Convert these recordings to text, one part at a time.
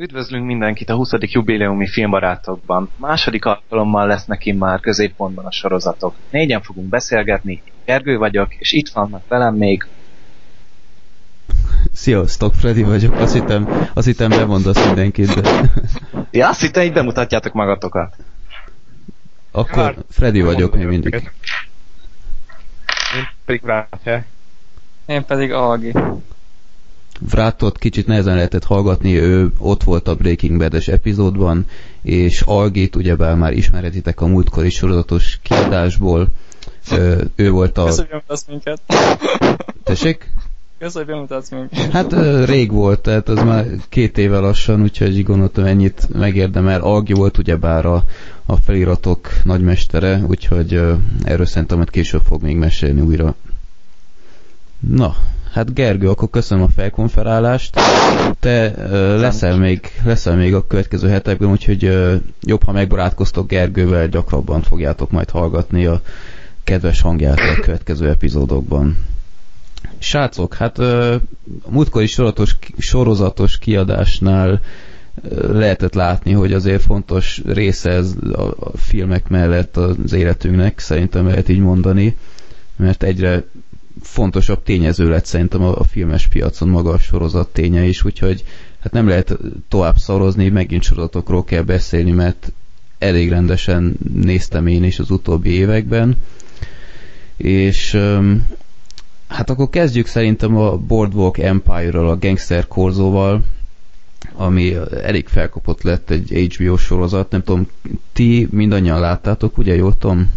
Üdvözlünk mindenkit a 20. jubileumi filmbarátokban. Második alkalommal lesznek már középpontban a sorozatok. Négyen fogunk beszélgetni, Gergő vagyok, és itt vannak velem még... Sziasztok, Freddy vagyok. Azt hittem, azt hittem bemondasz mindenkit, de... Ja, azt hittem, hogy bemutatjátok magatokat. Akkor Freddy vagyok még mindig. Én pedig Vráthe. Én pedig Algi. Vrátot kicsit nehezen lehetett hallgatni, ő ott volt a Breaking Bad-es epizódban, és Algit ugyebár már ismerhetitek a múltkori sorozatos kiadásból. Ö, ő volt a... Bemutatsz minket. Tessék? Köszönöm, hogy bemutatsz minket. Hát rég volt, tehát az már két éve lassan, úgyhogy gondoltam ennyit megérdemel. Algi volt ugyebár a, a feliratok nagymestere, úgyhogy erről szerintem majd később fog még mesélni újra. Na, hát Gergő, akkor köszönöm a felkonferálást. Te ö, leszel, még, leszel még a következő hetekben, úgyhogy ö, jobb, ha megbarátkoztok Gergővel, gyakrabban fogjátok majd hallgatni a kedves hangját a következő epizódokban. Srácok, hát ö, a múltkori sorozatos, sorozatos kiadásnál lehetett látni, hogy azért fontos része ez a, a filmek mellett az életünknek, szerintem lehet így mondani, mert egyre fontosabb tényező lett szerintem a, a filmes piacon maga a sorozat ténye is, úgyhogy hát nem lehet tovább szarozni, megint sorozatokról kell beszélni, mert elég rendesen néztem én is az utóbbi években, és um, hát akkor kezdjük szerintem a Boardwalk Empire-ral, a Gangster Korzóval, ami elég felkapott lett egy HBO sorozat, nem tudom, ti mindannyian láttátok, ugye jól tudom?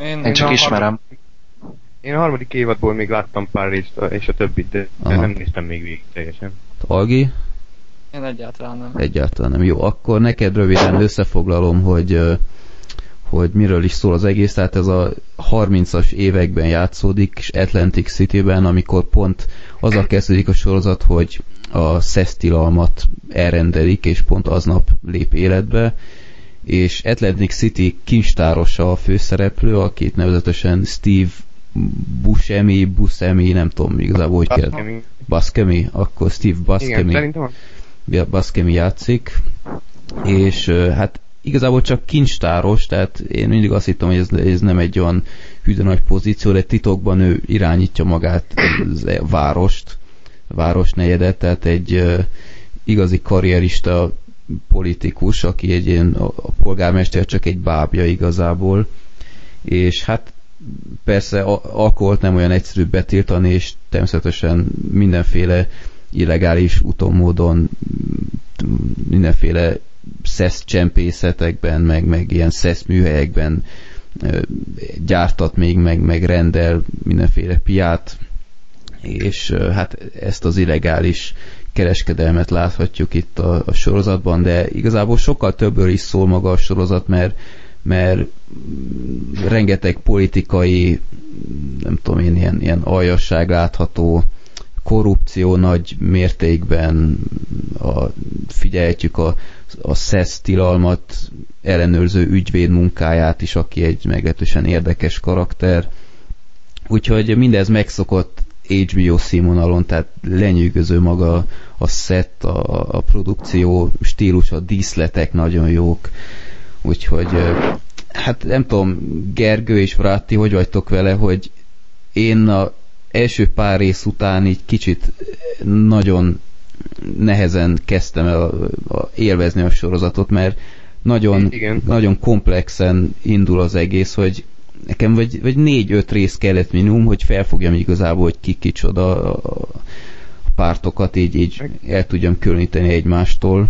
Én, én csak ismerem. Én a harmadik évadból még láttam pár részt, és a többit, de Aha. nem néztem még végig teljesen. Algi? Én egyáltalán nem. Egyáltalán nem. Jó, akkor neked röviden összefoglalom, hogy hogy miről is szól az egész, tehát ez a 30-as években játszódik, és Atlantic City-ben, amikor pont az a kezdődik a sorozat, hogy a szesztilalmat elrendelik, és pont aznap lép életbe, és Atlantic City kincstárosa a főszereplő, akit nevezetesen Steve Buscemi, Buscemi, nem tudom igazából, hogy kell. Buscemi, akkor Steve Buscemi. Igen, Buscemi játszik, és hát igazából csak kincstáros, tehát én mindig azt hittem, hogy ez, ez nem egy olyan hűde nagy pozíció, de titokban ő irányítja magát a várost, városnegyedet, tehát egy uh, igazi karrierista politikus, aki egy ilyen, a, a polgármester csak egy bábja igazából, és hát persze alkoholt nem olyan egyszerű betiltani, és természetesen mindenféle illegális úton, módon mindenféle szesz csempészetekben, meg, meg ilyen szesz műhelyekben gyártat még, meg, meg rendel mindenféle piát, és hát ezt az illegális kereskedelmet láthatjuk itt a, a sorozatban, de igazából sokkal többről is szól maga a sorozat, mert mert rengeteg politikai, nem tudom én, ilyen, ilyen aljasság látható, korrupció nagy mértékben, a, figyelhetjük a, a SZESZ tilalmat ellenőrző ügyvéd munkáját is, aki egy meglehetősen érdekes karakter. Úgyhogy mindez megszokott HBO színvonalon, tehát lenyűgöző maga a szett, a, a produkció stílus, a díszletek nagyon jók. Úgyhogy hát nem tudom, Gergő és Vráti, hogy vagytok vele, hogy én a első pár rész után így kicsit nagyon nehezen kezdtem el élvezni a sorozatot, mert nagyon, Igen. nagyon komplexen indul az egész, hogy nekem vagy, vagy négy-öt rész kellett minimum, hogy felfogjam igazából, hogy ki kicsoda a, a pártokat, így, így el tudjam különíteni egymástól.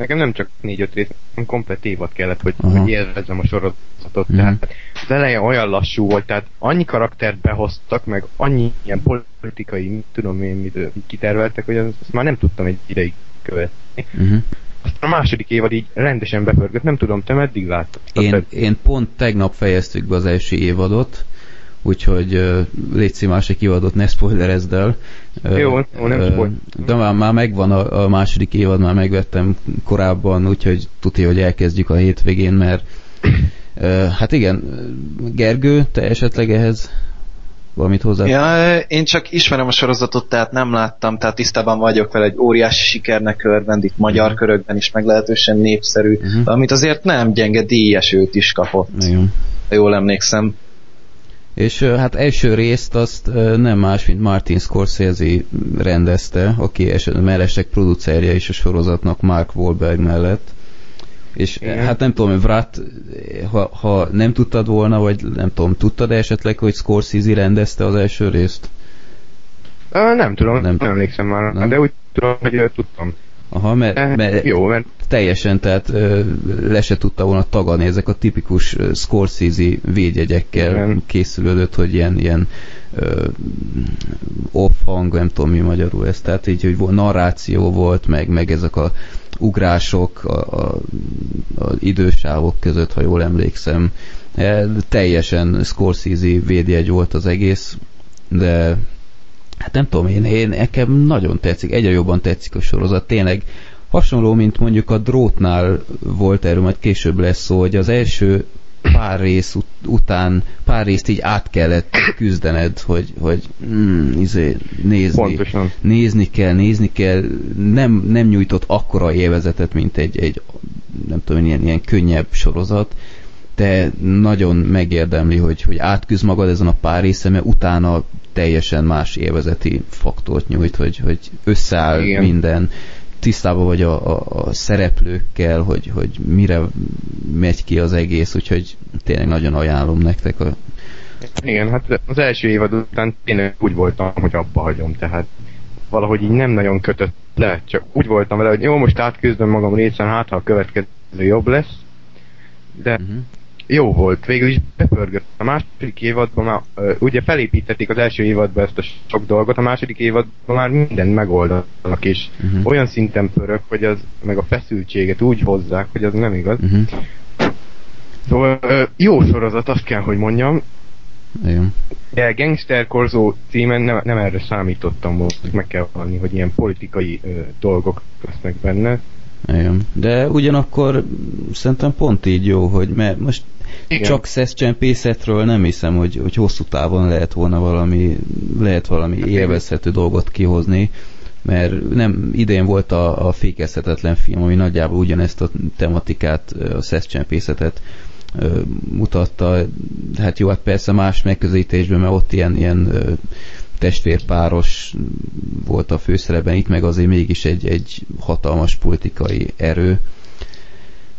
Nekem nem csak négy-öt rész, hanem komplet évad kellett, hogy, hogy élvezzem a sorozatot. Mm. Tehát az eleje olyan lassú volt, tehát annyi karaktert behoztak, meg annyi ilyen politikai, tudom én, mit kiterveltek, hogy azt már nem tudtam egy ideig követni. Mm-hmm. Aztán a második évad így rendesen bepörgött, nem tudom, te meddig láttad? Én, én pont tegnap fejeztük be az első évadot, úgyhogy uh, légy másik évadot ne spoilerezd el. Uh, jó, jó, nem spoiler. De már, már megvan a, a második évad, már megvettem korábban, úgyhogy tudja, hogy elkezdjük a hétvégén, mert uh, hát igen, Gergő, te esetleg ehhez valamit hozzá? Ja, én csak ismerem a sorozatot, tehát nem láttam, tehát tisztában vagyok vele, egy óriási sikernek örvend, itt magyar uh-huh. körökben is meglehetősen népszerű, uh-huh. amit azért nem gyenge díjesőt is kapott. Igen. Ha jól emlékszem. És hát első részt azt nem más, mint Martin Scorsese rendezte, aki mellesleg producerje is a sorozatnak Mark Wahlberg mellett. És Igen. hát nem tudom, Vrat, ha, ha nem tudtad volna, vagy nem tudom, tudtad esetleg, hogy Scorsese rendezte az első részt? Uh, nem tudom, nem, nem emlékszem már, nem? de úgy tudom, hogy tudtam. Aha, mert, mert jó, mert teljesen, tehát le se tudta volna tagadni ezek a tipikus Scorsese védjegyekkel Igen. készülődött, hogy ilyen, ilyen uh, off hang, nem tudom mi magyarul ez, tehát így, hogy narráció volt, meg, meg ezek a ugrások a, a, a idősávok között, ha jól emlékszem. E, teljesen Scorsese védjegy volt az egész, de hát nem tudom, én, én nekem nagyon tetszik, egyre jobban tetszik a sorozat, tényleg hasonló, mint mondjuk a drótnál volt erről, majd később lesz szó, hogy az első pár rész ut- után, pár részt így át kellett küzdened, hogy, hogy mm, izé, nézni, Pontosan. nézni kell, nézni kell, nem, nem nyújtott akkora élvezetet, mint egy, egy nem tudom, ilyen, ilyen könnyebb sorozat, de nagyon megérdemli, hogy, hogy átküzd magad ezen a pár része, mert utána teljesen más élvezeti faktort nyújt, hogy, hogy összeáll Igen. minden, tisztában vagy a, a, a szereplőkkel, hogy, hogy mire megy ki az egész, úgyhogy tényleg nagyon ajánlom nektek a igen, hát az első évad után tényleg úgy voltam, hogy abba hagyom, tehát valahogy így nem nagyon kötött le, csak úgy voltam vele, hogy jó, most átküzdöm magam részen, hát ha a következő jobb lesz, de uh-huh jó volt, végül is bepörgött. A második évadban már, ugye felépítették az első évadban ezt a sok dolgot, a második évadban már mindent megoldanak, és uh-huh. olyan szinten pörög, hogy az, meg a feszültséget úgy hozzák, hogy az nem igaz. Uh-huh. Szóval jó sorozat, azt kell, hogy mondjam. Igen. De Gangster Korzó címen nem, nem erre számítottam volna, meg kell valni, hogy ilyen politikai uh, dolgok lesznek benne. Igen. De ugyanakkor szerintem pont így jó, hogy mert most igen. Csak szeszcsempészetről nem hiszem, hogy, hogy hosszú távon lehet volna valami, lehet valami hát élvezhető dolgot kihozni, mert nem idén volt a, a fékezhetetlen film, ami nagyjából ugyanezt a tematikát, a szeszcsempészetet mutatta. Hát jó, hát persze más megközelítésben, mert ott ilyen, ilyen testvérpáros volt a főszerepben, itt meg azért mégis egy, egy hatalmas politikai erő.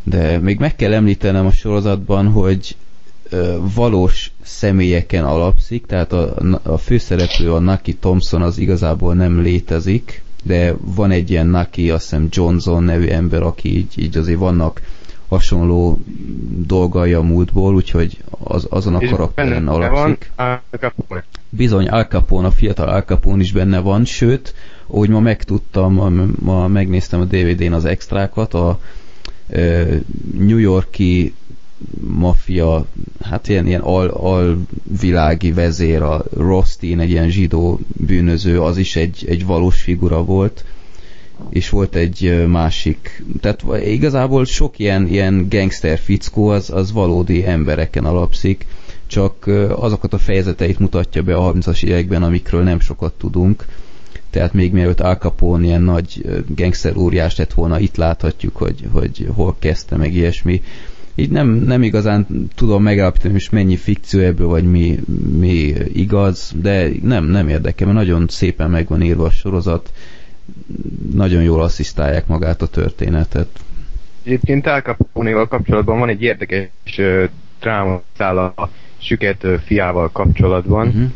De még meg kell említenem a sorozatban, hogy valós személyeken alapszik, tehát a, a főszereplő, a Naki Thompson az igazából nem létezik, de van egy ilyen Naki, azt hiszem Johnson nevű ember, aki így, így azért vannak hasonló dolgai a múltból, úgyhogy az, azon a karakteren alapszik. Van Bizony, Al Capone, a fiatal Al Capone is benne van, sőt, ahogy ma megtudtam, ma, ma megnéztem a DVD-n az extrákat, a New Yorki maffia, hát ilyen, ilyen al, alvilági vezér, a Rostin, egy ilyen zsidó bűnöző, az is egy, egy valós figura volt, és volt egy másik, tehát igazából sok ilyen, ilyen gangster fickó az, az valódi embereken alapszik, csak azokat a fejezeteit mutatja be a 30-as években, amikről nem sokat tudunk, tehát még mielőtt Al Capone ilyen nagy gangster óriás lett volna, itt láthatjuk, hogy, hogy hol kezdte, meg ilyesmi. Így nem, nem igazán tudom megállapítani, hogy mennyi fikció ebből, vagy mi, mi igaz, de nem, nem érdekel, mert nagyon szépen meg van írva a sorozat, nagyon jól asszisztálják magát a történetet. Egyébként Al capone kapcsolatban van egy érdekes uh, dráma a süket uh, fiával kapcsolatban, uh-huh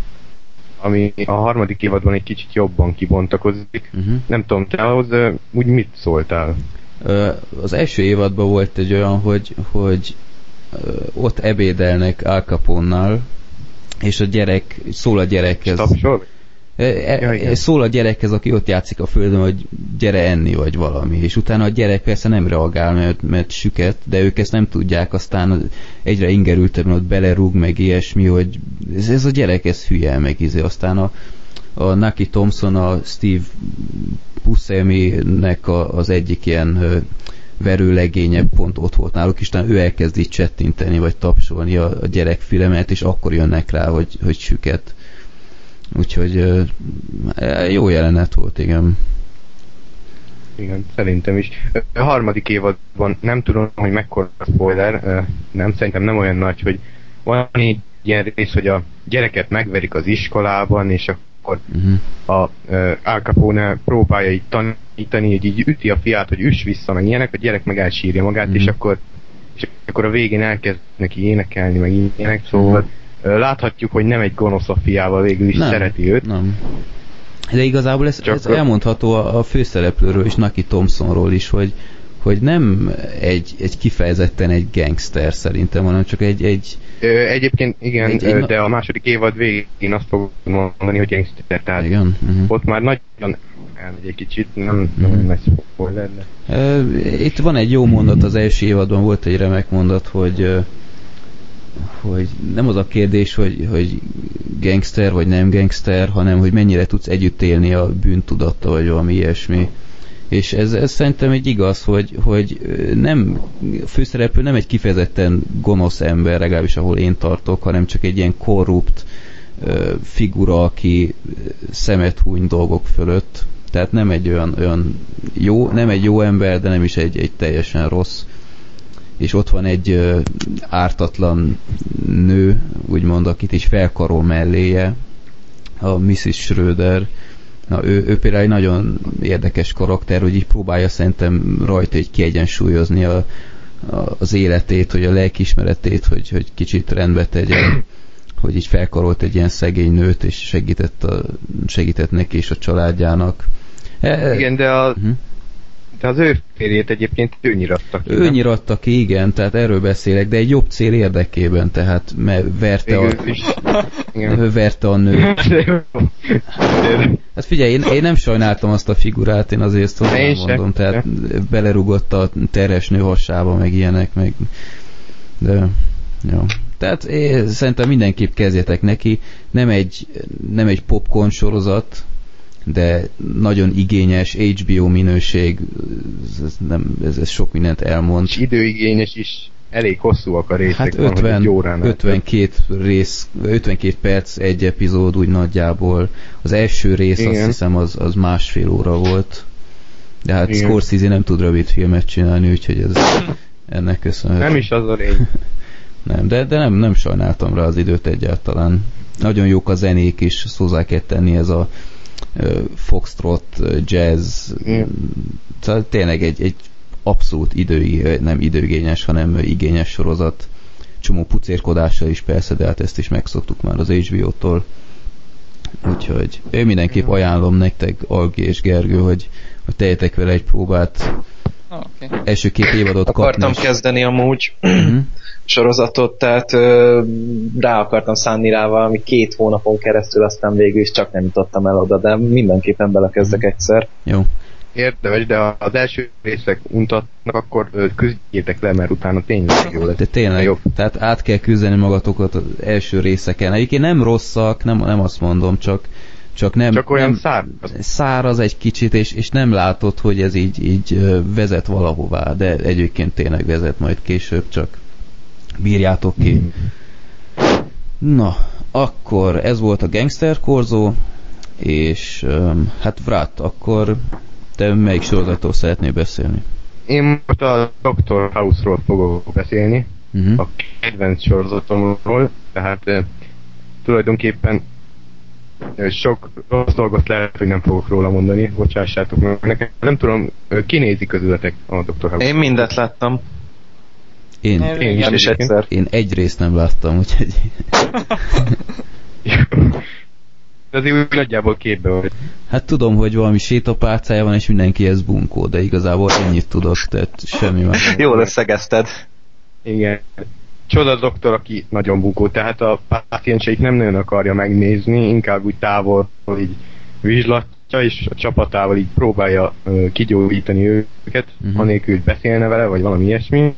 ami a harmadik évadban egy kicsit jobban kibontakozik. Uh-huh. Nem tudom, te ahhoz úgy mit szóltál? Az első évadban volt egy olyan, hogy, hogy ott ebédelnek Al Capone-nal, és a gyerek, szól a gyerekhez. Tapsol? E, e, szól a gyerekhez, aki ott játszik a földön, hogy gyere enni, vagy valami. És utána a gyerek persze nem reagál, mert, mert süket, de ők ezt nem tudják, aztán egyre ingerültebben ott belerúg, meg ilyesmi, hogy ez, ez a gyerek, ez hülye, meg izé. Aztán a, a Naki Thompson, a Steve Buscemi-nek az egyik ilyen verőlegénye pont ott volt náluk, és ő elkezd így csettinteni, vagy tapsolni a, a gyerek filmet, és akkor jönnek rá, hogy, hogy süket Úgyhogy jó jelenet volt, igen. Igen, szerintem is. A harmadik évadban nem tudom, hogy mekkora spoiler, nem, szerintem nem olyan nagy, hogy van egy ilyen rész, hogy a gyereket megverik az iskolában, és akkor uh-huh. a Al Capone próbálja így tanítani, hogy így üti a fiát, hogy üss vissza, meg ilyenek, a gyerek meg elsírja magát, uh-huh. és akkor és akkor a végén elkezd neki énekelni, meg ilyenek, szóval uh-huh. Láthatjuk, hogy nem egy gonosz a fiával, végül is nem, szereti őt. Nem. De igazából ez, ez elmondható a, a főszereplőről és Naki Thompsonról is, hogy, hogy nem egy, egy kifejezetten egy gangster szerintem, hanem csak egy... egy ö, egyébként igen, egy, egy, de a második évad végén azt fogom mondani, hogy gangster, tehát igen? Uh-huh. ott már nagyon elmegy egy kicsit, nem, nem uh-huh. nagy spoiler, de... Itt van egy jó mondat, az első évadban volt egy remek mondat, hogy hogy nem az a kérdés, hogy, hogy gangster vagy nem gangster, hanem hogy mennyire tudsz együtt élni a bűntudatta, vagy valami ilyesmi. És ez, ez szerintem egy igaz, hogy, hogy nem, a főszereplő nem egy kifejezetten gonosz ember, legalábbis ahol én tartok, hanem csak egy ilyen korrupt figura, aki szemet húny dolgok fölött. Tehát nem egy olyan, olyan jó, nem egy jó ember, de nem is egy, egy teljesen rossz és ott van egy ártatlan nő, úgymond, akit is felkarol melléje, a Mrs. Schröder. Na, ő, ő például egy nagyon érdekes karakter, hogy így próbálja szerintem rajta egy kiegyensúlyozni a, a, az életét, hogy a lelkismeretét, hogy, hogy kicsit rendbe tegye, hogy így felkarolt egy ilyen szegény nőt, és segített, a, segített neki és a családjának. E, Igen, de a, uh-huh de az ő férjét egyébként ő nyirattak ki. Ő nyirattak ki, igen, tehát erről beszélek, de egy jobb cél érdekében, tehát mert verte a, verte a nő. Hát figyelj, én, én nem sajnáltam azt a figurát, én azért hozzá mondom, tehát belerugott a terhes nő hasába, meg ilyenek, meg de jó. Tehát én szerintem mindenképp kezdjetek neki, nem egy, nem egy popcorn sorozat, de nagyon igényes HBO minőség, ez, nem, ez, ez sok mindent elmond. És időigényes is, elég hosszúak a részek. Hát 50, van, 52 rész, 52 perc egy epizód úgy nagyjából. Az első rész Igen. azt hiszem az, az másfél óra volt. De hát Igen. Scorsese nem tud rövid filmet csinálni, úgyhogy ez ennek köszönhető. Nem is az a lény. nem, de, de nem, nem sajnáltam rá az időt egyáltalán. Nagyon jók a zenék is, hozzá kell tenni ez a foxtrot, jazz, mm. szóval tényleg egy, egy abszolút idő, nem időgényes, hanem igényes sorozat. Csomó pucérkodással is persze, de hát ezt is megszoktuk már az HBO-tól. Úgyhogy én mindenképp ajánlom nektek, Algi és Gergő, hogy, hogy tejetek vele egy próbát. Okay. Első két évadot Akartam kapni. kezdeni amúgy. Uh-huh sorozatot, tehát ö, rá akartam szánni rá valami két hónapon keresztül, aztán végül is csak nem jutottam el oda, de mindenképpen belekezdek mhm. egyszer. Jó. Érdemes, de az első részek untatnak, akkor küzdjétek le, mert utána tényleg jó lesz. De tényleg, jobb. tehát át kell küzdeni magatokat az első részeken. Egyébként nem rosszak, nem, nem azt mondom, csak csak nem... Csak olyan nem, száraz. Száraz egy kicsit, és, és nem látod, hogy ez így, így vezet valahová, de egyébként tényleg vezet majd később, csak bírjátok ki. Mm. Na, akkor ez volt a Gangster Korzó, és um, hát Vrát, akkor te melyik sorozatról szeretnél beszélni? Én most a Dr. House-ról fogok beszélni, uh-huh. a kedvenc sorozatomról, tehát uh, tulajdonképpen sok rossz dolgot lehet, hogy nem fogok róla mondani, bocsássátok meg nekem. Nem tudom, kinézi közületek a Dr. House. Én mindet láttam. Én, én, én is egyszer. Én egy részt nem láttam, úgyhogy... De azért úgy nagyjából képbe vagy. Hát tudom, hogy valami sétapálcája van, és mindenki ez bunkó, de igazából ennyit tudok, tehát semmi más. Jól összegezted. Igen. Csoda doktor, aki nagyon bunkó, tehát a pácienseit nem nagyon akarja megnézni, inkább úgy távol, így vizslatja, és a csapatával így próbálja uh, kigyógyítani őket, uh-huh. anélkül, beszélne vele, vagy valami ilyesmi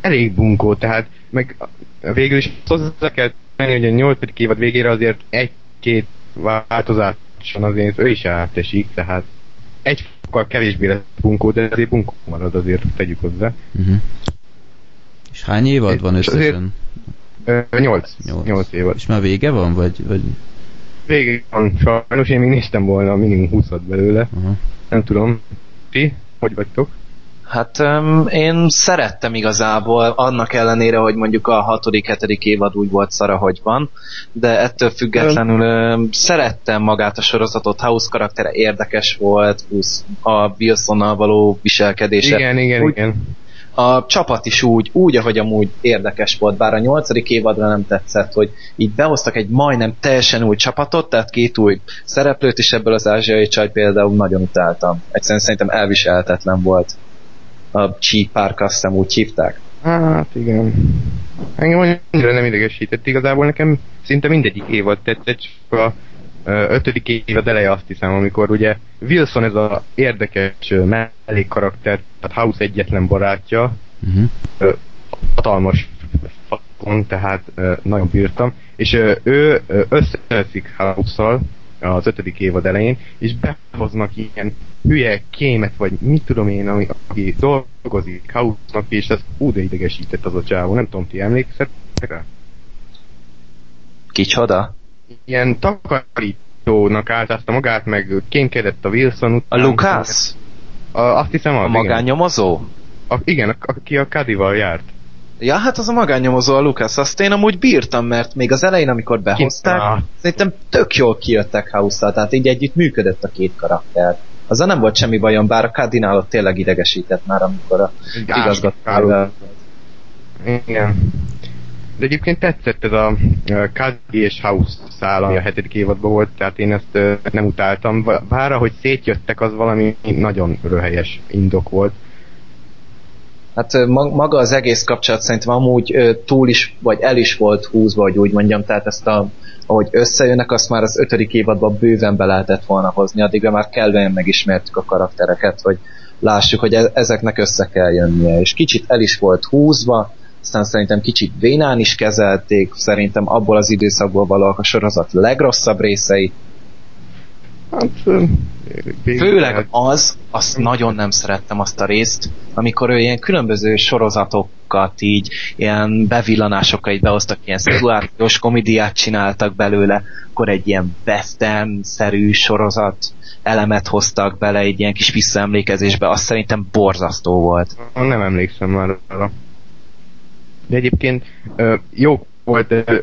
elég bunkó, tehát meg végül is hozzá kell menni, hogy a nyolcadik évad végére azért egy-két változáson azért ő is átesik, tehát egy fokkal kevésbé lesz bunkó, de azért bunkó marad azért, tegyük hozzá. Uh-huh. És hány évad van összesen? Nyolc. Nyolc évad. És már vége van, vagy? vagy... vége van sajnos, én még néztem volna minimum 20 belőle. Aha. Nem tudom. Ti? Hogy vagytok? Hát um, én szerettem igazából, annak ellenére, hogy mondjuk a hatodik, hetedik évad úgy volt szara, hogy van, de ettől függetlenül um, szerettem magát a sorozatot, House karaktere érdekes volt, plusz a Wilsonnal való viselkedése. Igen, igen, úgy, igen. A csapat is úgy, úgy, ahogy amúgy érdekes volt, bár a nyolcadik évadra nem tetszett, hogy így behoztak egy majdnem teljesen új csapatot, tehát két új szereplőt is ebből az ázsiai csaj például nagyon utáltam. Egyszerűen szerintem elviselhetetlen volt a Chi Park, azt hiszem úgy hívták. Hát igen. Engem annyira nem idegesített. Igazából nekem szinte mindegyik évad tetszett, csak a ötödik évad eleje azt hiszem, amikor ugye Wilson ez a érdekes mellékkarakter, tehát House egyetlen barátja, Uh-huh. hatalmas fakon, tehát nagyon bírtam, és ő ö, összeveszik House-szal az ötödik évad elején, és behoznak ilyen hülye kémet, vagy mit tudom én, ami, aki dolgozik House-nak, és ez úgy idegesített az a csávó, nem tudom, ti emlékszettek rá? Kicsoda? Ilyen takarítónak áltázta magát, meg kémkedett a Wilson A után. Lucas? A, azt hiszem az, A magánnyomozó? A, igen, aki a Kadival járt. Ja, hát az a magánnyomozó a Lucas, azt én amúgy bírtam, mert még az elején, amikor behozták, Ah. szerintem tök jól kijöttek house tehát így együtt működött a két karakter. Azzal nem volt semmi bajom, bár a Cardinalot tényleg idegesített már, amikor a igazgatóval. Igen. De egyébként tetszett ez a Kazi és House szál, ami a hetedik évadban volt, tehát én ezt nem utáltam. Bár ahogy szétjöttek, az valami nagyon röhelyes indok volt. Hát maga az egész kapcsolat szerintem amúgy túl is, vagy el is volt húzva, hogy úgy mondjam, tehát ezt a, ahogy összejönnek, azt már az ötödik évadban bőven be lehetett volna hozni, addigra már kellően megismertük a karaktereket, hogy lássuk, hogy e- ezeknek össze kell jönnie, és kicsit el is volt húzva, aztán szerintem kicsit vénán is kezelték, szerintem abból az időszakból valóak a sorozat legrosszabb részei, Hát, Főleg az, azt nagyon nem szerettem azt a részt, amikor ő ilyen különböző sorozatokat így, ilyen bevillanásokkal így behoztak, ilyen szituációs komédiát csináltak belőle, akkor egy ilyen western-szerű sorozat elemet hoztak bele egy ilyen kis visszaemlékezésbe, azt szerintem borzasztó volt. Nem emlékszem már arra. De egyébként ö, jó volt, ö,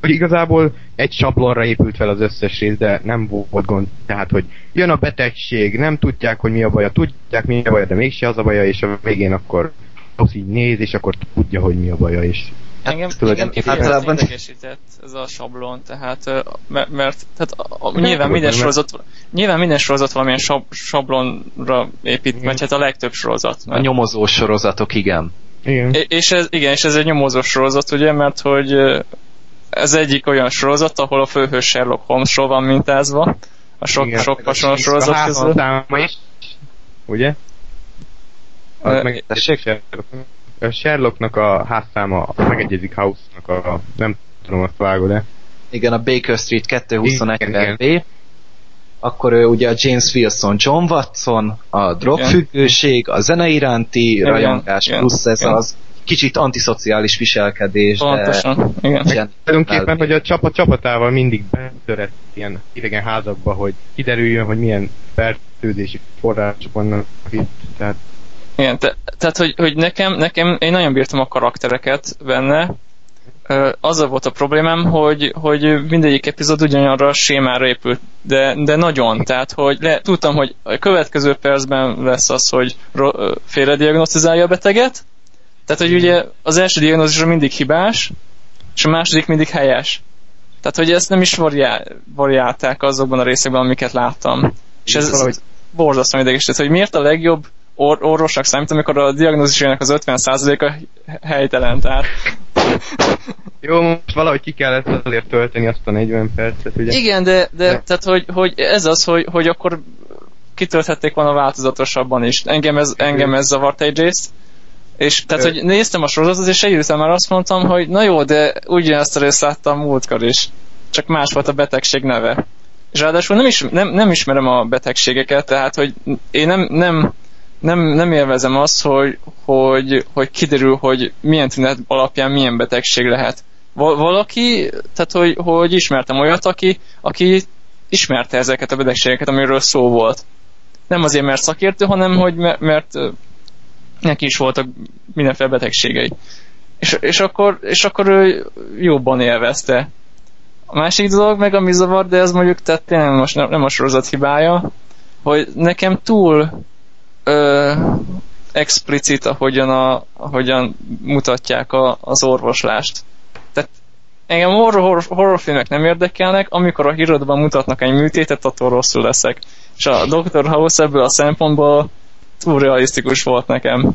hogy igazából egy sablonra épült fel az összes rész, de nem volt gond. Tehát, hogy jön a betegség, nem tudják, hogy mi a baja, tudják, mi a baja, de mégse az a baja, és a végén akkor az így néz, és akkor tudja, hogy mi a baja, és Engem, tulajdonképpen- engem Általában- idegesített ez a sablon, tehát mert, mert tehát a, a, nyilván minden mert- sorozat nyilván minden sorozat valamilyen sab, sablonra épít, vagy hát a legtöbb sorozat. A Mert, nyomozós sorozatok, igen. Igen. és- és ez, igen, és ez egy nyomozós sorozat, ugye, mert hogy ez egyik olyan sorozat, ahol a főhős Sherlock Holmesról van mintázva, a sok, Igen. sok hasonló a sorozat közül. házszáma is, ugye? Az meg, Sherlock, a Sherlocknak a házszáma az megegyezik House-nak a, nem tudom, azt vágod-e? Igen, a Baker Street 221 Igen, B. Akkor ő ugye a James Wilson, John Watson, a drogfüggőség, a zene iránti Igen, rajongás, igen, plusz ez igen. az kicsit antiszociális viselkedés. de Pontosan, igen. ilyen- Tulajdonképpen, hogy a csapat csapatával mindig betörett ilyen idegen házakba, hogy kiderüljön, hogy milyen fertőzési források vannak itt. Tehát Igen, te, tehát hogy, hogy nekem, nekem, én nagyon bírtam a karaktereket benne, azzal volt a problémám, hogy, hogy mindegyik epizód ugyanarra a sémára épült, de, de nagyon, tehát hogy le, tudtam, hogy a következő percben lesz az, hogy félrediagnosztizálja a beteget, tehát hogy ugye az első diagnózisra mindig hibás, és a második mindig helyes. Tehát, hogy ezt nem is variá, variálták azokban a részekben, amiket láttam. És ez, valahogy- borzasztóan idegesített, hogy miért a legjobb or- orvosnak számít, amikor a diagnózisének az 50%-a helytelen, tehát jó, most valahogy ki kellett azért tölteni azt a 40 percet, ugye? Igen, de, de De- tehát, hogy, hogy ez az, hogy, hogy akkor kitölthették volna változatosabban is. Engem ez, engem ez zavart egyrészt. És tehát, hogy néztem a sorozatot, és egy után már azt mondtam, hogy na jó, de ugyanezt a részt láttam múltkor is. Csak más volt a betegség neve. És ráadásul nem, is, nem, nem ismerem a betegségeket, tehát, hogy én nem, nem, nem, nem élvezem azt, hogy, hogy, hogy kiderül, hogy milyen tünet alapján milyen betegség lehet. val- valaki, tehát hogy, hogy ismertem olyat, aki, aki ismerte ezeket a betegségeket, amiről szó volt. Nem azért, mert szakértő, hanem hogy mert, mert neki is voltak mindenféle betegségei. És, és, akkor, és akkor ő jobban élvezte. A másik dolog meg, ami zavar, de ez mondjuk tehát tényleg most nem, nem a sorozat hibája, hogy nekem túl ö, explicit, ahogyan, a, ahogyan mutatják a, az orvoslást. Tehát engem horror, horror, horrorfilmek nem érdekelnek, amikor a hírodban mutatnak egy műtétet, attól rosszul leszek. És a Dr. House ebből a szempontból túl realisztikus volt nekem.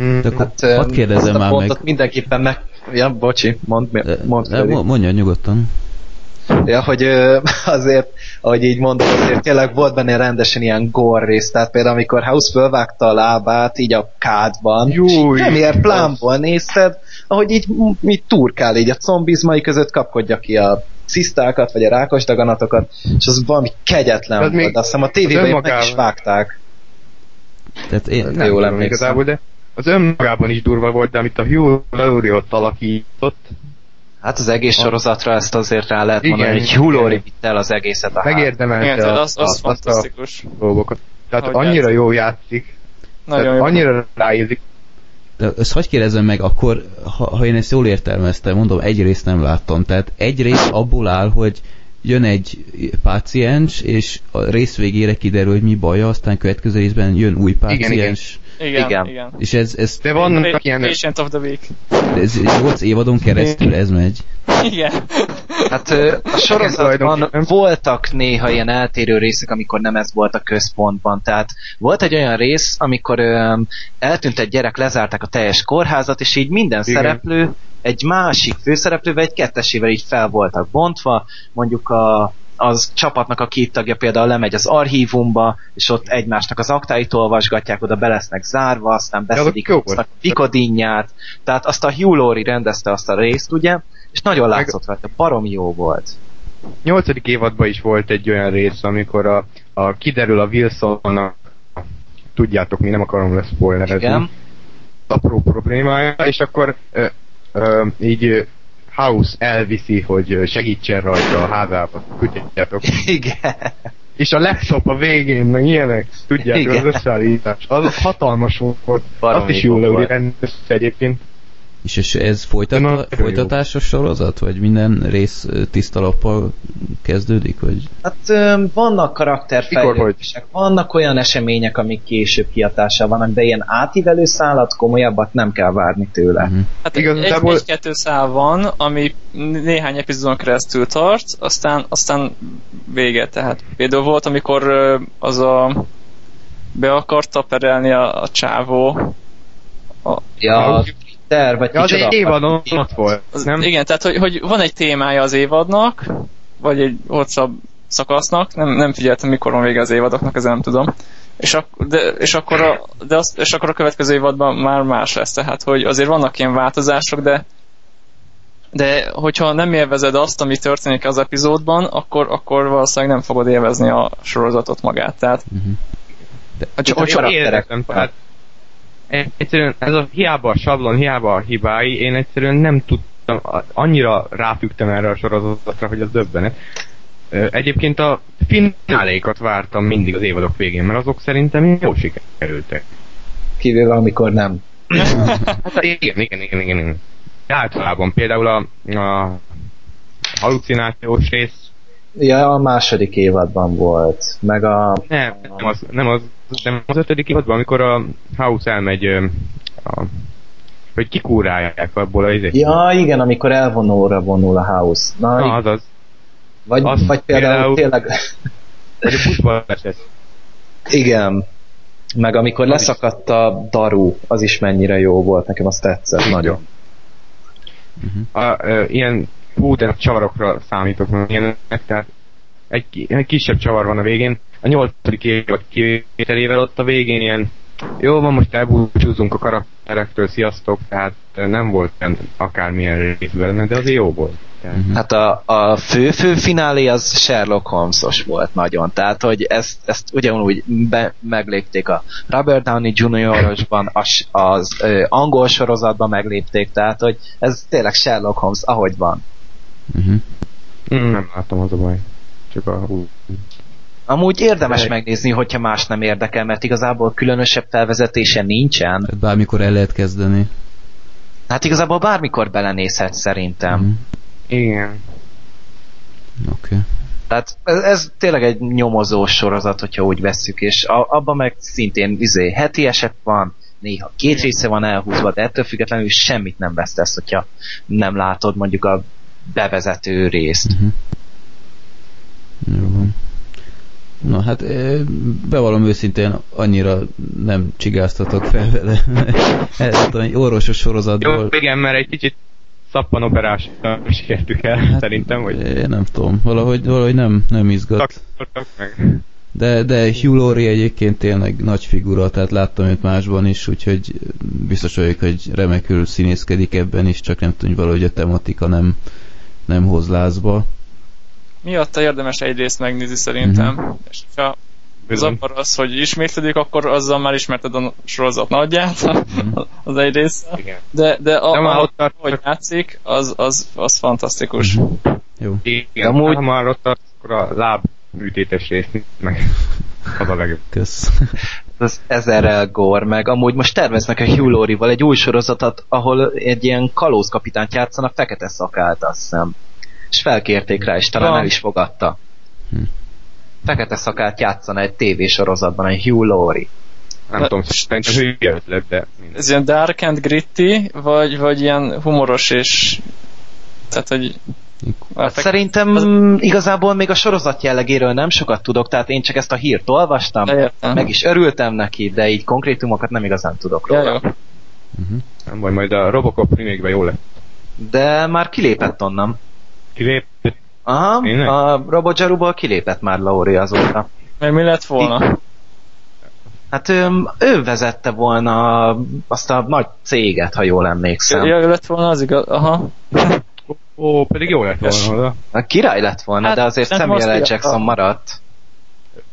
Mm. De hát, hadd kérdezem már meg. mindenképpen meg... Ja, bocsi, mondd, mondd de, Mondja nyugodtan. Ja, hogy azért, ahogy így mondom, azért tényleg volt benne rendesen ilyen gor rész, tehát például amikor House fölvágta a lábát így a kádban, Júj, nem ér plánból nézted, ahogy így mit turkál így a combizmai között kapkodja ki a cisztákat, vagy a rákos daganatokat, és az valami kegyetlen volt, még, azt hiszem a tévében meg is vágták. Tehát én nem jól emlékszem. Igazából, de az önmagában is durva volt, de amit a Hugh Laurie ott alakított, Hát az egész sorozatra ezt azért rá lehet igen, mondani, hogy Hugh Laurie vitte el az egészet a Megérdemelte igen, az, az, az fantasztikus. dolgokat. Tehát hogy annyira játszik. jó játszik, Nagyon jó. annyira ráízik. De ezt hogy kérdezem meg, akkor, ha, ha én ezt jól értelmeztem, mondom, egy részt nem láttam. Tehát egy rész abból áll, hogy jön egy páciens, és a rész végére kiderül, hogy mi baja, aztán következő részben jön új páciens. Igen, igen igen, igen. igen. És ez, ez... De vannak ilyen... Patient of the Week. Ez 8 évadon keresztül ez megy. Igen. Hát a sorozatban voltak néha ilyen eltérő részek, amikor nem ez volt a központban. Tehát volt egy olyan rész, amikor eltűnt egy gyerek, lezárták a teljes kórházat, és így minden Igen. szereplő egy másik főszereplővel, egy kettesével így fel voltak bontva, mondjuk a az csapatnak a két tagja például lemegy az archívumba, és ott egymásnak az aktáit olvasgatják, oda be lesznek zárva, aztán beszedik a Pikodinját, tehát azt a Hugh Laurie rendezte azt a részt, ugye, és nagyon látszott rajta, baromi jó volt. Nyolcadik évadban is volt egy olyan rész, amikor a, a kiderül a Wilsonnak, tudjátok mi, nem akarom lesz spoilerezni, apró problémája, és akkor ö, ö, így House elviszi, hogy segítsen rajta a házába, tudjátok. Igen. És a laptop a végén, meg ilyenek, tudjátok, Igen. az összeállítás. Az hatalmas volt. Azt is jól rendezte egyébként. És, és ez folytat, folytatásos sorozat? Vagy minden rész tiszta lappal kezdődik? Vagy? Hát vannak karakterfejlődések, vannak olyan események, amik később kiatása van, de ilyen átívelő szállat komolyabbat nem kell várni tőle. Uh-huh. Hát Igazából... egy, egy-kettő szál van, ami néhány epizódon keresztül tart, aztán, aztán vége. Tehát például volt, amikor az a be akarta perelni a, a csávó a, ja, a Ter, vagy ja, az egy évadon ott volt, az, nem? Igen, tehát hogy, hogy van egy témája az évadnak, vagy egy hosszabb szakasznak, nem, nem figyeltem, mikor van vége az évadoknak, ezzel nem tudom. És, ak- de, és, akkor a, de az, és akkor a következő évadban már más lesz, tehát hogy azért vannak ilyen változások, de de hogyha nem élvezed azt, ami történik az epizódban, akkor, akkor valószínűleg nem fogod élvezni a sorozatot magát. Tehát, uh-huh. de, csak, hogy csak értem, tehát egyszerűen ez a hiába a sablon, hiába a hibái, én egyszerűen nem tudtam, annyira ráfügtem erre a sorozatra, hogy az döbbenet. Egyébként a finálékat vártam mindig az évadok végén, mert azok szerintem jó sikerültek. Kivéve amikor nem. hát igen, igen, igen, igen. igen. Általában például a, a halucinációs rész Ja, a második évadban volt, meg a... Nem, nem az, nem az, nem az ötödik évadban, amikor a House elmegy, a, hogy kikúrálják abból a izét. Ja, igen, amikor elvonóra vonul a House. Na, Na azaz. Vagy, az vagy például, például tényleg... Vagy a buszban Igen. Meg amikor leszakadt a daru, az is mennyire jó volt, nekem azt tetszett nagyon. Uh-huh. A, ö, ilyen hú, de csavarokra számítok ilyenek, tehát egy, egy kisebb csavar van a végén. A nyolcadik év kivételével ott a végén ilyen jó van, most elbúcsúzunk a karakterektől, sziasztok, tehát nem volt akármilyen rész benne, de azért jó volt. Mhm. Hát a, a fő, fő finálé az Sherlock Holmesos volt nagyon, tehát hogy ezt, ezt ugyanúgy be, meglépték a Robert Downey Jr.-osban, az, az ö, angol sorozatban meglépték, tehát hogy ez tényleg Sherlock Holmes, ahogy van. Uh-huh. Nem látom az a baj. Csak a... Amúgy érdemes De... megnézni, hogyha más nem érdekel, mert igazából különösebb felvezetése nincsen. Hát bármikor el lehet kezdeni. Hát igazából bármikor belenézhet szerintem. Uh-huh. Igen. Oké. Okay. Tehát ez, ez tényleg egy nyomozós sorozat, hogyha úgy vesszük, és a, abban meg szintén izé, heti eset van, néha két része van elhúzva, de ettől függetlenül semmit nem vesztesz, hogyha nem látod mondjuk a bevezető részt. Uh-huh. Jó van. Na hát bevallom őszintén, annyira nem csigáztatok fel vele. Ez egy orvosos sorozatból. Jó, igen, mert egy kicsit szappanoperásra is értük el, hát, szerintem, vagy... Én nem tudom, valahogy, valahogy nem, nem izgat. meg. De, de Hugh Laurie egyébként tényleg nagy figura, tehát láttam őt másban is, úgyhogy biztos vagyok, hogy remekül színészkedik ebben is, csak nem tudom, hogy valahogy a tematika nem, nem hoz lázba. Miatta érdemes egyrészt megnézni szerintem, mm-hmm. és ha Zakar az, hogy ismétlődik, akkor azzal már ismerted a sorozat nagyját, mm. az egy része. De, de a, a, a, a hogy játszik, az, az, az fantasztikus. Mm. Jó. Igen, Amúgy... ha már ott tart, akkor a láb műtétes részt meg az a legjobb. Kösz. az ezerrel gor, meg amúgy most terveznek a Hugh Laurie-val egy új sorozatot, ahol egy ilyen kalózkapitányt játszanak fekete szakált, azt hiszem. És felkérték rá, és talán el is fogadta. Hm fekete szakát játszana egy tévésorozatban, egy Hugh Laurie. Nem tudom, szerintem hülye ötlet, de... Ez ilyen dark and gritty, vagy, vagy ilyen humoros és... Tehát, hogy... Hát szerintem az... igazából még a sorozat jellegéről nem sokat tudok, tehát én csak ezt a hírt olvastam, meg is örültem neki, de így konkrétumokat nem igazán tudok róla. Ja, jó. Uh-huh. Nem baj, majd a Robocop remake jó lett. De már kilépett onnan. Kilépett? Aha, Tényleg? a Robot Jaruból kilépett már Lauri azóta. Mert mi lett volna? Hát ő, ő vezette volna azt a nagy céget, ha jól emlékszem. Ja, ő lett volna az igaz, aha. Ó, pedig jó lett volna. A király lett volna, hát, de azért Samuel L. Jackson maradt.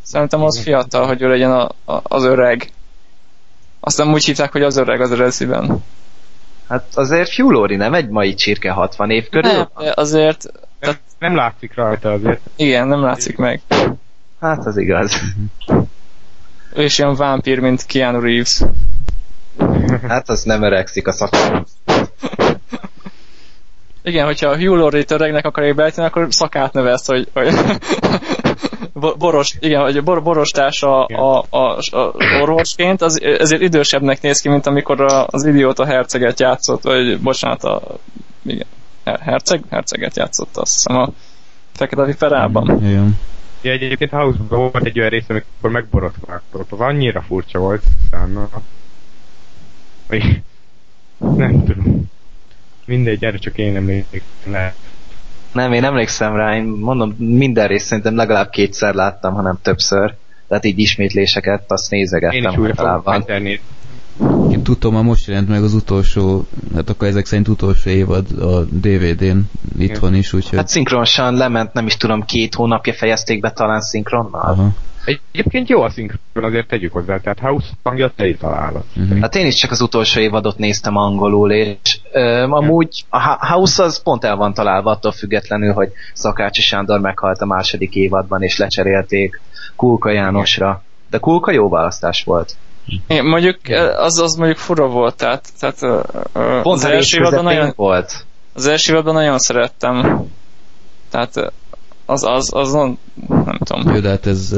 Szerintem az fiatal, hogy ő legyen a, a, az öreg. Aztán úgy hívták, hogy az öreg az eredetiben. Hát azért Laurie nem egy mai csirke 60 év körül? Nem, azért tehát... Nem látszik rajta azért. Igen, nem látszik meg. Hát az igaz. Ő is ilyen vámpír, mint Keanu Reeves. Hát az nem öregszik a szakát. Igen, hogyha a Hugh Laurie-t öregnek akarják beállítani, akkor szakát növesz, hogy, hogy boros, igen, hogy bor, borostárs a, a, a, a orvosként, az, ezért idősebbnek néz ki, mint amikor a, az idióta herceget játszott, vagy bocsánat, a, igen, herceg, herceget játszott azt hiszem a Fekete Viperában. Igen. Ja, egyébként House-ban volt egy olyan rész, amikor megborotválkozott. Az annyira furcsa volt utána. Nem tudom. Mindegy, erre csak én emlékszem le. Nem, én emlékszem rá, én mondom, minden részt szerintem legalább kétszer láttam, hanem többször. Tehát így ismétléseket, azt nézegettem. Én is újra fogom én tudom, már most jelent meg az utolsó, hát akkor ezek szerint utolsó évad a DVD-n itthon is, úgyhogy... Hát szinkronosan lement, nem is tudom, két hónapja fejezték be talán szinkronnal. Aha. Egyébként jó a szinkron, azért tegyük hozzá, tehát House hangja te találat. Uh-huh. Hát én is csak az utolsó évadot néztem angolul, és ö, amúgy a House az pont el van találva attól függetlenül, hogy Szakácsi Sándor meghalt a második évadban, és lecserélték Kulka Jánosra. De Kulka jó választás volt. Igen, mondjuk az, az mondjuk fura volt, tehát, tehát Pont az első évadban nagyon, volt. Az első évadban nagyon szerettem. Tehát az, az, az nem, nem tudom. Jó, de hát ez,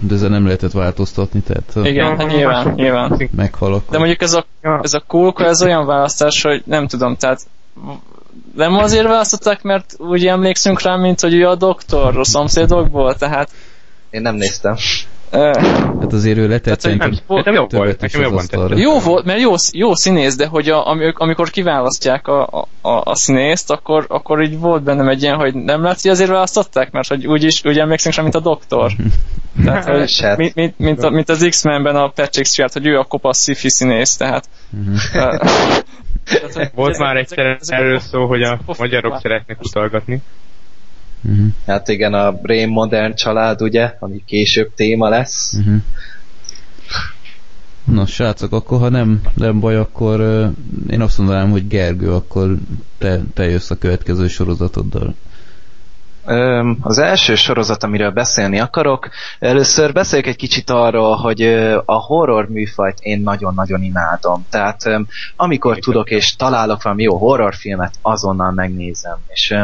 de ezzel nem lehetett változtatni, tehát... Igen, hát nyilván, nyilván. Meghalok. De mondjuk ez a, ez a kulka, ez olyan választás, hogy nem tudom, tehát nem azért választották, mert úgy emlékszünk rá, mint hogy ő a doktor a szomszédokból, tehát... Én nem néztem. Hát azért ő letett szerintem nekem jó volt, nekem jobban tetszett. Jó volt, mert jó, jó színész, de hogy a, amikor kiválasztják a, a, a színészt, akkor, akkor így volt bennem egy ilyen, hogy nem látszik, azért választották, mert hogy úgyis úgy emlékszünk sem, mint a doktor. Tehát, hogy, Hát. mint, mint, mint, a, mint az X-Menben a Patrick Stewart, hogy ő a kopasz sci színész, tehát tehát, Volt már egyszer erről szó, hogy a magyarok szeretnek utalgatni. Uh-huh. Hát igen, a Brain Modern család, ugye, ami később téma lesz. Uh-huh. Na, srácok, akkor ha nem, nem baj, akkor uh, én azt mondanám, hogy Gergő, akkor te, te jössz a következő sorozatoddal. Az első sorozat, amiről beszélni akarok, először beszéljek egy kicsit arról, hogy a horror műfajt én nagyon-nagyon imádom. Tehát amikor tudok és találok valami jó horrorfilmet, azonnal megnézem. És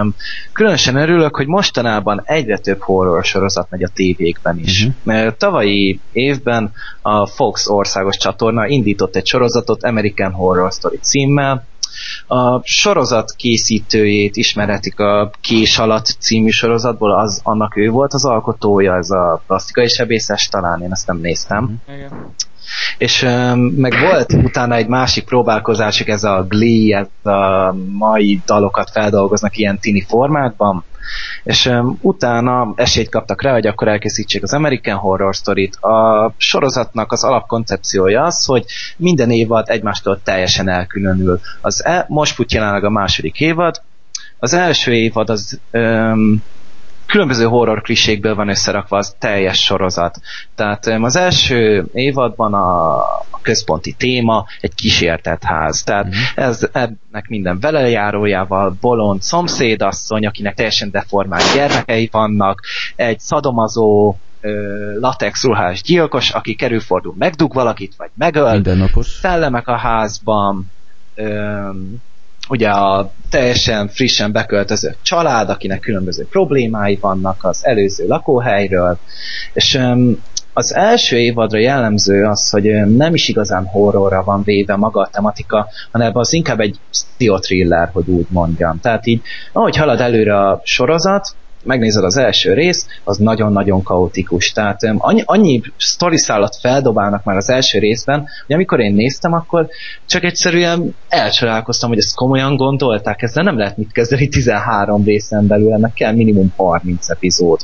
különösen örülök, hogy mostanában egyre több horror sorozat megy a tévékben is. Uh-huh. Tavalyi évben a Fox országos csatorna indított egy sorozatot American Horror Story címmel, a sorozat készítőjét ismeretik a Kés alatt című sorozatból, az, annak ő volt az alkotója, ez a plastikai sebészes, talán én ezt nem néztem. Igen. És um, meg volt utána egy másik próbálkozásuk, ez a Glee, ez a mai dalokat feldolgoznak ilyen tini formátban, és um, utána esélyt kaptak rá, hogy akkor elkészítsék az American Horror Story-t. A sorozatnak az alapkoncepciója az, hogy minden évad egymástól teljesen elkülönül. Az e, most fut jelenleg a második évad, az első évad az um, különböző horror klisékből van összerakva az teljes sorozat. Tehát az első évadban a, a központi téma egy kísértett ház. Tehát mm. ez, ennek minden velejárójával, bolond szomszédasszony, akinek teljesen deformált gyermekei vannak, egy szadomazó latex ruhás gyilkos, aki kerülfordul, megdug valakit, vagy megöl. Mindennapos. Szellemek a házban, öm, ugye a teljesen frissen beköltözött család, akinek különböző problémái vannak az előző lakóhelyről, és um, az első évadra jellemző az, hogy nem is igazán horrorra van véve maga a tematika, hanem az inkább egy thriller, hogy úgy mondjam. Tehát így, ahogy halad előre a sorozat, megnézed az első rész, az nagyon-nagyon kaotikus. Tehát um, annyi, annyi szállat feldobálnak már az első részben, hogy amikor én néztem, akkor csak egyszerűen elcsodálkoztam, hogy ezt komolyan gondolták, ezzel nem lehet mit kezdeni 13 részen belül, ennek kell minimum 30 epizód.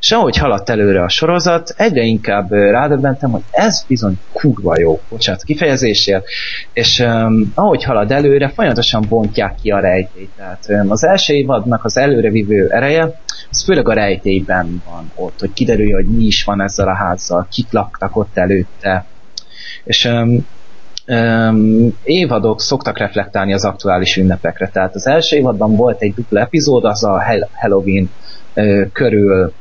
És ahogy haladt előre a sorozat, egyre inkább rádöbbentem, hogy ez bizony kurva jó, bocsánat kifejezésért, és um, ahogy halad előre, folyamatosan bontják ki a rejtélyt. Tehát um, az első évadnak az előrevívő ereje, az főleg a rejtélyben van ott, hogy kiderülje, hogy mi is van ezzel a házzal, kik laktak ott előtte. És um, um, évadok szoktak reflektálni az aktuális ünnepekre. Tehát az első évadban volt egy dupla epizód, az a Halloween uh, körül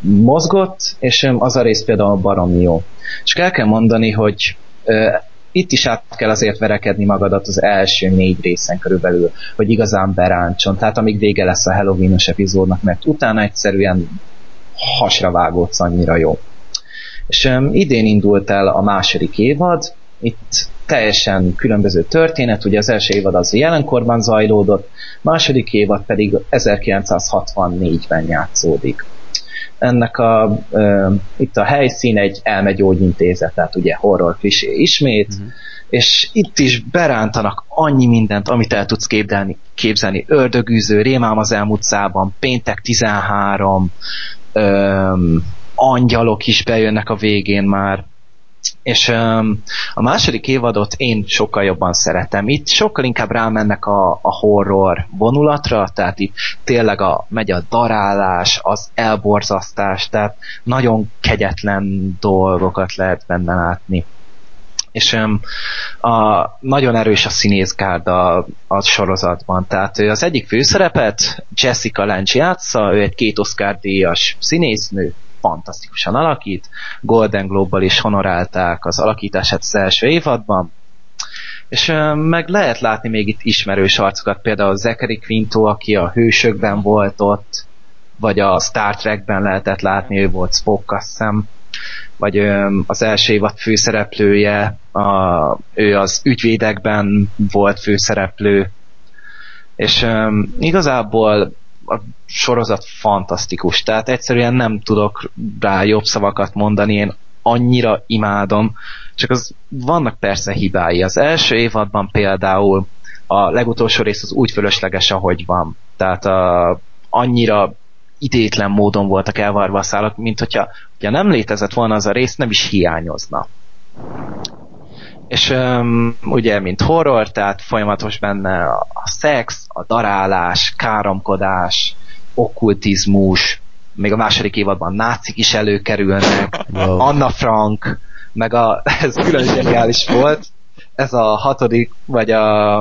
mozgott, és az a rész például baromi jó. És el kell mondani, hogy ö, itt is át kell azért verekedni magadat az első négy részen körülbelül, hogy igazán beráncson. Tehát amíg vége lesz a Halloween-os epizódnak, mert utána egyszerűen hasra vágódsz annyira jó. És um, idén indult el a második évad, itt teljesen különböző történet, ugye az első évad az jelenkorban zajlódott, második évad pedig 1964-ben játszódik. Ennek a, e, itt a helyszín egy elmegyógyintézet, tehát ugye horror klisé ismét, uh-huh. és itt is berántanak annyi mindent, amit el tudsz képzelni, képzelni. Ördögűző, Rémám az elmúlt szában, Péntek 13, öm, angyalok is bejönnek a végén már, és um, a második évadot én sokkal jobban szeretem. Itt sokkal inkább rámennek a, a horror vonulatra, tehát itt tényleg a, megy a darálás, az elborzasztás, tehát nagyon kegyetlen dolgokat lehet benne látni. És um, a, nagyon erős a színészgárda a sorozatban. Tehát az egyik főszerepet Jessica Lange játsza, ő egy két Oscar díjas színésznő, fantasztikusan alakít, Golden Globe-bal is honorálták az alakítását az első évadban, és meg lehet látni még itt ismerős arcokat, például Zachary Quinto, aki a Hősökben volt ott, vagy a Star Trekben lehetett látni, ő volt Spock, azt hiszem, vagy az első évad főszereplője, a, ő az ügyvédekben volt főszereplő, és um, igazából a sorozat fantasztikus, tehát egyszerűen nem tudok rá jobb szavakat mondani, én annyira imádom, csak az vannak persze hibái. Az első évadban például a legutolsó rész az úgy fölösleges, ahogy van. Tehát a, annyira idétlen módon voltak elvarva a szálak, mint hogyha, hogyha nem létezett volna az a rész, nem is hiányozna. És um, ugye, mint horror, tehát folyamatos benne a, a szex, a darálás, káromkodás, okkultizmus, még a második évadban nácik is előkerülnek, wow. Anna Frank, meg a, ez külön zseniális volt, ez a hatodik, vagy a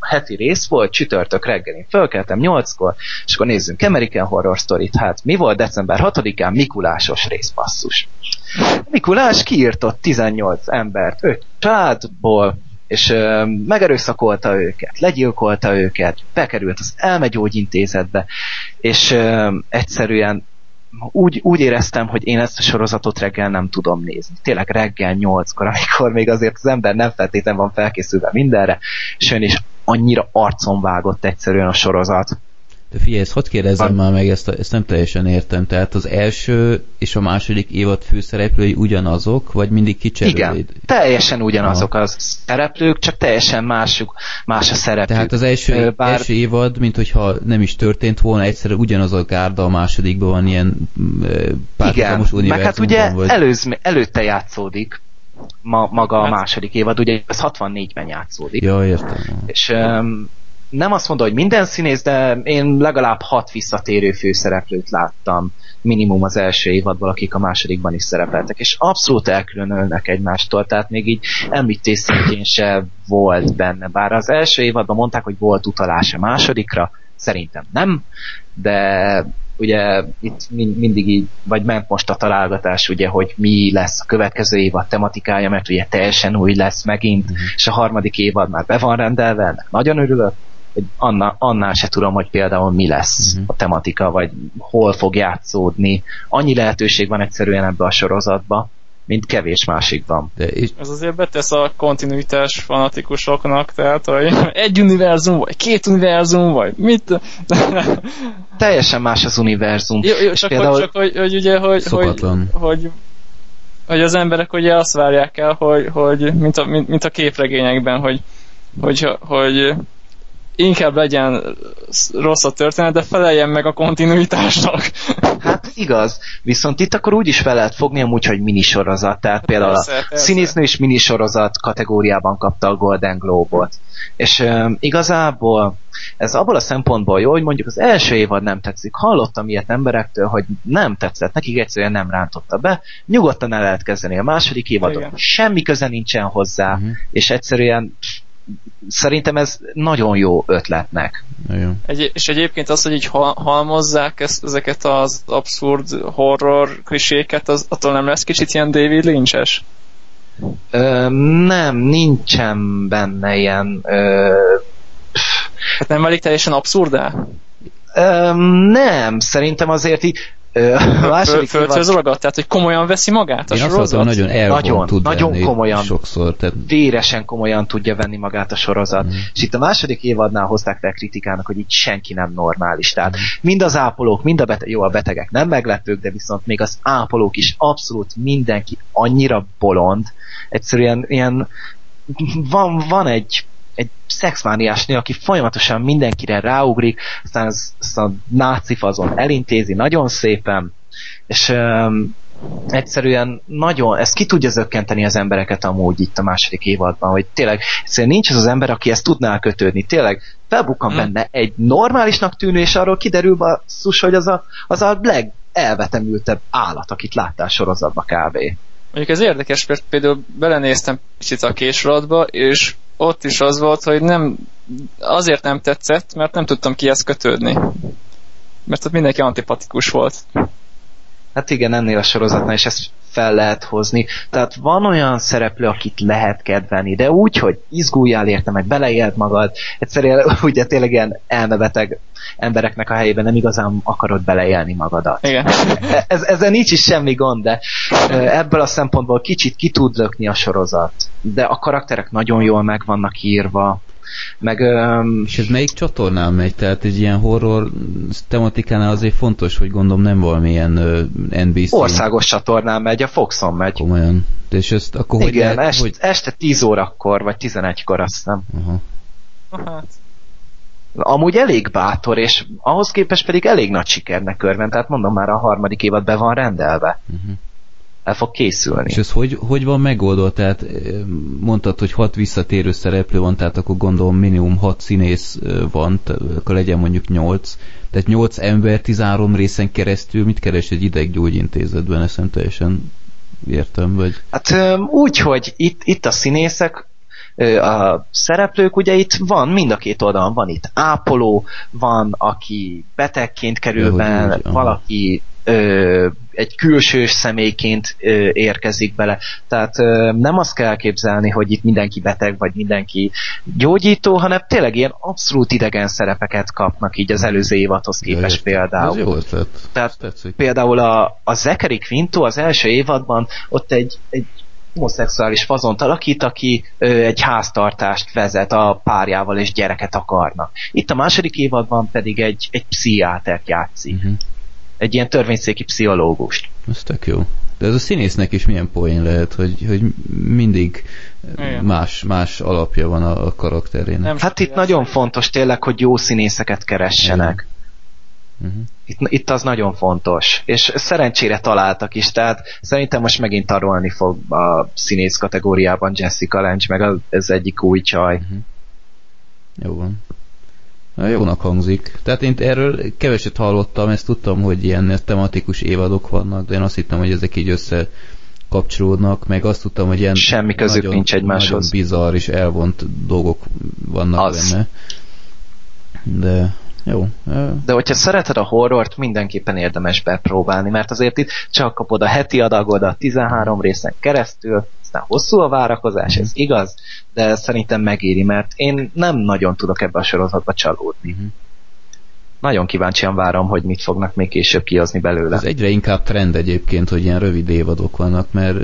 heti rész volt, csütörtök reggel. Én fölkeltem nyolckor, és akkor nézzünk American Horror Story-t. Hát mi volt december 6-án? Mikulásos rész passzus. Mikulás kiírtott 18 embert, 5 családból, és ö, megerőszakolta őket, legyilkolta őket, bekerült az elmegyógyintézetbe, és ö, egyszerűen úgy, úgy éreztem, hogy én ezt a sorozatot reggel nem tudom nézni. Tényleg reggel nyolckor, amikor még azért az ember nem feltétlenül van felkészülve mindenre, és ön annyira arcon vágott egyszerűen a sorozat. Figyelj, ezt hogy kérdezzem már meg, ezt, ezt nem teljesen értem. Tehát az első és a második évad főszereplői ugyanazok, vagy mindig kicserülik? Igen, teljesen ugyanazok a szereplők, csak teljesen másuk, más a szereplők. Tehát az első, Bár... első évad, mint hogyha nem is történt volna, egyszerűen ugyanaz a gárda a másodikban van ilyen párhuzamos univerzumban. meg hát ugye vagy... előz, előtte játszódik, ma, maga hát... a második évad, ugye ez 64-ben játszódik. Ja, értem. És um, nem azt mondom, hogy minden színész, de én legalább hat visszatérő főszereplőt láttam minimum az első évadból, akik a másodikban is szerepeltek, és abszolút elkülönölnek egymástól, tehát még így említés szintjén se volt benne, bár az első évadban mondták, hogy volt utalás a másodikra, szerintem nem, de ugye itt mindig így, vagy ment most a találgatás, ugye, hogy mi lesz a következő évad tematikája, mert ugye teljesen új lesz megint, mm-hmm. és a harmadik évad már be van rendelve, ennek nagyon örülök, annál, annál se tudom, hogy például mi lesz uh-huh. a tematika, vagy hol fog játszódni. Annyi lehetőség van egyszerűen ebbe a sorozatba, mint kevés másikban. De és... Ez azért betesz a kontinuitás fanatikusoknak, tehát hogy egy univerzum, vagy két univerzum, vagy mit? Teljesen más az univerzum. Jó, jó csak, például... hogy, csak hogy, hogy ugye, hogy, hogy, hogy, hogy az emberek ugye azt várják el, hogy, hogy mint, a, mint, mint a képregényekben, hogy, hogy, hogy inkább legyen rossz a történet, de feleljen meg a kontinuitásnak. Hát igaz, viszont itt akkor úgy is fel lehet fogni amúgy, hogy minisorozat, tehát hát például persze, a persze. színésznő és minisorozat kategóriában kapta a Golden Globe-ot. És um, igazából ez abból a szempontból jó, hogy mondjuk az első évad nem tetszik. Hallottam ilyet emberektől, hogy nem tetszett, nekik egyszerűen nem rántotta be. Nyugodtan el lehet kezdeni a második évadot. Igen. Semmi köze nincsen hozzá, uh-huh. és egyszerűen szerintem ez nagyon jó ötletnek. Egy, és egyébként az, hogy így halmozzák ezt, ezeket az abszurd horror kliséket, az, attól nem lesz kicsit ilyen David Lynch-es? Ö, nem, nincsen benne ilyen... Ö, hát nem válik teljesen abszurdá? Ö, nem, szerintem azért így a második Föl, évad... ragadt, tehát hogy komolyan veszi magát a Én sorozat? Azt nagyon nagyon, tud nagyon komolyan, sokszor. Tehát... Véresen komolyan tudja venni magát a sorozat. Mm. És itt a második évadnál hozták fel kritikának, hogy itt senki nem normális. Tehát mm. mind az ápolók, mind a betegek, jó, a betegek nem meglepők, de viszont még az ápolók is abszolút mindenki annyira bolond, egyszerűen ilyen van, van egy egy szexmániás nő, aki folyamatosan mindenkire ráugrik, aztán az, az a náci fazon elintézi nagyon szépen, és um, egyszerűen nagyon, ez ki tudja zökkenteni az embereket amúgy itt a második évadban, hogy tényleg egyszerűen nincs az az ember, aki ezt tudná kötődni. Tényleg felbukkan hmm. benne egy normálisnak tűnő, és arról kiderül basszus, hogy az a, az a legelvetemültebb állat, akit láttál sorozatba kb. Mondjuk ez érdekes, mert például belenéztem kicsit a késoratba, és ott is az volt, hogy nem, azért nem tetszett, mert nem tudtam kihez kötődni. Mert ott mindenki antipatikus volt. Hát igen, ennél a sorozatnál is ezt fel lehet hozni. Tehát van olyan szereplő, akit lehet kedvelni, de úgy, hogy izguljál érte, meg beleélt magad, egyszerűen ugye tényleg ilyen elmebeteg embereknek a helyében nem igazán akarod beleélni magadat. Igen. Ez, ezzel nincs is semmi gond, de ebből a szempontból kicsit ki tud lökni a sorozat. De a karakterek nagyon jól meg vannak írva, Meg, um, És ez melyik csatornán megy? Tehát egy ilyen horror tematikánál azért fontos, hogy gondolom nem valamilyen uh, NBC. Országos csatornán megy, a Foxon megy. Komolyan. És ezt akkor Igen, hogy lehet, est, hogy... este 10 órakor, vagy 11-kor azt hiszem. Aha. Hát, Amúgy elég bátor, és ahhoz képest pedig elég nagy sikernek örvend, tehát mondom már a harmadik évad be van rendelve. Uh-huh. El fog készülni. És ez hogy, hogy van megoldva? Tehát eh, mondtad, hogy hat visszatérő szereplő van, tehát akkor gondolom minimum hat színész eh, van, akkor legyen mondjuk nyolc. Tehát nyolc ember 13 részen keresztül mit keres egy ideggyógyintézetben? Ezt nem teljesen értem, vagy... Hát öm, úgy, hogy itt, itt a színészek, a szereplők, ugye itt van, mind a két oldalon van itt ápoló, van, aki betegként kerül be, valaki ö, egy külsős személyként ö, érkezik bele. Tehát ö, nem azt kell elképzelni, hogy itt mindenki beteg, vagy mindenki gyógyító, hanem tényleg ilyen abszolút idegen szerepeket kapnak így az előző évadhoz képest Ja, például. Ez jó ötlet. Tehát például a, a Zachary Quinto az első évadban ott egy, egy homoszexuális fazont alakít, aki ö, egy háztartást vezet a párjával és gyereket akarnak. Itt a második évadban pedig egy, egy pszichiátert játszik. Uh-huh. Egy ilyen törvényszéki pszichológust. Ez tök jó. De ez a színésznek is milyen poén lehet, hogy, hogy mindig Igen. más, más alapja van a, a karakterének. nem Hát itt nagyon fontos tényleg, hogy jó színészeket keressenek. Uh-huh. Itt, itt az nagyon fontos. És szerencsére találtak is, tehát szerintem most megint tarolni fog a színész kategóriában Jessica Lange, meg az, az egyik új csaj. Jó van. Na, jónak hangzik. Tehát én erről keveset hallottam, ezt tudtam, hogy ilyen tematikus évadok vannak, de én azt hittem, hogy ezek így össze kapcsolódnak, meg azt tudtam, hogy ilyen Semmi közük nagyon, nincs egymáshoz. Nagyon bizarr és elvont dolgok vannak Az. benne. De jó. De hogyha szereted a horrort, mindenképpen érdemes bepróbálni, mert azért itt csak kapod a heti adagodat 13 részen keresztül, aztán hosszú a várakozás, ez igaz, de szerintem megéri, mert én nem nagyon tudok ebbe a sorozatba csalódni. Mhm. Nagyon kíváncsian várom, hogy mit fognak még később kihozni belőle. Ez egyre inkább trend egyébként, hogy ilyen rövid évadok vannak, mert,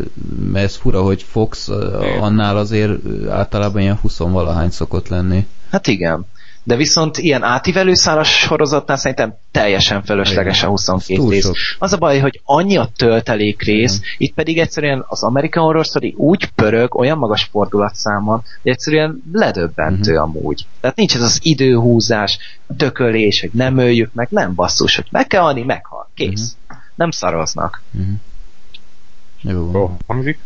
mert ez fura, hogy Fox Igen. annál azért ö, általában ilyen 20 valahány szokott lenni. Hát igen. De viszont ilyen átívelő szálas sorozatnál szerintem teljesen fölösleges a 22 Túl rész. sok. Az a baj, hogy annyi a töltelék rész, itt pedig egyszerűen az American Horror Story úgy pörög, olyan magas fordulatszámon, hogy egyszerűen ledöbbentő Mhm. amúgy. Tehát nincs ez az időhúzás, dökölés, hogy nem öljük meg, nem basszus, hogy meg kell halni, meghal. Kész. Mhm. Nem szaroznak. Uh-huh. Jó, hangzik?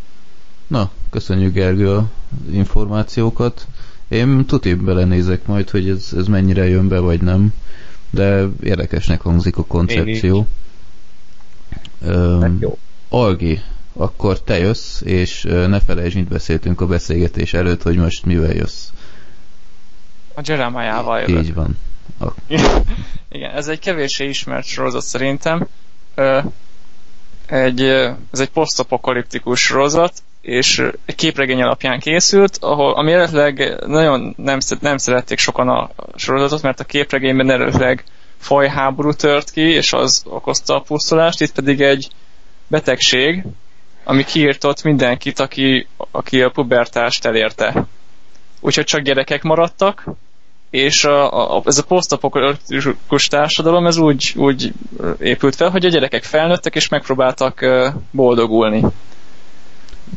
Na, köszönjük Gergő az információkat. Én tuti belenézek majd, hogy ez, ez mennyire jön be, vagy nem. De érdekesnek hangzik a koncepció. Hát Öm, jó. Algi, akkor te jössz, és ne felejtsd, mit beszéltünk a beszélgetés előtt, hogy most mivel jössz. A Jeremiah-val jövök. Így van. Igen, ez egy kevéssé ismert sorozat szerintem. Ö, egy, ez egy posztapokaliptikus sorozat, és egy képregény alapján készült, ahol, ami eredetileg nagyon nem, nem szerették sokan a sorozatot, mert a képregényben eredetileg fajháború tört ki, és az okozta a pusztulást, itt pedig egy betegség, ami kiírtott mindenkit, aki, aki a pubertást elérte. Úgyhogy csak gyerekek maradtak, és a, a, ez a posztapokaliptikus társadalom ez úgy, úgy épült fel, hogy a gyerekek felnőttek és megpróbáltak boldogulni.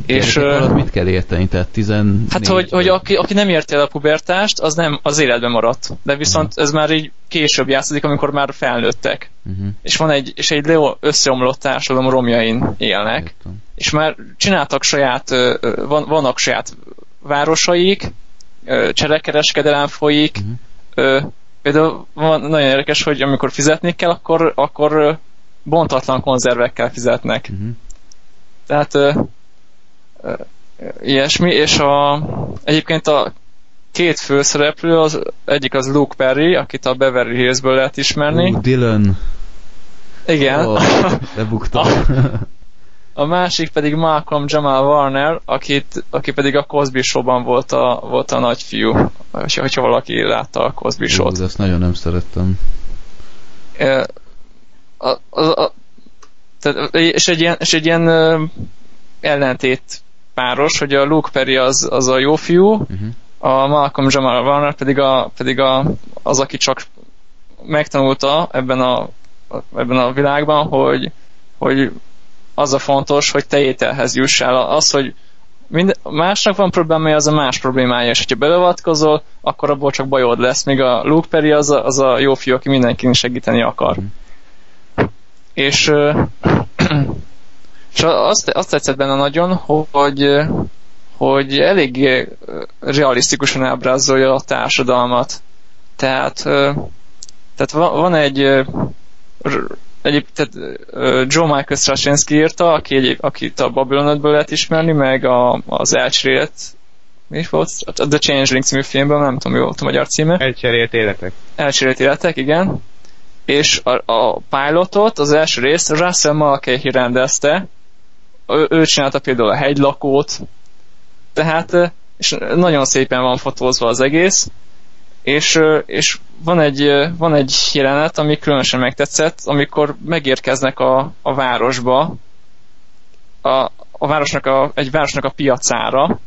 És alatt mit kell érteni? Tehát 14... hát, hogy, hogy aki, aki nem érte el a pubertást, az nem az életben maradt. De viszont ez már így később játszódik, amikor már felnőttek. Uh-huh. És van egy, és egy leo, összeomlott társadalom romjain élnek Értem. és már csináltak saját, van, vannak saját városaik, cserekereskedelem folyik, ö, például van, nagyon érdekes, hogy amikor fizetni kell, akkor, akkor bontatlan konzervekkel fizetnek. Uh-huh. Tehát ilyesmi, és a, egyébként a két főszereplő, az egyik az Luke Perry, akit a Beverly Hillsből lehet ismerni. Uh, Dylan. Igen. Oh, lebuktam. A másik pedig Malcolm Jamal Warner, akit, aki pedig a Cosby Show-ban volt a, volt a nagyfiú, hogyha valaki látta a Cosby Show-t. ezt nagyon nem szerettem. A, a, a, tehát, és egy ilyen, és egy ilyen ellentét páros, hogy a Luke Perry az, az a jó fiú, Uh-huh. a Malcolm Jamal Warner pedig, a, pedig a, az, aki csak megtanulta ebben a, ebben a világban, hogy, hogy az a fontos, hogy te ételhez jussál. Az, hogy mind, másnak van problémája, az a más problémája, és hogyha belevatkozol, akkor abból csak bajod lesz, míg a Luke Perry az a, az a jó fiú, aki mindenkinek segíteni akar. Mm. És, és azt, azt tetszett benne nagyon, hogy, hogy elég realisztikusan ábrázolja a társadalmat. Tehát, tehát van egy Egyéb, tehát Joe Michael Straczynski írta, aki egy, akit a Babylon lehet ismerni, meg a, az elcserélt mi volt? The Changeling című filmben, nem tudom, mi volt a magyar címe. Elcserélt életek. Elcserélt életek, igen. És a, a pilotot, az első részt Russell Mulcahy rendezte. Ő, ő csinálta például a hegylakót. Tehát, és nagyon szépen van fotózva az egész és, és van, egy, van egy jelenet, ami különösen megtetszett, amikor megérkeznek a, a városba, a, a városnak a, egy városnak a piacára,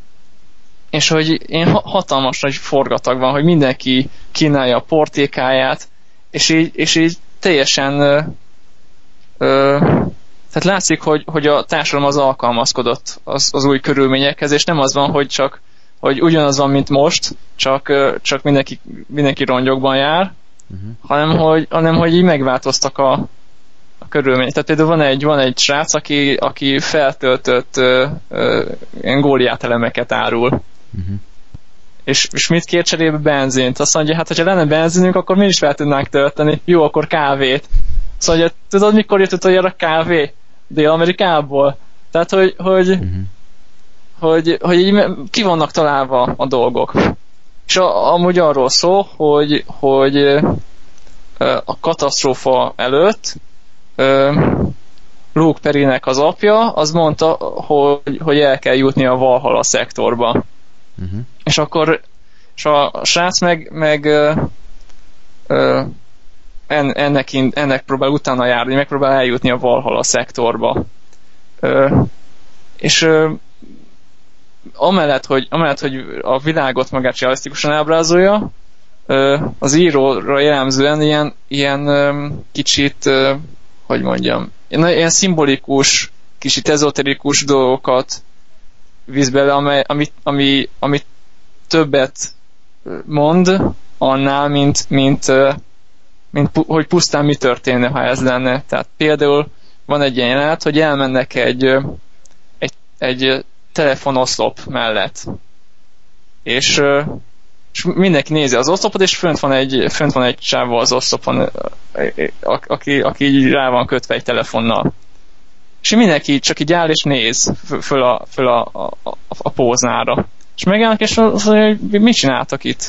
és hogy én hatalmas nagy forgatag van, hogy mindenki kínálja a portékáját, és így, és így teljesen ö, ö, tehát látszik, hogy, hogy a társadalom az alkalmazkodott az, az új körülményekhez, és nem az van, hogy csak hogy ugyanaz van, mint most, csak, csak mindenki, mindenki rongyokban jár, uh-huh. hanem, hogy, hanem hogy így megváltoztak a, a körülmények. Tehát például van egy, van egy srác, aki, aki feltöltött ö, ö, ilyen góliát elemeket árul. Uh-huh. És, és mit kér cserébe? Benzint. Azt mondja, hát ha lenne benzinünk, akkor mi is fel tudnánk tölteni. Jó, akkor kávét. Azt mondja, tudod, mikor jött utoljára kávé? Dél-Amerikából. Tehát, hogy, hogy uh-huh hogy, hogy így ki vannak találva a dolgok. És a, amúgy arról szól, hogy, hogy a katasztrófa előtt Luke Perinek az apja, az mondta, hogy, hogy el kell jutni a Valhalla szektorba. Uh-huh. És akkor és a, srác meg, meg ö, ö, en, ennek, ennek próbál utána járni, megpróbál eljutni a Valhalla szektorba. Ö, és ö, amellett, hogy, amellett, hogy a világot magát realisztikusan ábrázolja, az íróra jellemzően ilyen, ilyen kicsit, hogy mondjam, ilyen szimbolikus, kicsit ezoterikus dolgokat visz bele, amely, ami, ami, ami többet mond annál, mint, mint, mint hogy pusztán mi történne, ha ez lenne. Tehát például van egy ilyen jelenet, hogy elmennek egy, egy, egy telefonoszlop mellett. És, és mindenki nézi az oszlopot, és fönt van egy, fönt van egy csávó az oszlopon, aki, aki így rá van kötve egy telefonnal. És mindenki csak így áll és néz föl a, föl a, a, a, a póznára. És megállnak, és azt mondja, hogy mit csináltak itt?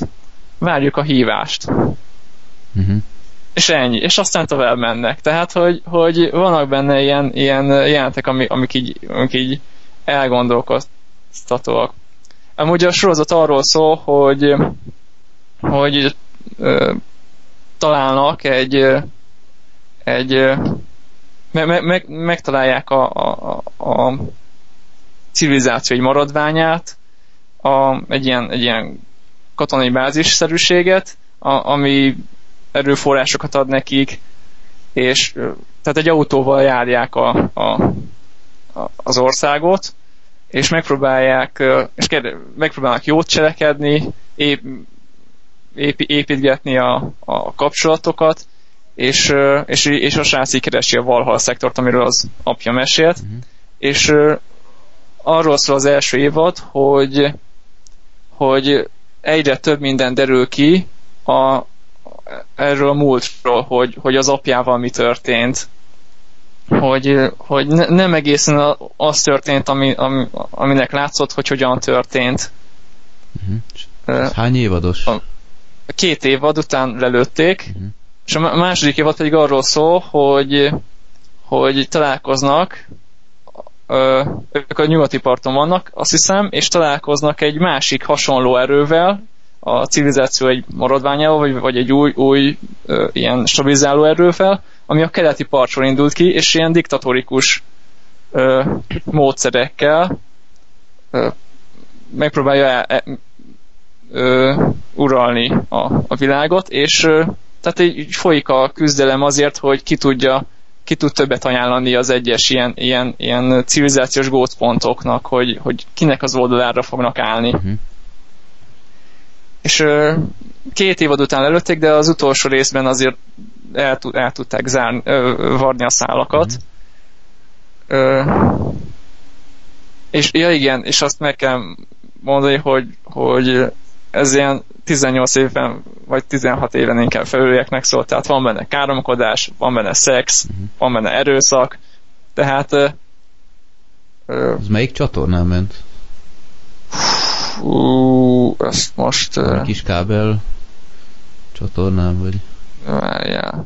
Várjuk a hívást. Uh-huh. És ennyi. És aztán tovább mennek. Tehát, hogy, hogy vannak benne ilyen, ilyen jelentek, amik, amik, így, amik így elgondolkoztatóak. Amúgy a sorozat arról szól, hogy, hogy ö, találnak egy, egy me, me, megtalálják a, a, a civilizáció egy maradványát, a, egy, ilyen, egy ilyen katonai bázisszerűséget, a, ami erőforrásokat ad nekik, és tehát egy autóval járják a, a, az országot, és megpróbálják, és megpróbálnak jót cselekedni, ép, ép, építgetni a, a kapcsolatokat, és, és, és a srác keresi a Valhalla szektort, amiről az apja mesélt, uh-huh. és arról szól az első évad, hogy, hogy egyre több minden derül ki a, erről a múltról, hogy, hogy az apjával mi történt, hogy, hogy ne, nem egészen az történt, ami, ami, aminek látszott, hogy hogyan történt. Uh-huh. Hány évados? A, két évad után lelőtték, uh-huh. és a második évad pedig arról szól, hogy, hogy találkoznak, ők a nyugati parton vannak, azt hiszem, és találkoznak egy másik hasonló erővel, a civilizáció egy maradványával, vagy, vagy egy új, új ö, ilyen stabilizáló erővel, ami a keleti partról indult ki, és ilyen diktatórikus ö, módszerekkel ö, megpróbálja el, e, ö, uralni a, a világot, és ö, tehát így folyik a küzdelem azért, hogy ki tudja ki tud többet ajánlani az egyes ilyen, ilyen, ilyen civilizációs gócpontoknak, hogy, hogy kinek az oldalára fognak állni. Uh-huh. És ö, két évad után előtték, de az utolsó részben azért el, el tudták zárni, ö, varni a szálakat. Uh-huh. Ö, és ja igen, és azt meg kell mondani, hogy, hogy ez ilyen 18 évben, vagy 16 éven inkább felülieknek szólt, tehát van benne káromkodás, van benne szex, uh-huh. van benne erőszak, tehát uh, Ez melyik csatornán ment? Fú, ezt most... Uh, kis kábel csatornán, vagy? Várjál.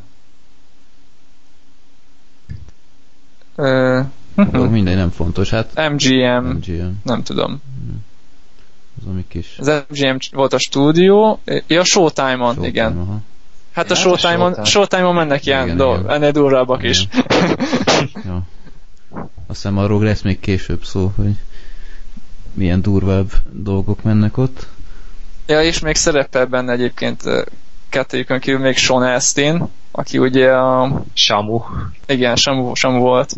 Uh, Jó, mindegy, nem fontos. Hát MGM, MGM. nem tudom. Uh-huh. Az ami kis... Az MGM volt a stúdió, ja, Showtime-on, Showtime, igen. Aha. Hát a hát Showtime-on, Showtime. Showtime-on mennek ilyen igen, dolg, igen. ennél durvábbak igen. is. ja. Azt hiszem arról lesz még később szó, hogy milyen durvább dolgok mennek ott. Ja, és még szerepel benne egyébként kettőjükön kívül még Sean Astin, aki ugye a... Samu. Igen, Samu, Samu volt.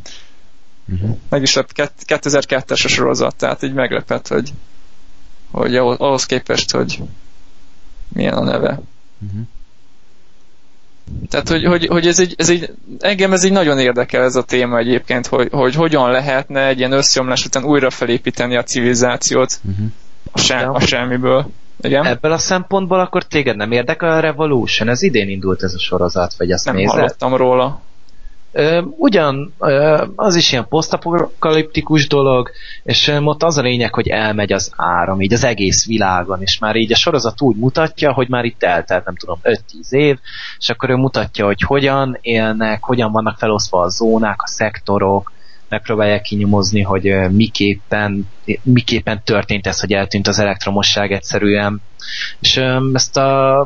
Uh-huh. Meg is lett 2002-es a sorozat, tehát így meglepett, hogy hogy ahhoz képest, hogy milyen a neve. Uh-huh. Tehát, hogy, hogy, hogy ez, egy, ez egy, engem ez egy nagyon érdekel ez a téma egyébként, hogy, hogy hogyan lehetne egy ilyen összeomlás után újra felépíteni a civilizációt uh-huh. a, sem, a semmiből. Igen? Ebből a szempontból akkor téged nem érdekel a Revolution? Ez idén indult ez a sorozat, vagy ezt Nem nézed? hallottam róla. Ugyan, az is ilyen posztapokaliptikus dolog, és ott az a lényeg, hogy elmegy az áram, így az egész világon, és már így a sorozat úgy mutatja, hogy már itt eltelt, nem tudom, 5-10 év, és akkor ő mutatja, hogy hogyan élnek, hogyan vannak felosztva a zónák, a szektorok, megpróbálják kinyomozni, hogy miképpen, miképpen történt ez, hogy eltűnt az elektromosság egyszerűen. És ezt a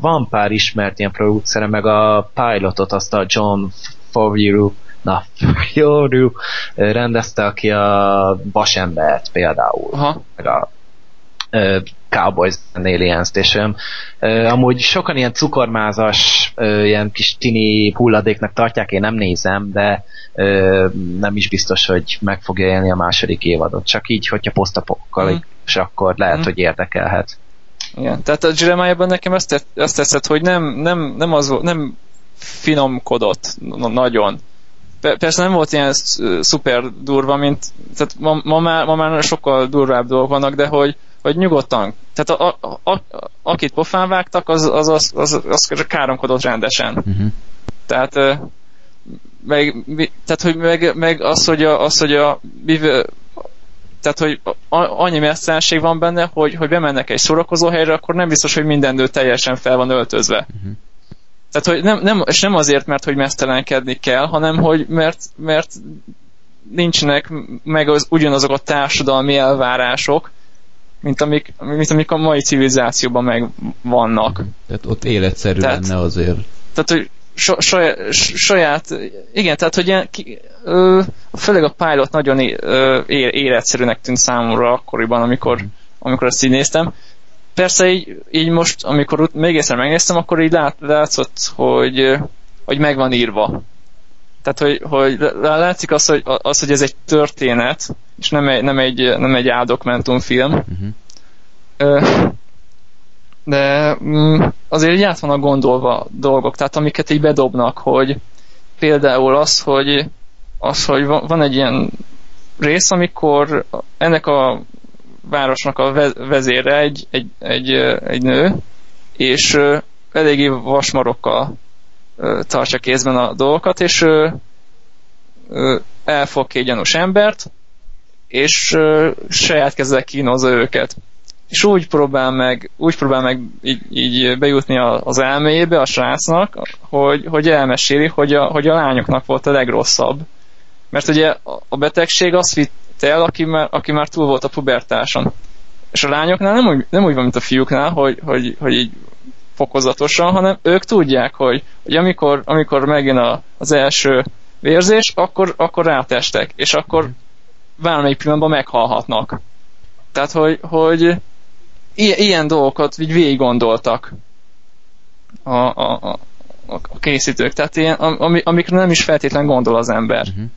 van pár ismert ilyen producere, meg a pilotot, azt a John Favreau na, Favreau rendezte, aki a Vasembert például, Aha. meg a uh, Cowboys and Aliens-t, és uh, amúgy sokan ilyen cukormázas, uh, ilyen kis tini hulladéknak tartják, én nem nézem, de uh, nem is biztos, hogy meg fogja élni a második évadot. Csak így, hogyha posztapokaliptikus, mm. akkor lehet, mm. hogy érdekelhet. Igen. Tehát a Jeremiah-ban nekem azt, tett, azt tetszett, hogy nem, nem, nem, az, nem finomkodott nagyon. Persze nem volt ilyen szuper durva, mint tehát ma, ma, már, ma már sokkal durvább dolgok vannak, de hogy, hogy nyugodtan. Tehát a, a, a, akit pofán vágtak, az, az, az, az, az, az káromkodott rendesen. Uh-huh. Tehát meg, tehát, hogy meg, meg az, hogy a, az, hogy a tehát, hogy annyi messzenség van benne, hogy, hogy bemennek egy szórakozó helyre, akkor nem biztos, hogy minden nő teljesen fel van öltözve. Uh-huh. Tehát, hogy nem, nem, és nem azért, mert hogy mesztelenkedni kell, hanem hogy mert, mert nincsenek meg az, ugyanazok a társadalmi elvárások, mint amik, mint amik a mai civilizációban meg vannak. Uh-huh. Tehát ott életszerű tehát, lenne azért. Tehát, hogy saját, saját, igen, tehát hogy ilyen, ki, ö, főleg a pilot nagyon é, életszerűnek tűnt számomra akkoriban, amikor, amikor ezt így néztem. Persze így, így most, amikor még egyszer megnéztem, akkor így lát, látszott, hogy, hogy meg van írva. Tehát, hogy, hogy látszik az, hogy, az, hogy ez egy történet, és nem egy, nem egy, nem egy áldokumentumfilm. Uh-huh de mm, azért így át vannak gondolva dolgok, tehát amiket így bedobnak, hogy például az, hogy, az, hogy van egy ilyen rész, amikor ennek a városnak a vezére egy, egy, egy, egy nő, és eléggé vasmarokkal tartja kézben a dolgokat, és elfog két gyanús embert, és saját kezzel kínozza őket és úgy próbál meg, úgy próbál meg így, így bejutni az elméjébe a srácnak, hogy, hogy elmeséli, hogy a, hogy a lányoknak volt a legrosszabb. Mert ugye a betegség azt vitt el, aki már, aki már túl volt a pubertáson. És a lányoknál nem úgy, nem úgy van, mint a fiúknál, hogy, hogy, hogy így fokozatosan, hanem ők tudják, hogy, hogy amikor, amikor megjön a, az első vérzés, akkor, akkor rátestek, és akkor bármelyik pillanatban meghalhatnak. Tehát, hogy, hogy ilyen dolgokat így végig gondoltak a, a, a, a készítők. Tehát ilyen, ami, amikre nem is feltétlen gondol az ember. Uh-huh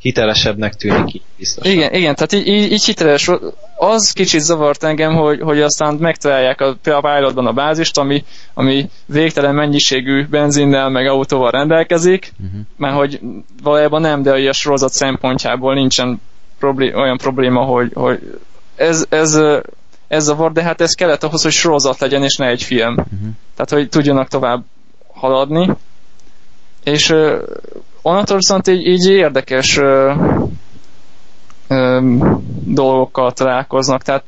hitelesebbnek tűnik így biztosan. Igen, igen, tehát így, így, így hiteles. Az kicsit zavart engem, hogy, hogy aztán megtalálják a, a pilotban a bázist, ami, ami végtelen mennyiségű benzinnel meg autóval rendelkezik, uh-huh. mert hogy valójában nem, de a sorozat szempontjából nincsen problé- olyan probléma, hogy, hogy ez, ez, ez zavar, de hát ez kellett ahhoz, hogy sorozat legyen, és ne egy film. Uh-huh. Tehát, hogy tudjanak tovább haladni. És onnantól viszont így, így érdekes ö, ö, dolgokkal találkoznak. Tehát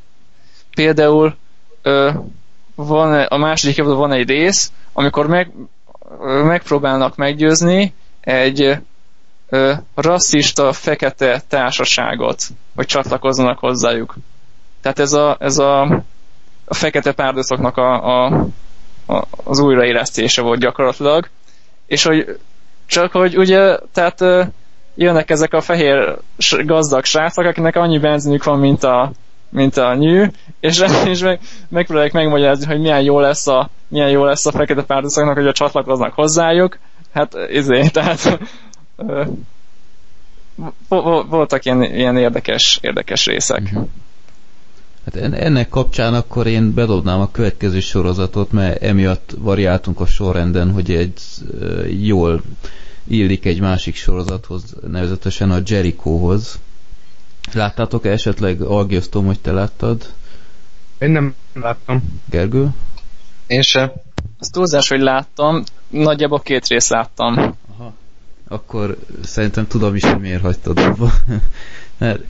például ö, van a második évadban van egy rész, amikor meg, ö, megpróbálnak meggyőzni egy ö, rasszista fekete társaságot, hogy csatlakozzanak hozzájuk. Tehát ez a, ez a, a fekete párducoknak a, a, a, az újraélesztése volt gyakorlatilag, és hogy csak hogy ugye, tehát jönnek ezek a fehér gazdag srácok, akinek annyi benzinük van, mint a, mint a nyű, és, és meg, megpróbálják megmagyarázni, hogy milyen jó lesz a, milyen jó lesz a fekete párducoknak, hogy a csatlakoznak hozzájuk. Hát izé, tehát voltak ilyen, ilyen érdekes, érdekes részek. Uh-huh. Hát ennek kapcsán akkor én bedobnám a következő sorozatot, mert emiatt variáltunk a sorrenden, hogy egy jól illik egy másik sorozathoz, nevezetesen a Jerichohoz. Láttátok -e esetleg, Algioztom, hogy te láttad? Én nem láttam. Gergő? Én sem. Az túlzás, hogy láttam, nagyjából két részt láttam. Aha. Akkor szerintem tudom is, hogy miért hagytad abba. Mert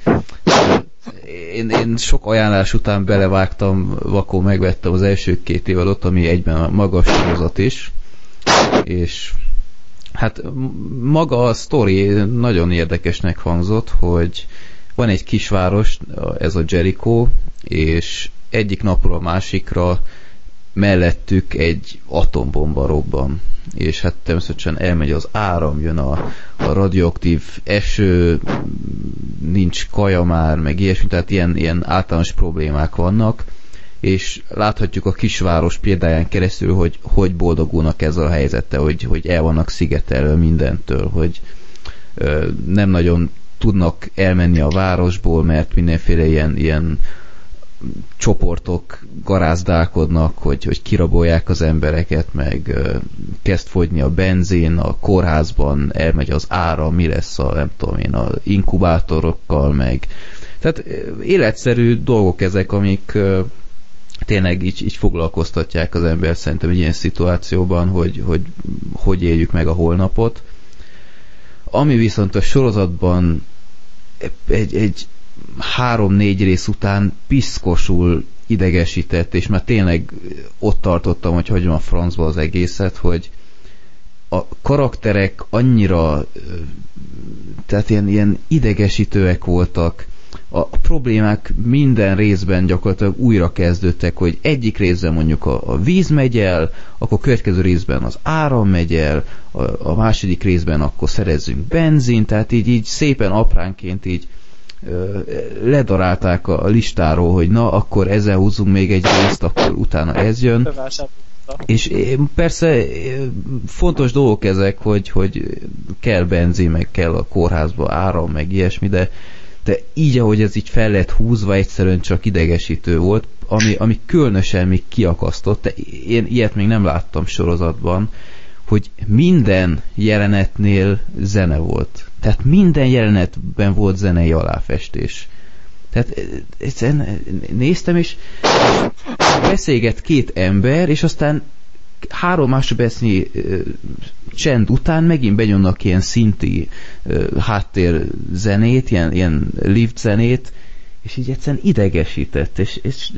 én, én sok ajánlás után belevágtam, vakó megvettem az első két évadot, ami egyben a magas sorozat is, és hát maga a sztori nagyon érdekesnek hangzott, hogy van egy kisváros, ez a Jericho, és egyik napról a másikra mellettük egy atombomba robban és hát természetesen elmegy az áram, jön a, a radioaktív eső, nincs kaja már, meg ilyesmi, tehát ilyen, ilyen általános problémák vannak, és láthatjuk a kisváros példáján keresztül, hogy hogy boldogulnak ezzel a helyzettel, hogy, hogy el vannak szigetelve mindentől, hogy ö, nem nagyon tudnak elmenni a városból, mert mindenféle ilyen, ilyen csoportok garázdálkodnak, hogy, hogy kirabolják az embereket, meg kezd fogyni a benzin, a kórházban elmegy az ára, mi lesz a, nem tudom én, a inkubátorokkal, meg tehát életszerű dolgok ezek, amik tényleg így, így foglalkoztatják az ember szerintem egy ilyen szituációban, hogy, hogy hogy éljük meg a holnapot. Ami viszont a sorozatban egy, egy három-négy rész után piszkosul idegesített, és már tényleg ott tartottam, hogy hagyom a francba az egészet, hogy a karakterek annyira tehát ilyen, ilyen idegesítőek voltak, a, a problémák minden részben gyakorlatilag újra kezdődtek, hogy egyik részben mondjuk a, a víz megy el, akkor következő részben az áram megy el, a, a második részben akkor szerezzünk benzin, tehát így, így szépen apránként így ledarálták a listáról, hogy na, akkor ezzel húzunk még egy részt, akkor utána ez jön. És persze fontos dolgok ezek, hogy, hogy kell benzin, meg kell a kórházba áram, meg ilyesmi, de, de így, ahogy ez így fel lett húzva, egyszerűen csak idegesítő volt, ami, ami különösen még kiakasztott, én ilyet még nem láttam sorozatban, hogy minden jelenetnél zene volt. Tehát minden jelenetben volt zenei aláfestés. Tehát eh, egyszerűen néztem, és beszélget két ember, és aztán három másodpercnyi uh, csend után megint benyomnak ilyen szinti háttér zenét, ilyen, ilyen lift zenét, és így egyszerűen idegesített, és, és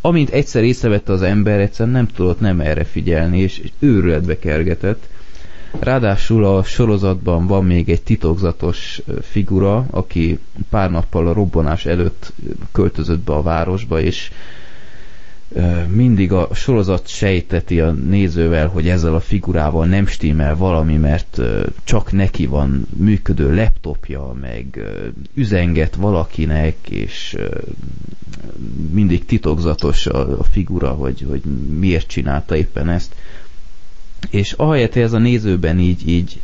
amint egyszer észrevette az ember, egyszerűen nem tudott nem erre figyelni, és, és őrületbe kergetett. Ráadásul a sorozatban van még egy titokzatos figura, aki pár nappal a robbanás előtt költözött be a városba, és mindig a sorozat sejteti a nézővel, hogy ezzel a figurával nem stimmel valami, mert csak neki van működő laptopja, meg üzenget valakinek, és mindig titokzatos a, figura, hogy, hogy miért csinálta éppen ezt. És ahelyett, hogy ez a nézőben így, így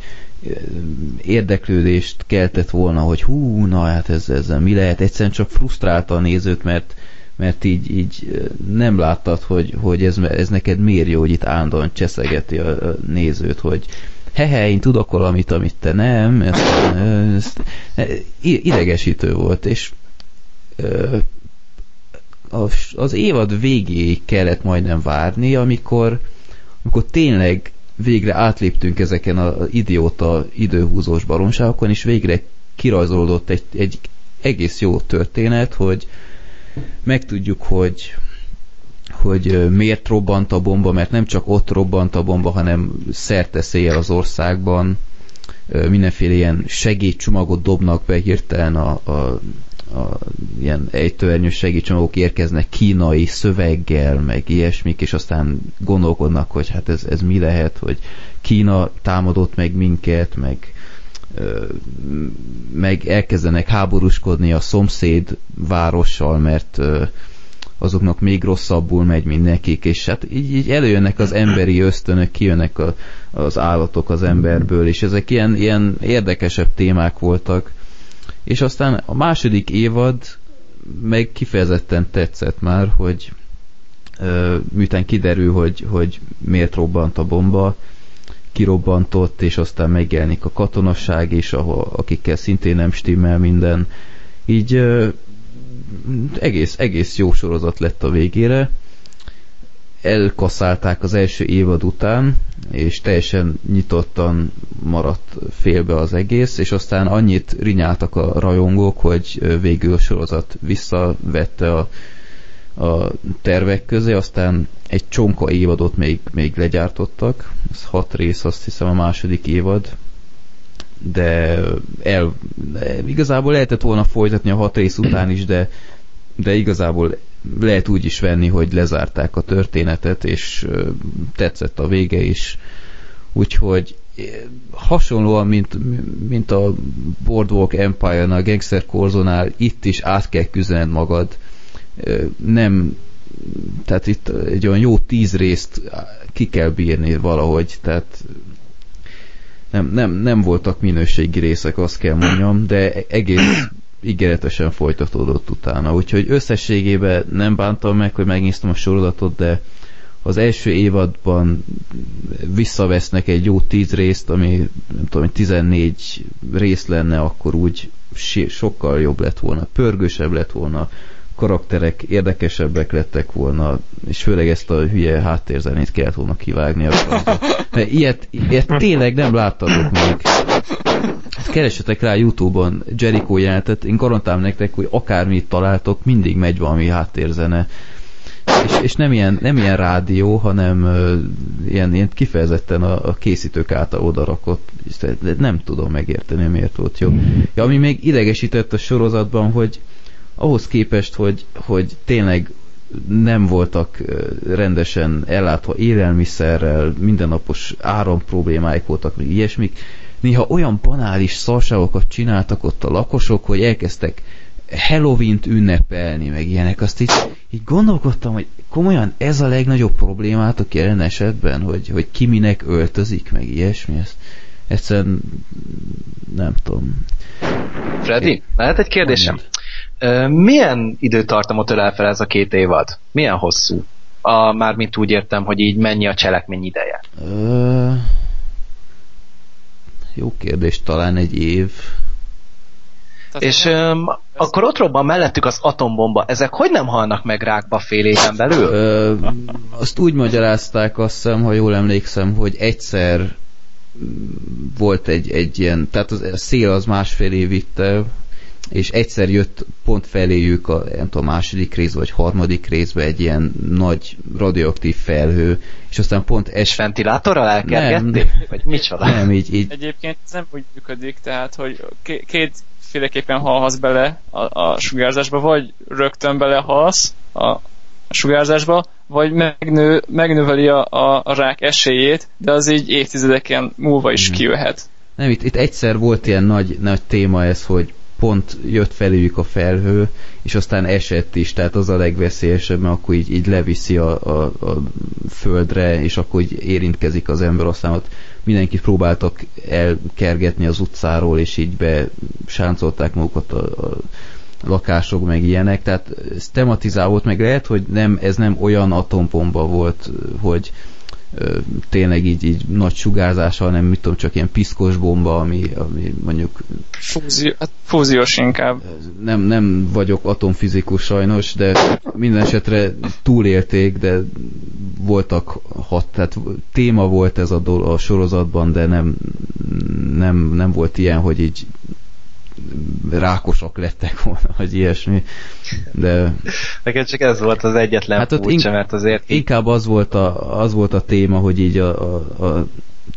érdeklődést keltett volna, hogy hú, na hát ez, ezzel mi lehet, egyszerűen csak frusztrálta a nézőt, mert, mert így, így nem láttad, hogy, hogy ez, ez neked miért jó, hogy itt állandóan cseszegeti a, nézőt, hogy hehe, én tudok valamit, amit te nem, ez, ez, ez idegesítő volt, és az évad végéig kellett majdnem várni, amikor, amikor tényleg végre átléptünk ezeken az idióta időhúzós baromságokon, és végre kirajzolódott egy, egy egész jó történet, hogy megtudjuk, hogy hogy miért robbant a bomba, mert nem csak ott robbant a bomba, hanem szerte széjjel az országban, mindenféle ilyen segédcsomagot dobnak be hirtelen a, a a, ilyen ejtőernyős segítségcsomagok érkeznek kínai szöveggel, meg ilyesmik, és aztán gondolkodnak, hogy hát ez, ez mi lehet, hogy Kína támadott meg minket, meg meg elkezdenek háborúskodni a szomszéd várossal, mert azoknak még rosszabbul megy, mint nekik, és hát így, így előjönnek az emberi ösztönök, kijönnek a, az állatok az emberből, és ezek ilyen, ilyen érdekesebb témák voltak, és aztán a második évad meg kifejezetten tetszett már, hogy ö, miután kiderül, hogy, hogy miért robbant a bomba, kirobbantott, és aztán megjelenik a katonasság is, ahol, akikkel szintén nem stimmel minden. Így ö, egész, egész jó sorozat lett a végére. Elkaszálták az első évad után, és teljesen nyitottan maradt félbe az egész, és aztán annyit rinyáltak a rajongók, hogy végül a sorozat visszavette a, a tervek közé, aztán egy csonka évadot még, még legyártottak, ez hat rész, azt hiszem a második évad, de el, igazából lehetett volna folytatni a hat rész után is, de, de igazából lehet úgy is venni, hogy lezárták a történetet, és tetszett a vége is. Úgyhogy hasonlóan, mint, mint a Boardwalk Empire-nál, a Gangster Corzonál, itt is át kell küzdened magad. Nem, tehát itt egy olyan jó tíz részt ki kell bírni valahogy, tehát nem, nem, nem voltak minőségi részek, azt kell mondjam, de egész ígéretesen folytatódott utána. Úgyhogy összességében nem bántam meg, hogy megnéztem a sorozatot, de az első évadban visszavesznek egy jó tíz részt, ami nem tudom, 14 rész lenne, akkor úgy sokkal jobb lett volna, pörgősebb lett volna, karakterek érdekesebbek lettek volna, és főleg ezt a hülye háttérzenét kellett volna kivágni. Mert ilyet, ilyet tényleg nem láttatok még. Keresetek rá Youtube-on Jericho jelentet, én garantálom nektek, hogy akármit találtok, mindig megy valami háttérzene. És, és nem, ilyen, nem ilyen rádió, hanem uh, ilyen, ilyen kifejezetten a, a készítők által odarakott, nem tudom megérteni, miért volt jó. Ja, ami még idegesített a sorozatban, hogy ahhoz képest, hogy, hogy tényleg nem voltak rendesen ellátva élelmiszerrel, mindennapos áram problémáik voltak, még ilyesmik, néha olyan banális szarságokat csináltak ott a lakosok, hogy elkezdtek Halloween-t ünnepelni, meg ilyenek. Azt így, így gondolkodtam, hogy komolyan ez a legnagyobb problémátok jelen esetben, hogy, hogy ki minek öltözik, meg ilyesmi. Ezt egyszerűen nem tudom. Freddy, lehet egy kérdésem? Milyen időtartamot ölel fel ez a két évad? Milyen hosszú? A, mármint úgy értem, hogy így mennyi a cselekmény ideje. Ö... Jó kérdés, talán egy év. Tehát és öm, akkor ott robban mellettük az atombomba. Ezek hogy nem halnak meg rákba fél éven belül? Ö, azt úgy magyarázták, azt hiszem, ha jól emlékszem, hogy egyszer volt egy, egy ilyen, tehát az, a szél az másfél év vitte, és egyszer jött pont feléjük a, nem tudom, második rész vagy harmadik részbe egy ilyen nagy radioaktív felhő, és aztán pont es... Ventilátorral elkergették? Vagy micsoda? Nem, így, így... Egyébként ez nem úgy működik, tehát, hogy két féleképpen halhasz bele a, a sugárzásba, vagy rögtön belehalsz a, a sugárzásba, vagy megnő, megnöveli a, a, a rák esélyét, de az így évtizedeken múlva is mm. kijöhet. Nem, itt, itt egyszer volt ilyen nagy, nagy téma ez, hogy pont jött felőjük a felhő, és aztán esett is, tehát az a legveszélyesebb, mert akkor így, így leviszi a, a, a földre, és akkor így érintkezik az ember, aztán ott mindenki próbáltak elkergetni az utcáról, és így besáncolták magukat a, a lakások, meg ilyenek, tehát ez tematizál volt, meg lehet, hogy nem, ez nem olyan atombomba volt, hogy tényleg így, így nagy sugárzással, hanem mit tudom, csak ilyen piszkos bomba, ami, ami mondjuk... Fúzió, hát fúziós inkább. Nem, nem vagyok atomfizikus sajnos, de minden esetre túlélték, de voltak hat, tehát téma volt ez a, dol- a sorozatban, de nem, nem, nem volt ilyen, hogy így rákosak lettek volna, vagy ilyesmi. De... Neked csak ez volt az egyetlen hát furcsa, ink- mert azért... Inkább az volt, a, az volt a téma, hogy így a, a, a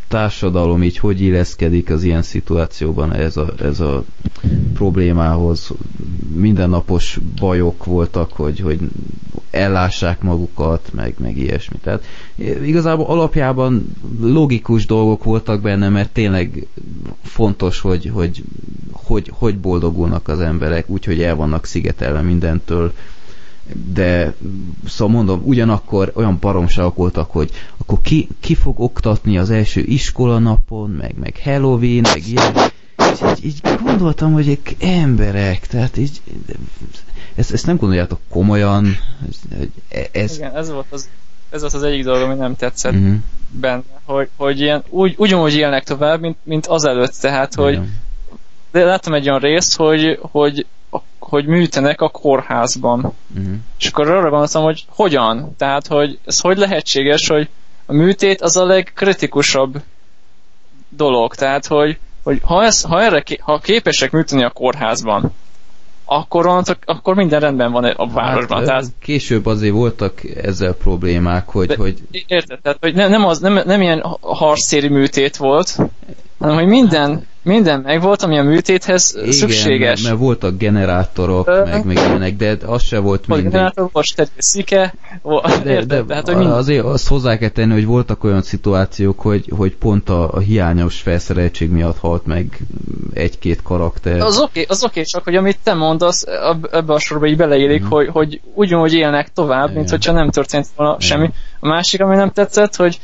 társadalom így hogy illeszkedik az ilyen szituációban ez a, ez a problémához. Mindennapos bajok voltak, hogy, hogy ellássák magukat, meg, meg ilyesmi. Tehát igazából alapjában logikus dolgok voltak benne, mert tényleg fontos, hogy hogy, hogy, hogy boldogulnak az emberek, úgyhogy el vannak szigetelve mindentől, de szóval mondom, ugyanakkor olyan baromságok voltak, hogy akkor ki, ki fog oktatni az első iskolanapon, meg, meg Halloween, meg ilyen. És így, így gondoltam, hogy ők emberek, tehát így ezt, ezt nem gondoljátok komolyan, hogy ez... Igen, ez volt az, ez volt az egyik dolog, ami nem tetszett uh-huh. benne, hogy, hogy ilyen, úgy, ugyanúgy élnek tovább, mint, mint azelőtt, tehát, hogy Igen. De láttam egy olyan részt, hogy, hogy hogy műtenek a kórházban. Uh-huh. És akkor arra gondoltam, hogy hogyan? Tehát, hogy ez hogy lehetséges, hogy a műtét az a legkritikusabb dolog. Tehát, hogy, hogy ha, ez, ha, erre, ha képesek műteni a kórházban, akkor, akkor minden rendben van a városban. Hát, tehát, később azért voltak ezzel problémák, hogy... hogy... Érted, tehát, hogy nem, nem, az, nem, nem ilyen harcszéri műtét volt, hanem hogy minden minden meg volt, ami a műtéthez Igen, szükséges. Mert, mert voltak generátorok, Ö, meg, meg ilyenek, de az se volt mindig. Generátor, most szike, de, de, de hát, hogy azért azt hozzá kell tenni, hogy voltak olyan szituációk, hogy, hogy pont a, a hiányos felszereltség miatt halt meg egy-két karakter. Az oké, okay, az oké, okay, csak hogy amit te mondasz, ebbe a sorba így beleélik, mm. hogy, hogy ugyanúgy élnek tovább, Igen. mint hogyha nem történt volna Igen. semmi. A másik, ami nem tetszett, hogy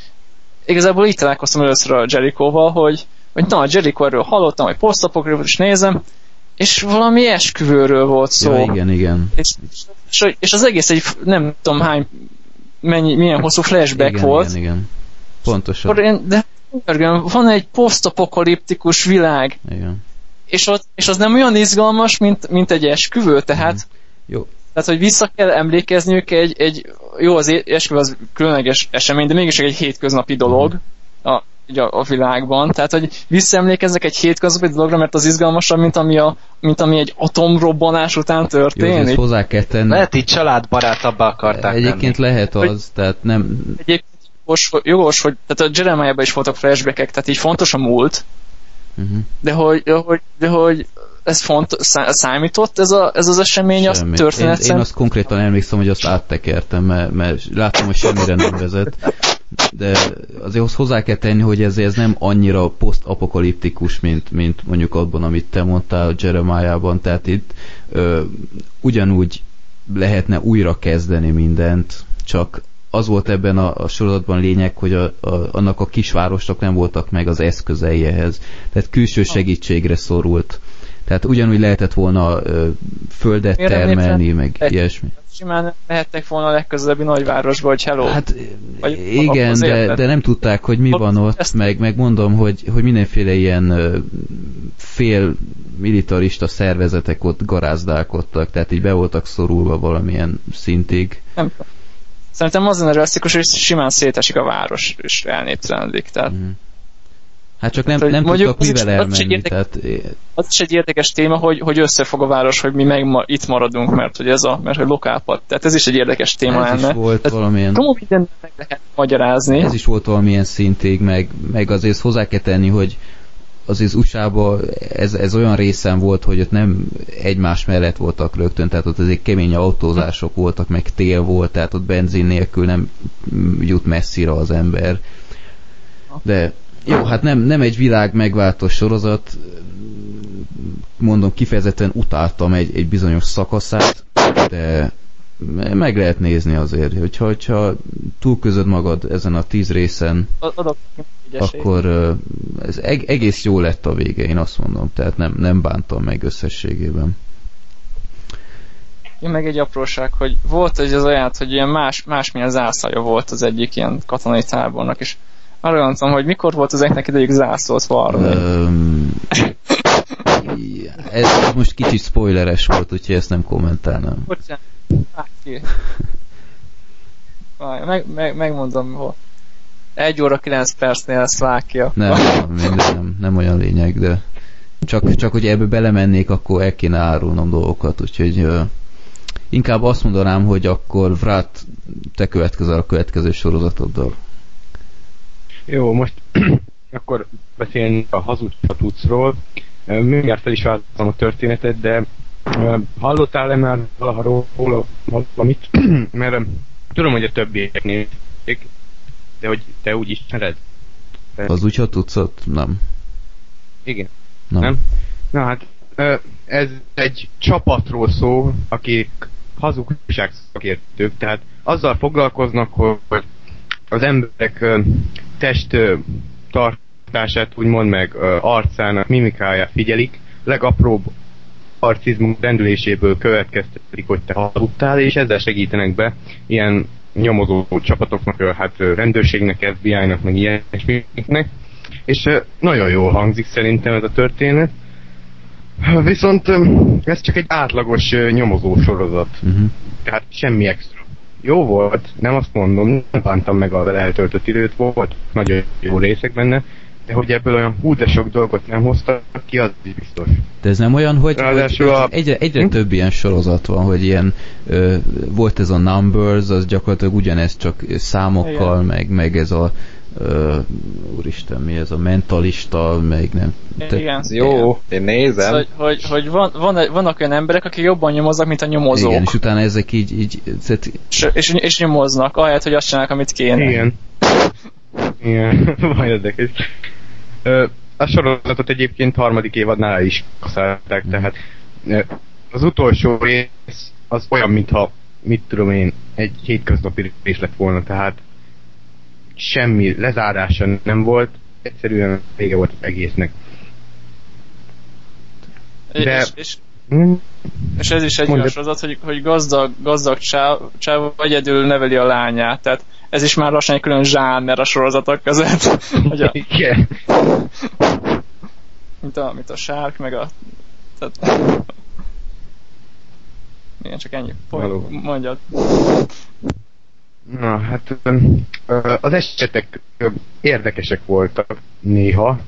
igazából itt találkoztam először a Jericho-val, hogy hogy na, Jericho erről hallottam, hogy is nézem, és valami esküvőről volt szó. Ja, igen, igen. És, és, és az egész egy nem tudom hány, mennyi, milyen hosszú flashback igen, volt. Igen, igen. Pontosan. Én, de van egy posztapokaliptikus világ. Igen. És, ott, és az nem olyan izgalmas, mint, mint egy esküvő, tehát... Mm. Jó. Tehát, hogy vissza kell emlékezniük egy, egy jó, az esküvő az különleges esemény, de mégis egy hétköznapi dolog. Mm a, a, a világban. Tehát, hogy visszaemlékezzek egy hétköznapi dologra, mert az izgalmasabb, mint ami, a, mint ami egy atomrobbanás után történik. Jó, hozzá kell tenni. Lehet így családbarátabbá akarták Egyébként tenni. lehet az, hogy, tehát nem... Egyébként jogos, jogos, hogy tehát a jeremiah is voltak flashbackek, tehát így fontos a múlt, uh-huh. de, hogy, de, hogy, de hogy ez font, számított ez, a, ez az esemény a történet én, én azt konkrétan emlékszem, hogy azt áttekertem, mert, mert láttam, hogy semmire nem vezet de azért hozzá kell tenni, hogy ez, ez nem annyira posztapokaliptikus, mint, mint mondjuk abban, amit te mondtál Jeremiah-ban, tehát itt ö, ugyanúgy lehetne újra kezdeni mindent, csak az volt ebben a, a sorozatban lényeg, hogy a, a, annak a kisvárosnak nem voltak meg az eszközei ehhez. Tehát külső segítségre szorult. Tehát ugyanúgy lehetett volna ö, földet Miért termelni, meg egy, ilyesmi. Simán lehettek volna a legközelebbi nagyvárosba, hogy hello. Hát vagy igen, de, de nem tudták, hogy mi van ott, ezt... meg, meg mondom, hogy, hogy mindenféle ilyen ö, fél militarista szervezetek ott garázdálkodtak, tehát így be voltak szorulva valamilyen szintig. Nem Szerintem az lenne realisztikus, hogy simán szétesik a város, és elnéptelenedik. Tehát mm. Hát csak nem, nem tudtak mivel elmenni. Az is, érdekes, tehát... az is egy érdekes téma, hogy, hogy összefog a város, hogy mi meg ma, itt maradunk, mert hogy ez a, mert hogy lokálpad. Tehát ez is egy érdekes téma ez lenne. Is volt tehát valamilyen... Csomó mindent meg lehet magyarázni. Ez is volt valamilyen szintig, meg, meg azért hozzá kell tenni, hogy azért usa ez, ez olyan részen volt, hogy ott nem egymás mellett voltak rögtön, tehát ott azért kemény autózások voltak, meg tél volt, tehát ott benzin nélkül nem jut messzire az ember. De jó, hát nem, nem egy világ megváltó sorozat, mondom, kifejezetten utáltam egy, egy bizonyos szakaszát, de meg lehet nézni azért, hogyha, hogyha túlközöd magad ezen a tíz részen, Adok akkor ez egész jó lett a vége, én azt mondom, tehát nem, nem bántam meg összességében. Én meg egy apróság, hogy volt egy az olyan, hogy ilyen más, másmilyen zászlaja volt az egyik ilyen katonai tábornak, és arra gondoltam, hogy mikor volt az ezeknek idejük zászlót varni. Um, ez most kicsit spoileres volt, úgyhogy ezt nem kommentálnám. Bocsánat, meg, meg, megmondom, hogy 1 óra 9 percnél Szlákia. Nem, nem, nem, nem olyan lényeg, de csak, csak hogy ebbe belemennék, akkor el kéne árulnom dolgokat, úgyhogy uh, inkább azt mondanám, hogy akkor Vrát, te következel a következő sorozatoddal. Jó, most akkor beszélni a hazudhatúcról. Mindjárt fel is változom a történetet, de hallottál-e már valaha róla valamit? Mert tudom, hogy a többiek nézik, de hogy te úgy ismered? Az úgy, ha tudsz, nem. Igen. Nem. nem? Na hát, ez egy csapatról szól, akik hazugság szakértők, tehát azzal foglalkoznak, hogy az emberek test tartását úgymond meg arcának mimikáját figyelik, legapróbb arcizmus rendüléséből következtetik, hogy te hazudtál, és ezzel segítenek be ilyen nyomozó csapatoknak, hát rendőrségnek, FBI-nak, meg ilyesmiknek. És nagyon jól hangzik szerintem ez a történet. Viszont ez csak egy átlagos nyomozó sorozat. Uh-huh. Tehát semmi extra. Jó volt, nem azt mondom, nem bántam meg a vele eltöltött időt, volt nagyon jó részek benne, de hogy ebből olyan hú de sok dolgot nem hoztak ki, az is biztos. De ez nem olyan, hogy, hogy a... egyre, egyre hm? több ilyen sorozat van, hogy ilyen ö, volt ez a Numbers, az gyakorlatilag ugyanez csak számokkal, meg, meg ez a ö, úristen, mi ez a mentalista, meg nem. Te, Igen. Jó, én nézem. Szóval, hogy, hogy van, van, vannak olyan emberek, akik jobban nyomoznak, mint a nyomozók. Igen, és utána ezek így... így tehát... és, és, és nyomoznak, ahelyett, hogy azt csinálnak, amit kéne. Igen. Igen, majd érdekes. A sorozatot egyébként harmadik évadnál is kaszálták, mm. tehát az utolsó rész az olyan, mintha mit tudom én, egy hétköznapi rész lett volna, tehát semmi lezárása nem volt, egyszerűen vége volt az egésznek. De... És, és, hm? és ez is egy olyan sorozat, hogy, hogy gazdag, gazdag csáv, csáv egyedül neveli a lányát, tehát ez is már lassan egy külön zsáner a sorozatok között. hogy a, Igen. mint a, mint a sárk, meg a... Tehát, igen, csak ennyi. Mondjad. Na, hát az esetek érdekesek voltak néha,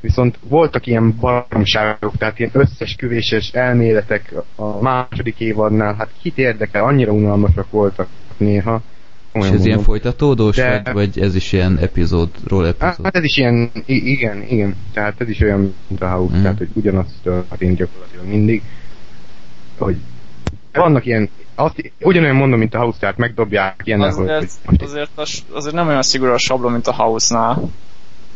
viszont voltak ilyen baromságok, tehát ilyen összesküvéses elméletek a második évadnál, hát kit érdekel, annyira unalmasak voltak néha. És ez mondom. ilyen folytatódós, De... vagy, vagy ez is ilyen epizódról epizód? Hát ez is ilyen, igen, igen, tehát ez is olyan, mint a House, mm. tehát hogy ugyanazt történik gyakorlatilag mindig, hogy vannak ilyen azt, ugyanolyan mondom, mint a House, megdobják ilyen azért, hogy azért, az, azért nem olyan szigorú a sablon, mint a House-nál.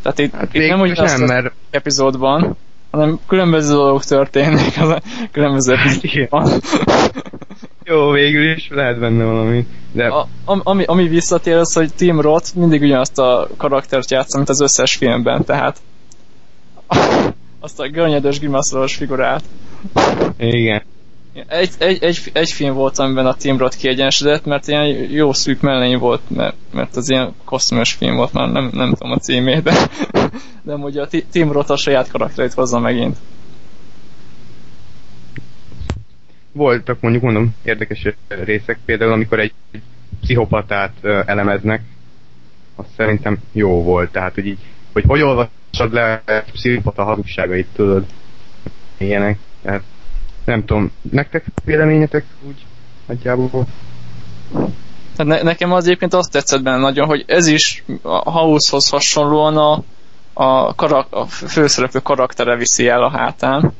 Tehát itt, hát itt nem úgy nem, mert... epizódban, hanem különböző dolgok történnek az a különböző epizódban. Jó, végül is lehet benne valami. De... A, ami, ami visszatér az, hogy Tim Roth mindig ugyanazt a karaktert játsza, mint az összes filmben, tehát azt a görnyedős grimaszolos figurát. Igen. Egy, egy, egy, egy film volt, amiben a Tim Roth kiegyenesedett, mert ilyen jó szűk mellény volt, mert, mert az ilyen kosztümös film volt, már nem, nem tudom a címét, de, de ugye a Tim Roth a saját karakterét hozza megint. Voltak mondjuk mondom érdekes részek, például amikor egy pszichopatát elemeznek, az szerintem jó volt, tehát hogy így, hogy hogy olvasod le pszichopata hazugságait, tudod, ilyenek, tehát nem tudom, nektek véleményetek úgy nagyjából? Hát ne, nekem az egyébként azt tetszett benne nagyon, hogy ez is a House-hoz hasonlóan a, a, karak, a főszereplő karaktere viszi el a hátán.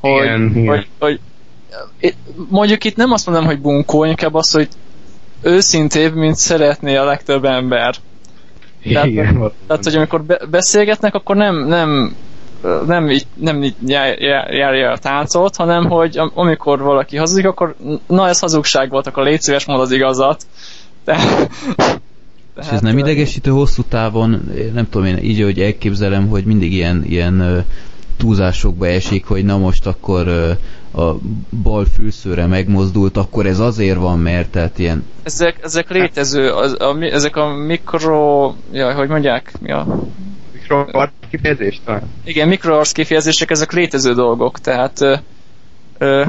Hogy, igen, hogy, igen. hogy, hogy mondjuk itt nem azt mondom, hogy bunkó, inkább az, hogy őszintébb, mint szeretné a legtöbb ember. Tehát, igen, tehát hogy amikor be, beszélgetnek, akkor nem, nem nem így, nem így járja a táncot, hanem hogy amikor valaki hazudik, akkor na ez hazugság volt, akkor légy szíves, mond az igazat. De, és ez nem idegesítő hosszú távon, nem tudom én így, hogy elképzelem, hogy mindig ilyen, ilyen túlzásokba esik, hogy na most akkor a bal fülszőre megmozdult, akkor ez azért van, mert tehát ilyen... Ezek, ezek létező, az, a, ezek a mikro... Jaj, hogy mondják? Mi a... Mikroarc kifejezés talán? Igen, mikroarc kifejezések, ezek létező dolgok, tehát ö, ö,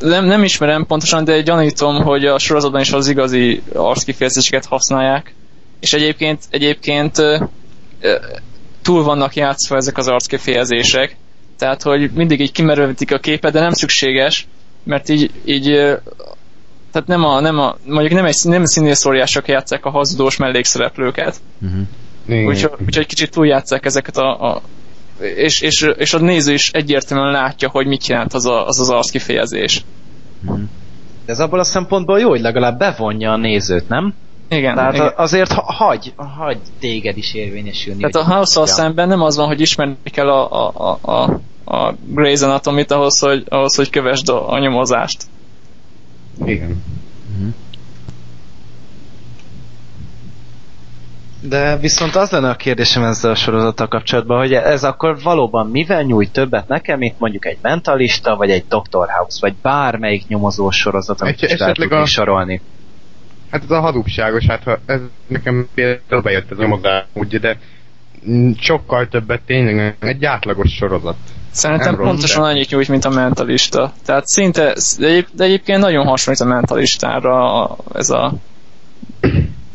nem, nem ismerem pontosan, de gyanítom, hogy a sorozatban is az igazi arckifejezéseket használják, és egyébként, egyébként ö, ö, túl vannak játszva ezek az arckifejezések, tehát, hogy mindig így kimerővítik a képet, de nem szükséges, mert így, így tehát nem a, nem a mondjuk nem, egy, nem színészóriások játszák a hazudós mellékszereplőket. Uh-huh. Úgyhogy, úgyhogy kicsit túljátszák ezeket a, a és, és, és a néző is egyértelműen látja, hogy mit jelent az a, az, az arckifejezés. De ez abból a szempontból jó, hogy legalább bevonja a nézőt, nem? Igen. Tehát igen. azért ha, hagy, hagy téged is érvényesülni. Tehát a house szemben nem az van, hogy ismerni kell a, a, a, a, a Grey's Anatomy-t ahhoz, hogy, ahhoz, hogy kövesd a, a nyomozást. Igen. Uh-huh. De viszont az lenne a kérdésem ezzel a sorozattal kapcsolatban, hogy ez akkor valóban mivel nyújt többet nekem, mint mondjuk egy mentalista, vagy egy Dr. House, vagy bármelyik nyomozó sorozat, amit is a... sorolni. Hát ez a hazugságos, hát ha ez nekem például bejött ez a nyomozás, úgy, de sokkal többet tényleg egy átlagos sorozat. Szerintem nem pontosan rossz, annyit nyújt, mint a mentalista. Tehát szinte, de, egyéb, de egyébként nagyon hasonlít a mentalistára ez a,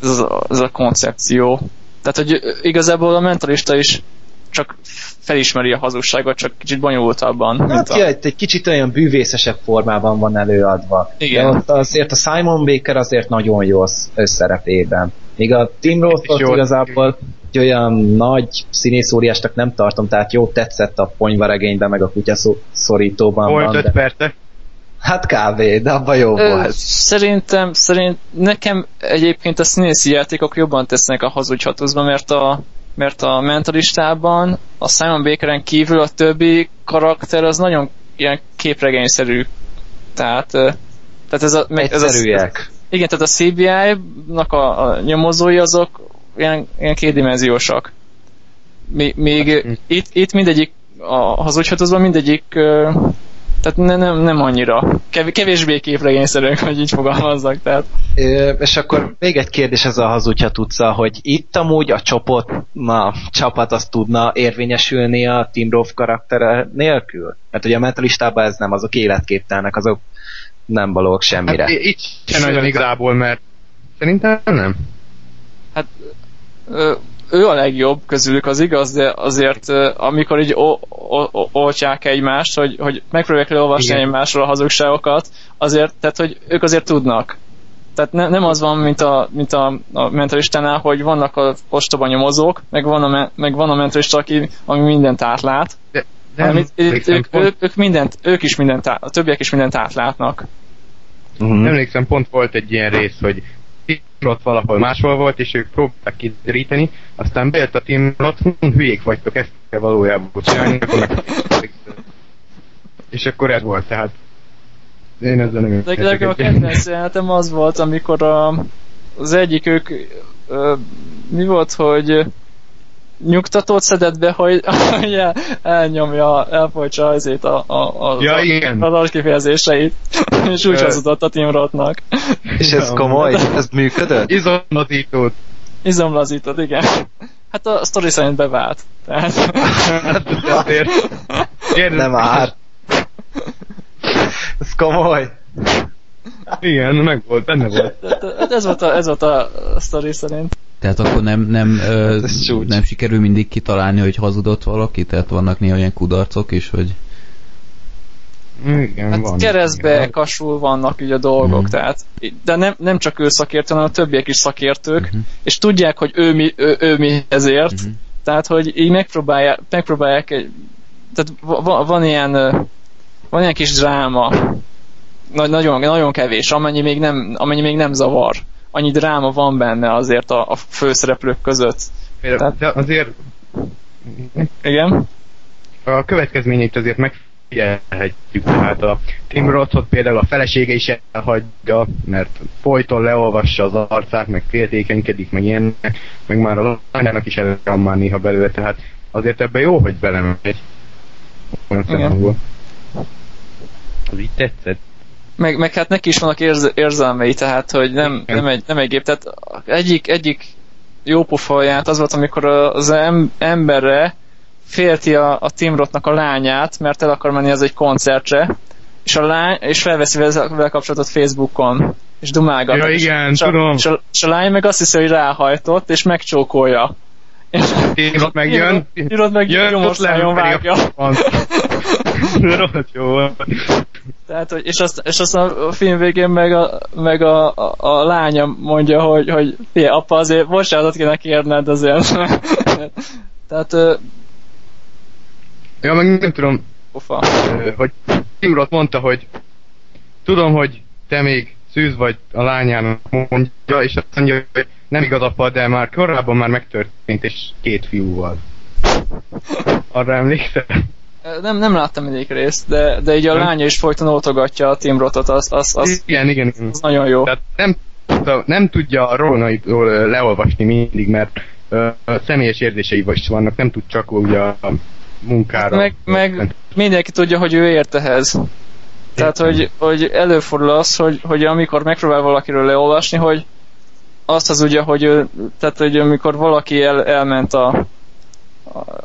ez a, ez a koncepció. Tehát, hogy igazából a mentalista is csak felismeri a hazugságot, csak kicsit bonyolultabban. Hát mint a... ja, egy kicsit olyan bűvészesebb formában van előadva. Igen. De ott azért a Simon Baker azért nagyon jó összerepében. Még a Tim Roth igazából egy olyan nagy színészóriásnak nem tartom, tehát jó tetszett a ponyvaregényben, meg a kutyaszorítóban. Volt öt perce. Hát kávé, de abban jó Ö, volt. Szerintem, szerint nekem egyébként a színészi játékok jobban tesznek a hazudhatózba, mert a mert a mentalistában a Simon Bakeren kívül a többi karakter az nagyon ilyen képregényszerű. Tehát, tehát ez a, ez a, igen, tehát a CBI-nak a, a nyomozói azok ilyen, ilyen kétdimenziósak. Még, még hm. itt, itt mindegyik a hazudhatozban mindegyik tehát ne, nem, nem annyira. Kev, kevésbé képregényszerűen, hogy így fogalmazzak. Tehát. É, és akkor még egy kérdés ez a hazudja tudsz, hogy itt amúgy a csoport, na, csapat azt tudna érvényesülni a Tim Roth karaktere nélkül? Mert ugye a mentalistában ez nem, azok életképtelnek, azok nem valók semmire. Hát, itt sem nagyon igazából, mert szerintem nem. Hát ö, ő a legjobb közülük, az igaz, de azért amikor így oltják egymást, hogy, hogy megpróbálják leolvasni Igen. egymásról a hazugságokat, azért, tehát hogy ők azért tudnak. Tehát ne, nem az van, mint a, mint a, a mentalistánál, hogy vannak a ostoba nyomozók, meg van a, meg van a mentalista, aki, ami mindent átlát. De, de nem, ők, ők, ők, ők, mindent, ők is mindent, át, a többiek is mindent átlátnak. Uh-huh. Emlékszem, pont volt egy ilyen rész, hogy ott valahol máshol volt, és ők próbálták kideríteni, aztán bejött a Tim Roth, hülyék vagytok, ezt kell valójában csinálni, és akkor ez volt, tehát én ezzel nem De a kedvenc jelenetem az volt, amikor a, az egyik ők ö, mi volt, hogy nyugtatót szedett be, hogy, hogy el, elnyomja, elfolytsa azért a, a, a, ja, igen. az arckifejezéseit, és úgy hazudott a Tim Rothnak. És ez komoly? Ez működött? Izomlazítót. Izomlazítót, igen. Hát a sztori szerint bevált. Tehát... Hát azért. Nem már. Ez komoly. Igen, meg volt, benne volt. Ez volt a, ez volt a sztori szerint. Tehát akkor nem, nem, ö, hát nem sikerül mindig kitalálni, hogy hazudott valaki? Tehát vannak néha olyan kudarcok is, hogy... Igen, hát van. keresztbe igen. kasul vannak így a dolgok, mm. tehát, de nem, nem csak ő szakértő, hanem a többiek is szakértők, mm-hmm. és tudják, hogy ő mi, ő, ő mi ezért, mm-hmm. tehát, hogy így megpróbálják, megpróbálják egy, tehát van, van ilyen van ilyen kis dráma, nagyon, nagyon kevés, amennyi még nem, amennyi még nem zavar annyi dráma van benne azért a, a főszereplők között. Tehát, de azért... Igen? a következményeit azért megfigyelhetjük. Tehát a Tim Rothot például a felesége is elhagyja, mert folyton leolvassa az arcát, meg féltékenykedik, meg ilyenek, meg már a lányának is el már néha belőle, tehát azért ebben jó, hogy belemegy. Olyan szempontból. Az így tetszett. Meg, meg hát neki is vannak érz, érzelmei, tehát hogy nem, nem, egy, nem egy gép. Tehát egyik, egyik jó pofaját az volt, amikor az em, emberre félti a, a Tim Rothnak a lányát, mert el akar menni az egy koncertre, és, a lány, és felveszi vele kapcsolatot Facebookon, és dumálgat. Ja, igen, és, tudom. És a, és a lány meg azt hiszi, hogy ráhajtott, és megcsókolja. Tim Roth megjön. Tim Roth meg jön, most nagyon vágja. Rohadt jó Tehát, hogy, és, azt, és azt a film végén meg a, meg a, a, a lánya mondja, hogy, hogy fé, apa azért bocsánatot kéne kérned azért. Tehát... Ja, meg nem tudom, Ufa. hogy Tim Roth mondta, hogy tudom, hogy te még szűz vagy a lányának mondja, és azt mondja, hogy nem igaz apa, de már korábban már megtörtént, és két fiúval. Arra emlékszel? Nem, nem láttam egyik részt, de, de így a nem. lánya is folyton oltogatja a Tim Rothot, az, az, az, igen, igen, igen. az nagyon jó. Tehát nem, nem tudja a rónaitól leolvasni mindig, mert uh, személyes érzései is vannak, nem tud csak ugye a munkára. Meg, meg mindenki tudja, hogy ő ért ehhez. Tehát, hogy, hogy előfordul az, hogy, hogy amikor megpróbál valakiről leolvasni, hogy azt az ugye, hogy, ő, tehát, hogy amikor valaki el, elment a,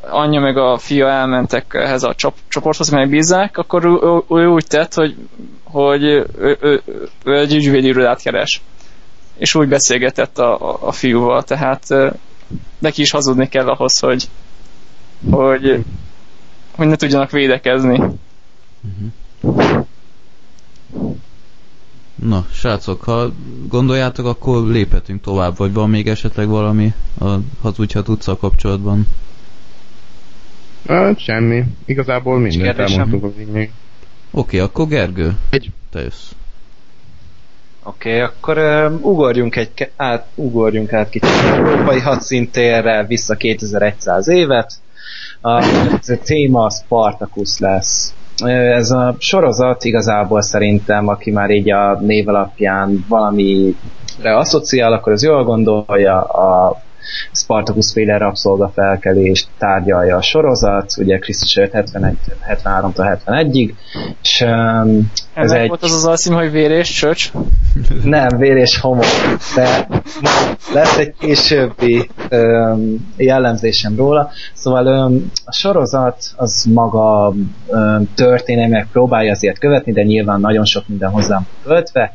anyja meg a fia elmentek ehhez a csop, csoporthoz, meg bízzák, akkor ő, ő, ő úgy tett, hogy, hogy ő, ő, ő, egy ügyvédirodát keres. És úgy beszélgetett a, a, a fiúval, tehát neki is hazudni kell ahhoz, hogy, hogy, hogy ne tudjanak védekezni. Uh-huh. Na, srácok, ha gondoljátok, akkor léphetünk tovább, vagy van még esetleg valami a hazudj, ha tudsz a kapcsolatban? Hát semmi. Igazából mindent elmondtuk a lényeg. Oké, okay, akkor Gergő, egy. te jössz. Oké, okay, akkor uh, ugorjunk, egy, át, ugorjunk át kicsit európai hadszintérre, vissza 2100 évet. A, a téma a Spartacus lesz. Ez a sorozat igazából szerintem, aki már így a név alapján valamire asszociál, akkor az jól gondolja, a Spartacus féle rabszolga felkelést tárgyalja a sorozat, ugye Krisztus 73-tól 71-ig, és um, ez egy... volt az az alszím, hogy vér és csöcs? Nem, vér és homok, de lesz egy későbbi um, jellemzésem róla. Szóval um, a sorozat az maga um, történelmek próbálja azért követni, de nyilván nagyon sok minden hozzám töltve,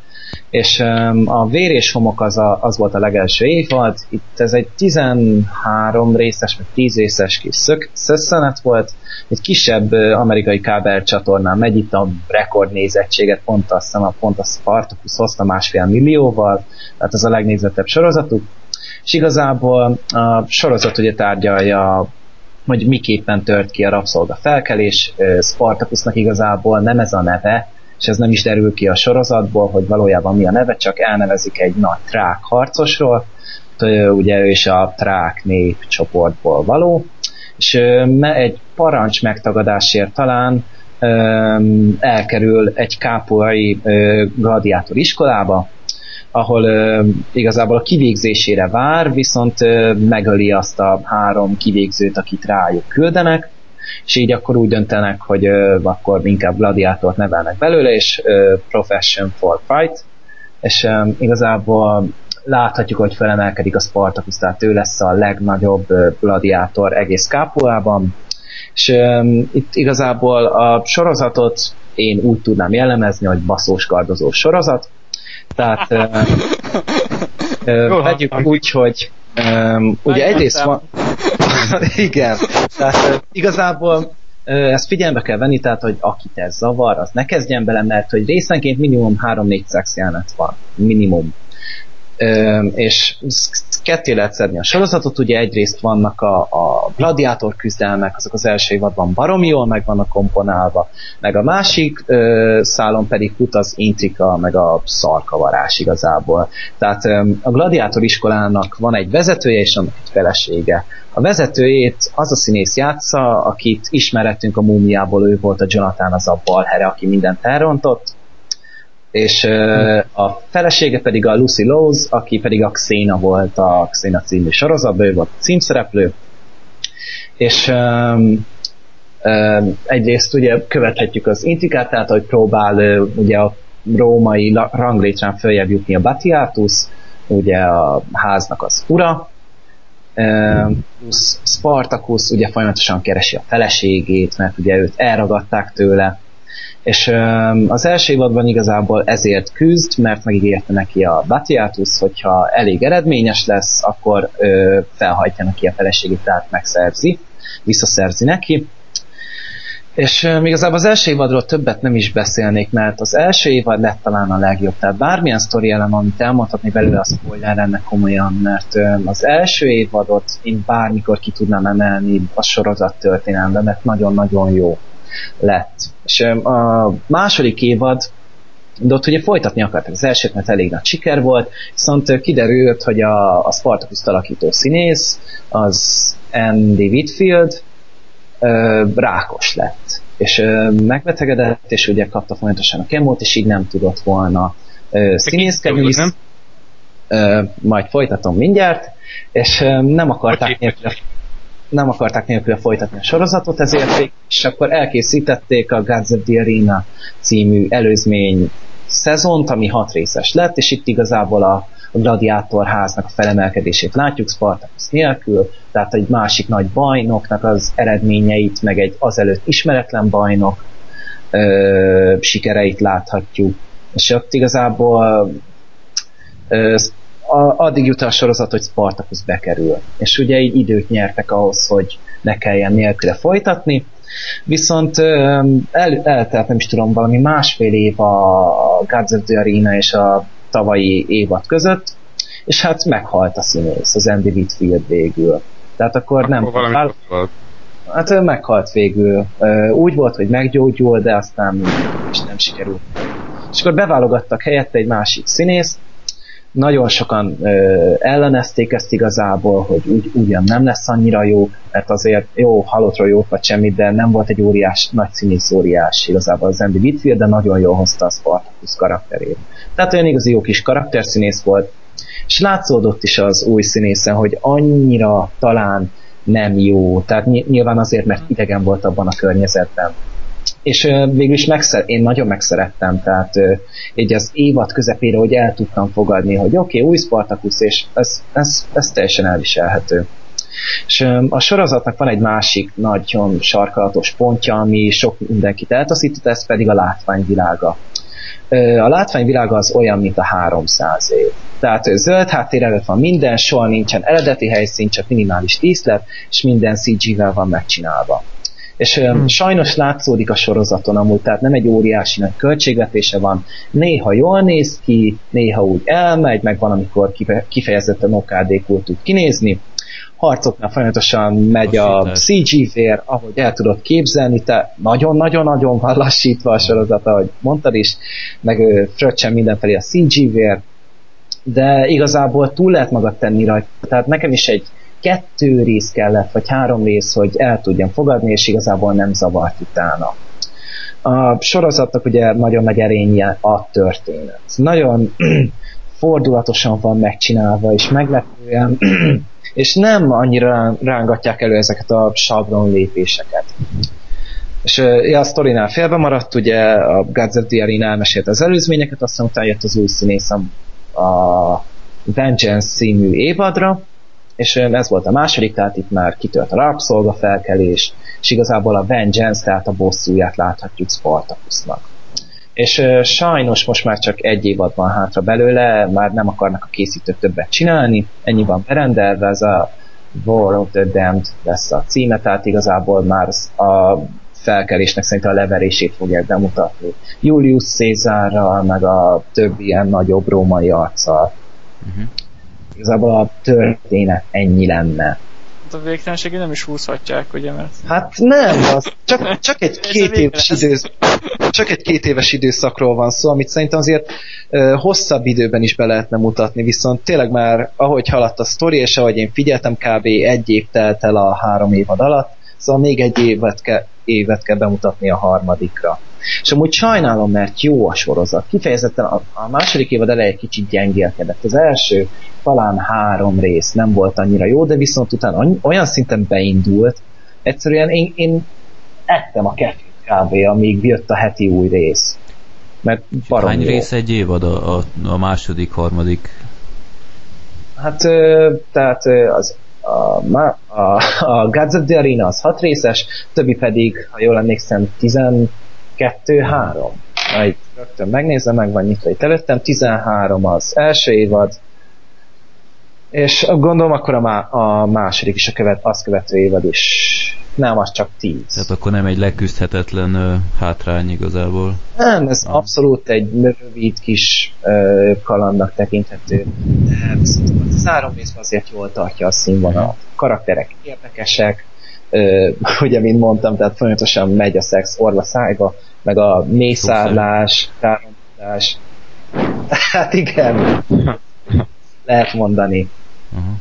és um, a Vér és Homok az, a, az volt a legelső évad, itt ez egy 13 részes, vagy 10 részes kis szösszenet volt, egy kisebb amerikai kábel csatornán megy itt a rekordnézettséget, pont azt hiszem, pont a Spartacus hozta másfél millióval, tehát ez a legnézettebb sorozatuk, és igazából a sorozat ugye tárgyalja hogy miképpen tört ki a rabszolga felkelés, Spartacusnak igazából nem ez a neve, és ez nem is derül ki a sorozatból, hogy valójában mi a neve, csak elnevezik egy nagy trák harcosról, ugye ő is a trák nép csoportból való, és egy parancs megtagadásért talán elkerül egy kápolai gladiátor iskolába, ahol igazából a kivégzésére vár, viszont megöli azt a három kivégzőt, akit rájuk küldenek, és így akkor úgy döntenek, hogy ö, akkor inkább gladiátort nevelnek belőle, és ö, profession for fight, és ö, igazából láthatjuk, hogy felemelkedik a Spartacus, tehát ő lesz a legnagyobb gladiátor egész kápolában, és ö, itt igazából a sorozatot én úgy tudnám jellemezni, hogy baszós kardozó sorozat, tehát ö, ö, vegyük úgy, hogy Um, ugye egyrészt van... Igen, tehát igazából ezt figyelme kell venni, tehát hogy akit ez zavar, az ne kezdjen bele, mert hogy részenként minimum 3-4 szex jelenet van. Minimum. És ketté lehet szedni a sorozatot, ugye egyrészt vannak a, a gladiátor küzdelmek, azok az első évadban baromi jól meg vannak komponálva, meg a másik ö, szálon pedig fut az intrika, meg a szarkavarás igazából. Tehát ö, a gladiátor iskolának van egy vezetője és annak egy felesége. A vezetőjét az a színész játsza, akit ismerettünk a múmiából, ő volt a Jonathan, az a balhere, aki mindent elrontott, és a felesége pedig a Lucy Lowes, aki pedig a Xena volt a Xena című sorozatban, ő volt címszereplő, és egyrészt ugye követhetjük az intrikát, tehát hogy próbál ugye a római ranglétrán följebb jutni a Batiatus, ugye a háznak az ura, um, Spartacus ugye folyamatosan keresi a feleségét, mert ugye őt elragadták tőle, és az első évadban igazából ezért küzd, mert megígérte neki a Batiatus, hogyha elég eredményes lesz, akkor felhajtja neki a feleségét, tehát megszerzi, visszaszerzi neki. És um, igazából az első évadról többet nem is beszélnék, mert az első évad lett talán a legjobb. Tehát bármilyen sztori elem, amit elmondhatni belőle, a spoiler lenne komolyan, mert az első évadot én bármikor ki tudnám emelni a sorozat történelembe, mert nagyon-nagyon jó lett. És a második évad de ott ugye folytatni akartak az elsőt, mert elég nagy siker volt, viszont kiderült, hogy a, a Spartacus alakító színész, az Andy Whitfield, ö, rákos lett. És ö, megbetegedett, és ugye kapta folyamatosan a kemót, és így nem tudott volna ö, színészkedni. Ö, majd folytatom mindjárt, és ö, nem akarták nélkül nem akarták nélkül folytatni a sorozatot, ezért és akkor elkészítették a Gods of the Arena című előzmény szezont, ami hat részes lett, és itt igazából a gladiátor háznak a felemelkedését látjuk Spartacus nélkül, tehát egy másik nagy bajnoknak az eredményeit, meg egy azelőtt ismeretlen bajnok ö, sikereit láthatjuk. És ott igazából ö, a, addig jut a sorozat, hogy Spartacus bekerül. És ugye így időt nyertek ahhoz, hogy ne kelljen nélküle folytatni. Viszont el, eltelt, nem is tudom, valami másfél év a Gods of the Arena és a tavalyi évad között, és hát meghalt a színész, az Andy Whitfield végül. Tehát akkor, akkor nem... Valami hát meghalt végül. Úgy volt, hogy meggyógyul, de aztán is nem sikerült. És akkor beválogattak helyette egy másik színészt, nagyon sokan ö, ellenezték ezt igazából, hogy úgy, ugyan nem lesz annyira jó, mert azért jó, halottról jó vagy semmit, de nem volt egy óriás, nagy színész óriás igazából az Andy Whitfield, de nagyon jól hozta a Spartacus karakterét. Tehát olyan igazi jó kis karakterszínész volt, és látszódott is az új színészen, hogy annyira talán nem jó, tehát nyilván azért, mert idegen volt abban a környezetben és végül is megszer, én nagyon megszerettem, tehát így az évad közepére, hogy el tudtam fogadni, hogy oké, okay, új Spartacus, és ez, ez, ez teljesen elviselhető. És a sorozatnak van egy másik nagyon sarkalatos pontja, ami sok mindenkit eltaszított, ez pedig a látványvilága. A látványvilága az olyan, mint a 300 év. Tehát zöld háttér előtt van minden, soha nincsen eredeti helyszín, csak minimális díszlet, és minden CG-vel van megcsinálva és hmm. sajnos látszódik a sorozaton amúgy, tehát nem egy óriási nagy költségvetése van, néha jól néz ki, néha úgy elmegy, meg van, amikor kifejezetten okádékul tud kinézni, harcoknál folyamatosan megy a CG vér, ahogy el tudod képzelni, te nagyon-nagyon-nagyon van lassítva a sorozat, ahogy mondtad is, meg fröccsen mindenfelé a CG vér, de igazából túl lehet magad tenni rajta. Tehát nekem is egy kettő rész kellett, vagy három rész, hogy el tudjam fogadni, és igazából nem zavart utána. A sorozatnak ugye nagyon nagy erénye a történet. Nagyon fordulatosan van megcsinálva, és meglepően, és nem annyira rángatják elő ezeket a sablon lépéseket. És ja, a sztorinál félbe maradt, ugye a the Arena elmesélt az előzményeket, aztán utána jött az új színész a Vengeance című évadra, és ez volt a második, tehát itt már kitört a rabszolga felkelés, és igazából a Vengeance, tehát a bosszúját láthatjuk Spartacusnak. És sajnos most már csak egy évad van hátra belőle, már nem akarnak a készítők többet csinálni, ennyi van berendelve, ez a War of the Damned lesz a címe, tehát igazából már a felkelésnek szerintem a leverését fogják bemutatni. Julius Caesarral, meg a többi ilyen nagyobb római arccal Uh-huh. Igazából a történet ennyi lenne. Hát a végtelenségig nem is húzhatják, ugye, mert... Hát nem, az csak, csak egy két éves időszak, csak egy két éves időszakról van szó, amit szerintem azért uh, hosszabb időben is be lehetne mutatni, viszont tényleg már ahogy haladt a sztori, és ahogy én figyeltem, kb. egy év telt el a három évad alatt, szóval még egy évet, ke, évet kell bemutatni a harmadikra. És amúgy sajnálom, mert jó a sorozat. Kifejezetten a, a második évad eleje kicsit gyengélkedett. Az első talán három rész nem volt annyira jó, de viszont utána olyan szinten beindult, egyszerűen én, én ettem a kettőt kb. amíg jött a heti új rész. Mert Hány jó. rész egy évad a, a, a második, harmadik? Hát, tehát az a, a, a Gods of the Arena az hat részes, többi pedig, ha jól emlékszem, 12-3. Majd rögtön megnézem, meg van nyitva itt előttem. 13 az első évad, és gondolom akkor a, má, a második is a követ, azt követő évad is. Nem, az csak 10. Tehát akkor nem egy leküzdhetetlen uh, hátrány igazából. Nem, ez ah. abszolút egy rövid kis uh, kalandnak tekinthető. De viszont az három részben azért jól tartja a színvonalat. A karakterek érdekesek, uh, ugye, mint mondtam, tehát folyamatosan megy a szex orva szájba, meg a mészárlás, támadás. Hát igen, lehet mondani. Uh-huh.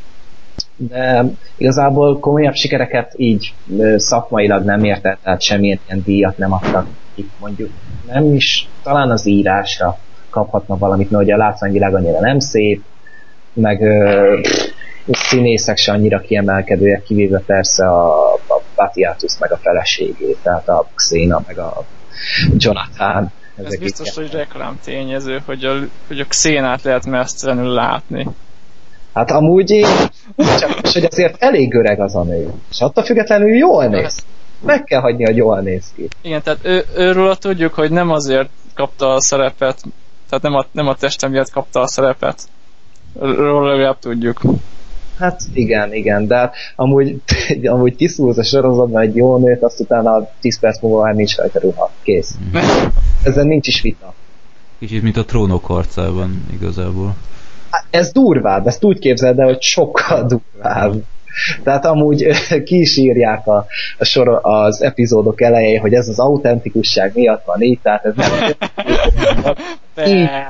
De igazából komolyabb sikereket így szakmailag nem értett, tehát semmilyen ilyen díjat nem adtak itt mondjuk. Nem is, talán az írásra kaphatna valamit, mert ugye a látványvilág annyira nem szép, meg ö, színészek se annyira kiemelkedőek, kivéve persze a, a Batiatus meg a feleségét, tehát a Xena meg a Jonathan. Ez biztos, hogy reklám tényező, hogy a, hogy a Xénát lehet mesztelenül látni. Hát amúgy én csak, hogy azért elég öreg az a nő. És attól függetlenül jól néz. Meg kell hagyni, hogy jól néz ki. Igen, tehát ő, őről tudjuk, hogy nem azért kapta a szerepet, tehát nem a, nem a testem miatt kapta a szerepet. Róla legalább tudjuk. Hát igen, igen, de hát amúgy, amúgy kiszúrsz a sorozatban egy jó nőt, azt utána 10 perc múlva már nincs rajta ruha. Kész. Ezzel nincs is vita. Kicsit, mint a trónok harcában igazából. Hát ez durvább, ezt úgy képzeld el, hogy sokkal durvább. Tehát amúgy ki is írják a, a sor, az epizódok elején, hogy ez az autentikusság miatt van így, tehát ez nem...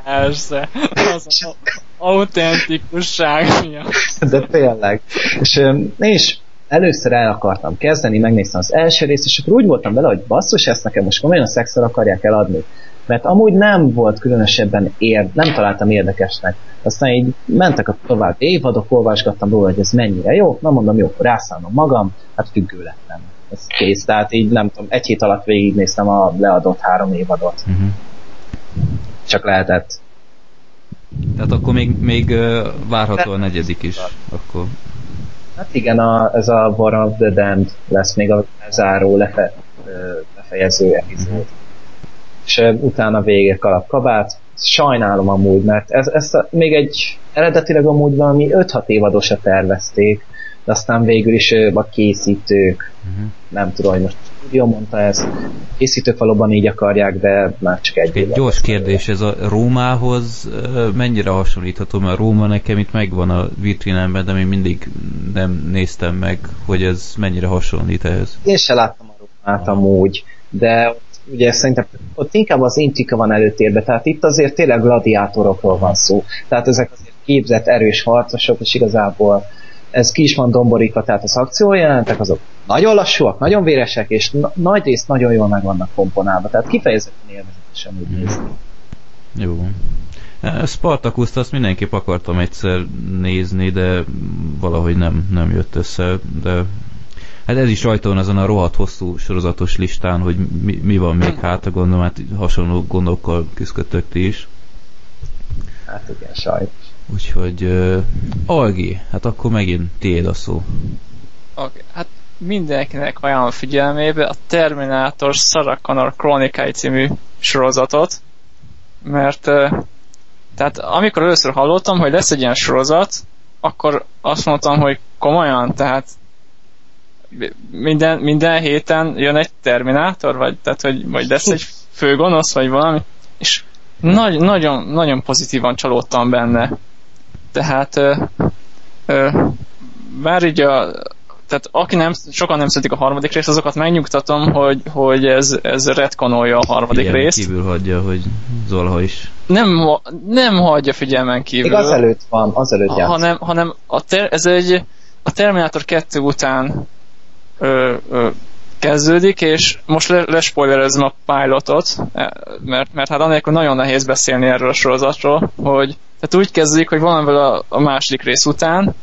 Persze, az autentikusság miatt. De tényleg. És én is először el akartam kezdeni, megnéztem az első részt, és akkor úgy voltam vele, hogy basszus, ezt nekem most komolyan a szexel akarják eladni mert amúgy nem volt különösebben ér, nem találtam érdekesnek. Aztán így mentek a tovább évadok, olvasgattam róla, hogy ez mennyire jó, na mondom, jó, rászállom magam, hát függő lettem. Ez kész, tehát így nem tudom, egy hét alatt végignéztem a leadott három évadot. Uh-huh. Csak lehetett. Tehát akkor még, még várható a negyedik is. Akkor... Hát igen, a, ez a War of the Damned lesz még a záró lefe, lefejező epizód. Uh-huh és utána vége kalap kabát. Sajnálom amúgy, mert ez, ezt a, még egy eredetileg amúgy valami 5-6 évadosra tervezték, de aztán végül is a készítők, uh-huh. nem tudom, hogy most jó mondta ezt, készítők valóban így akarják, de már csak egy Egy gyors kérdés, ez a Rómához mennyire hasonlítható, mert a Róma nekem itt megvan a vitrinemben, de még mindig nem néztem meg, hogy ez mennyire hasonlít ehhez. Én se láttam a Rómát amúgy, de ugye szerintem ott inkább az intika van előtérbe, tehát itt azért tényleg gladiátorokról van szó. Tehát ezek azért képzett erős harcosok, és igazából ez ki is van domborítva, tehát az akciójelentek azok nagyon lassúak, nagyon véresek, és na- nagy részt nagyon jól meg vannak komponálva, tehát kifejezetten élvezetesen úgy nézni. Jó. E, Spartacus-t azt mindenképp akartam egyszer nézni, de valahogy nem, nem jött össze, de Hát ez is rajta van azon a rohadt hosszú sorozatos listán, hogy mi, mi van még hát, gondolom, hát hasonló gondokkal küzdöttök ti is. Hát igen, sajnos. Úgyhogy uh, Algi, hát akkor megint tiéd a szó. Okay, hát mindenkinek ajánlom figyelmébe a Terminator Sarah Connor Chronicai című sorozatot, mert uh, tehát amikor először hallottam, hogy lesz egy ilyen sorozat, akkor azt mondtam, hogy komolyan, tehát minden, minden héten jön egy Terminátor, vagy, tehát, hogy vagy lesz egy főgonosz, vagy valami, és nagy, nagyon, nagyon pozitívan csalódtam benne. Tehát ö, ö, bár így a tehát aki nem, sokan nem szeretik a harmadik részt, azokat megnyugtatom, hogy, hogy ez, ez retkonolja a harmadik Figyelmen részt. kívül hagyja, hogy Zolha is. Nem, nem hagyja figyelmen kívül. Még azelőtt van, azelőtt játszik. hanem, hanem a ter, ez egy a Terminator 2 után ö, ö, kezdődik, és most le, lespoilerezem a pilotot, e, mert, mert hát anélkül nagyon nehéz beszélni erről a sorozatról, hogy tehát úgy kezdődik, hogy valamivel a, a második rész után,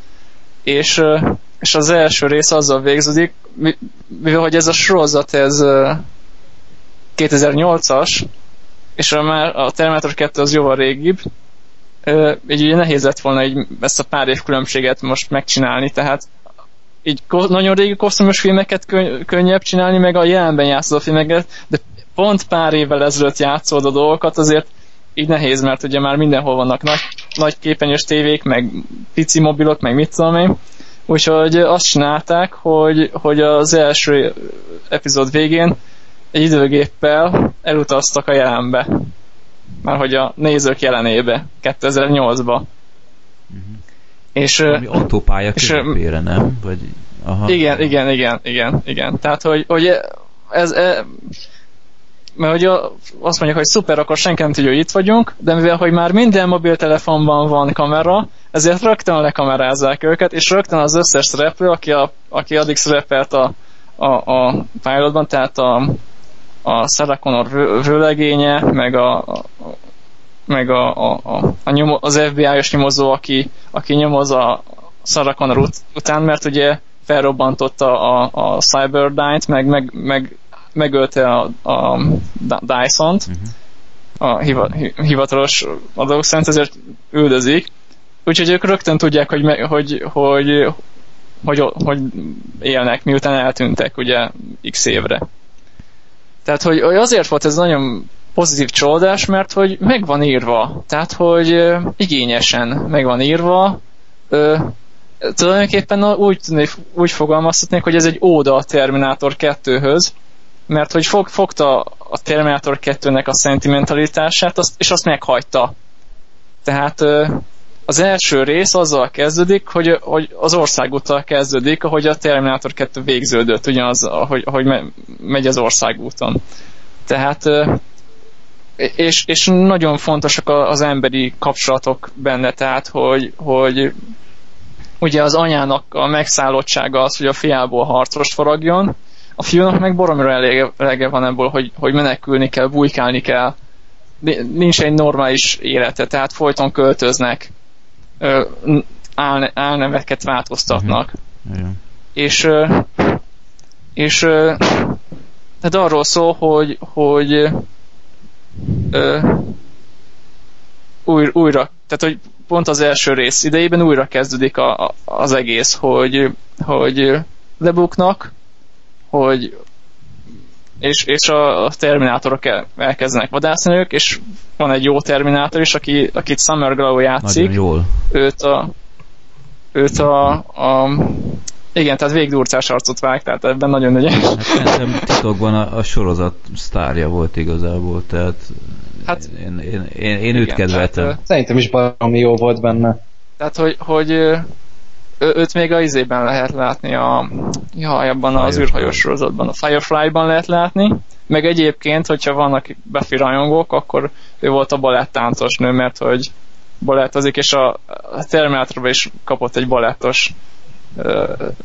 és, és az első rész azzal végződik, mivel hogy ez a sorozat, ez ö, 2008-as, és a, már a Terminator 2 az jóval régibb, így ugye nehéz lett volna így ezt a pár év különbséget most megcsinálni, tehát így nagyon régi kosztümös filmeket könny- könnyebb csinálni, meg a jelenben játszódó filmeket, de pont pár évvel ezelőtt játszódó dolgokat azért így nehéz, mert ugye már mindenhol vannak nagy, nagy képenyős tévék, meg pici mobilok, meg mit tudom én. Úgyhogy azt csinálták, hogy, hogy az első epizód végén egy időgéppel elutaztak a jelenbe. Már hogy a nézők jelenébe, 2008-ba. Uh-huh. És, Ami autópálya közepére, nem? Vagy, aha. Igen, igen, igen, igen, igen. Tehát, hogy, hogy ez, ez mert hogy azt mondják, hogy szuper, akkor senki nem tudja, hogy itt vagyunk, de mivel, hogy már minden mobiltelefonban van kamera, ezért rögtön lekamerázzák őket, és rögtön az összes szereplő, aki, a, aki addig szerepelt a, a, a pilotban, tehát a, a Sarah Connor vőlegénye, meg a, a meg a, a, a, a nyomo, az FBI-os nyomozó, aki, aki nyomoz a Sarah Connor ut, után, mert ugye felrobbantotta a, a Cyberdyne-t, meg, meg, meg megölte a, a Dyson-t, uh-huh. a hiva, hivatalos adók szerint, ezért üldözik. Úgyhogy ők rögtön tudják, hogy, hogy, hogy, hogy, hogy élnek, miután eltűntek ugye x évre. Tehát, hogy, hogy azért volt ez nagyon pozitív csalódás, mert hogy meg van írva. Tehát, hogy ö, igényesen meg van írva. Ö, tulajdonképpen úgy, úgy fogalmazhatnék, hogy ez egy óda a Terminator 2-höz, mert hogy fog, fogta a Terminator 2-nek a szentimentalitását, azt, és azt meghagyta. Tehát ö, az első rész azzal kezdődik, hogy, hogy az országúttal kezdődik, ahogy a Terminator 2 végződött, ugyanaz, ahogy, ahogy me, megy az országúton. Tehát és, és nagyon fontosak az emberi kapcsolatok benne, tehát hogy, hogy ugye az anyának a megszállottsága az, hogy a fiából harcos faragjon, a fiúnak meg boromira elege, van ebből, hogy, hogy menekülni kell, bujkálni kell. Nincs egy normális élete, tehát folyton költöznek, álneveket változtatnak. Uh-huh. És, és tehát arról szól, hogy, hogy ö, új, újra, tehát hogy pont az első rész idejében újra kezdődik a, a, az egész, hogy, hogy lebuknak, hogy és, és a, a terminátorok el, elkezdenek vadászni ők, és van egy jó terminátor is, aki, akit Summer Glau játszik. Nagyon jól. Őt a, őt a, a igen, tehát végdurcás arcot vág, tehát ebben nagyon nagy. Hát szerintem titokban a, a sorozat sztárja volt igazából, tehát hát, én, én, én, én őt kedveltem. Tehát, Szerintem is baromi jó volt benne. Tehát, hogy, hogy ő, őt még a izében lehet látni a, ja, abban az űrhajós sorozatban, a Firefly-ban lehet látni, meg egyébként, hogyha vannak Buffy rajongók, akkor ő volt a balettáncos nő, mert hogy balettozik, és a, a Terminatorban is kapott egy balettos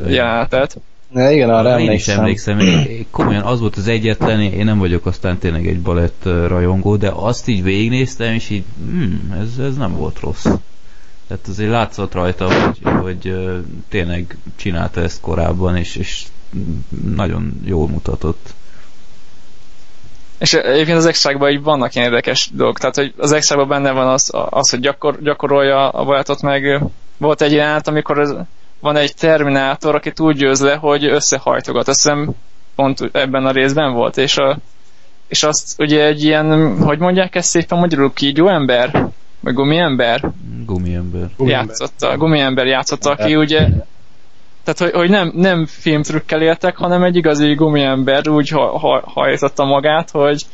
jelenetet. Ja, igen, arra Én is emlékszem. Én, komolyan az volt az egyetlen, én nem vagyok aztán tényleg egy balett rajongó, de azt így végignéztem, és így, hmm, ez, ez nem volt rossz. Tehát azért látszott rajta, hogy, hogy tényleg csinálta ezt korábban, és, és nagyon jól mutatott. És egyébként az extrákban így vannak ilyen érdekes dolgok, tehát hogy az extrákban benne van az, az hogy gyakor, gyakorolja a barátot, meg volt egy jelenet, amikor ez, van egy Terminátor, aki úgy győz le, hogy összehajtogat. Azt hiszem pont ebben a részben volt, és, a, és azt ugye egy ilyen, hogy mondják ezt szépen magyarul, kígyó ember? Vagy gumiember? Gumiember. Játszotta, gumiember játszotta, aki ugye tehát, hogy, hogy nem, nem filmtrükkel éltek, hanem egy igazi gumiember úgy ha, ha, hajtotta magát, hogy,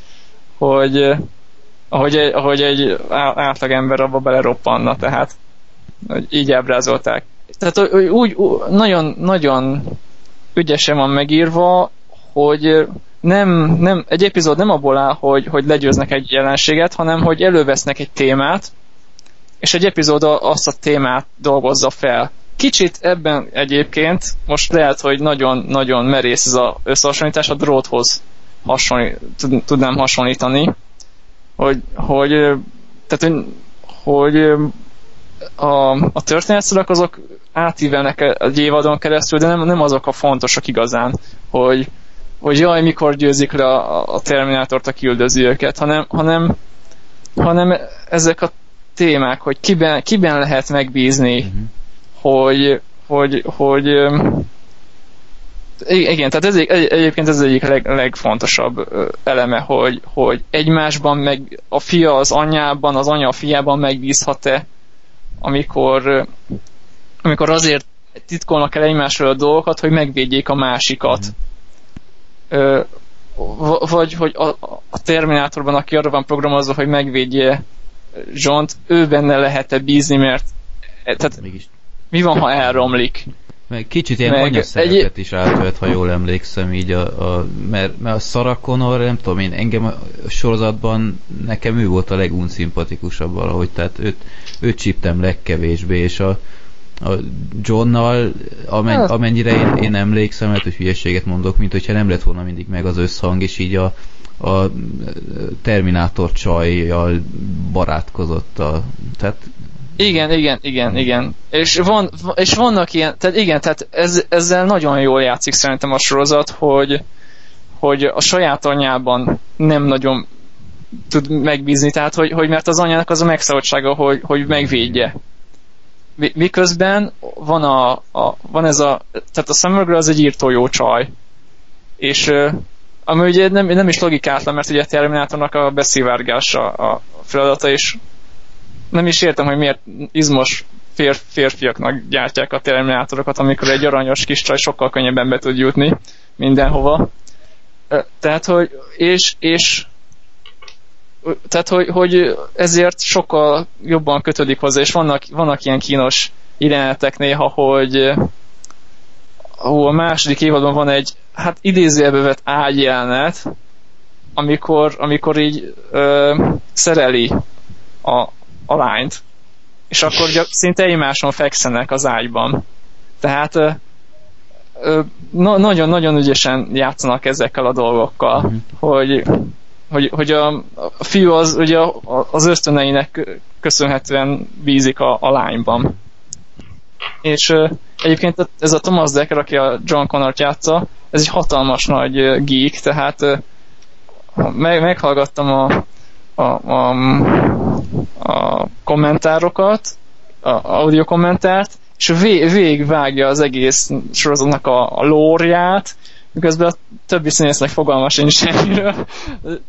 hogy ahogy egy, ahogy egy átlagember abba beleroppanna, tehát hogy így ábrázolták. Tehát úgy, úgy nagyon, nagyon ügyesen van megírva, hogy nem, nem, egy epizód nem abból áll, hogy, hogy legyőznek egy jelenséget, hanem hogy elővesznek egy témát, és egy epizód azt a témát dolgozza fel. Kicsit ebben egyébként, most lehet, hogy nagyon-nagyon merész ez az összehasonlítás, a dróthoz hasonlít, tudnám hasonlítani, hogy, hogy tehát, hogy, hogy a, a történetszerek azok átívelnek egy évadon keresztül, de nem, nem azok a fontosak igazán, hogy, hogy jaj, mikor győzik le a, a Terminátort, aki üldözi őket, hanem, hanem, hanem ezek a témák, hogy kiben, kiben lehet megbízni, uh-huh. hogy, hogy, hogy igen, tehát ez egy, egyébként ez egyik leg, legfontosabb eleme, hogy, hogy egymásban meg a fia az anyában, az anya a fiában megbízhat-e, amikor, amikor azért titkolnak el egymásról a dolgokat, hogy megvédjék a másikat. Mm. vagy hogy a, a Terminátorban, aki arra van programozva, hogy megvédje John-t, ő benne lehet-e bízni, mert e, tehát Mégis. mi van, ha elromlik? Meg kicsit ilyen anyaszerepet egy... is átvett, ha jól emlékszem, így a, a mert, mert a Sarah Connor, nem tudom én, engem a sorozatban nekem ő volt a legunszimpatikusabb valahogy, tehát őt, őt csíptem legkevésbé, és a, a Johnnal, amen, hát. amennyire én, én emlékszem, mert hogy hülyeséget mondok, mint hogyha nem lett volna mindig meg az összhang, és így a, a Terminátor csajjal barátkozott. A, tehát igen, igen, igen, igen. És, van, és vannak ilyen, tehát igen, tehát ez, ezzel nagyon jól játszik szerintem a sorozat, hogy, hogy a saját anyában nem nagyon tud megbízni, tehát hogy, hogy mert az anyának az a megszabadsága, hogy, hogy megvédje. Miközben van, a, a, van ez a, tehát a Summer az egy írtó jó csaj, és ami ugye nem, nem is logikátlan, mert ugye a Terminátornak a beszivárgása a feladata, és nem is értem, hogy miért izmos fér, férfiaknak gyártják a terminátorokat, amikor egy aranyos kis csaj sokkal könnyebben be tud jutni mindenhova. Tehát, hogy és, és tehát, hogy, hogy ezért sokkal jobban kötődik hozzá, és vannak, vannak ilyen kínos jelenetek néha, hogy ó, a második évadban van egy, hát idézőjelbe vett ágyjelenet, amikor, amikor így ö, szereli a, a lányt, és akkor gyak, szinte egymáson fekszenek az ágyban. Tehát nagyon-nagyon ügyesen játszanak ezekkel a dolgokkal, mm. hogy, hogy, hogy a, a fiú az ugye az ösztöneinek köszönhetően bízik a, a lányban. És egyébként ez a Thomas Decker, aki a John Connor-t játsza, ez egy hatalmas nagy geek, tehát meg, meghallgattam a, a, a, a kommentárokat, a audio kommentárt, és vég, végigvágja az egész sorozatnak a, a lórját, miközben a többi színésznek fogalma sincs semmiről.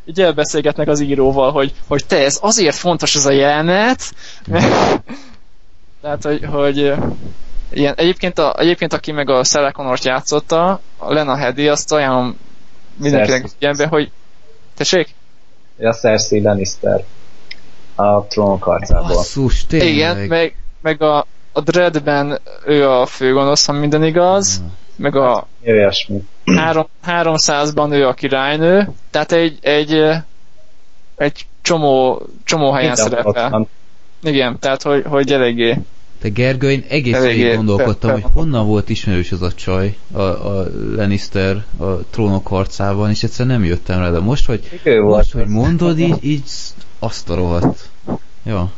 Így elbeszélgetnek az íróval, hogy, hogy te, ez azért fontos ez a jelenet, tehát, hogy, hogy ilyen, egyébként, a, egyébként aki meg a Sarah Connort játszotta, a Lena Headey, azt ajánlom mindenkinek ilyenbe, hogy tessék? Ja, Cersei Lannister a trónok harcából. Basszus, tényleg. Igen, meg, meg a, a Dreadben ő a főgonosz, ha minden igaz, hmm. meg a három, 300-ban ő a királynő, tehát egy, egy, egy csomó, csomó helyen minden szerepel. Igen, tehát hogy, hogy eléggé de Gergő, én egész végig gondolkodtam, hogy honnan volt ismerős az a csaj, a, a Lannister a trónok harcában, és egyszer nem jöttem rá, de most, hogy, most, hogy mondod, így, így azt a rohadt. Jó.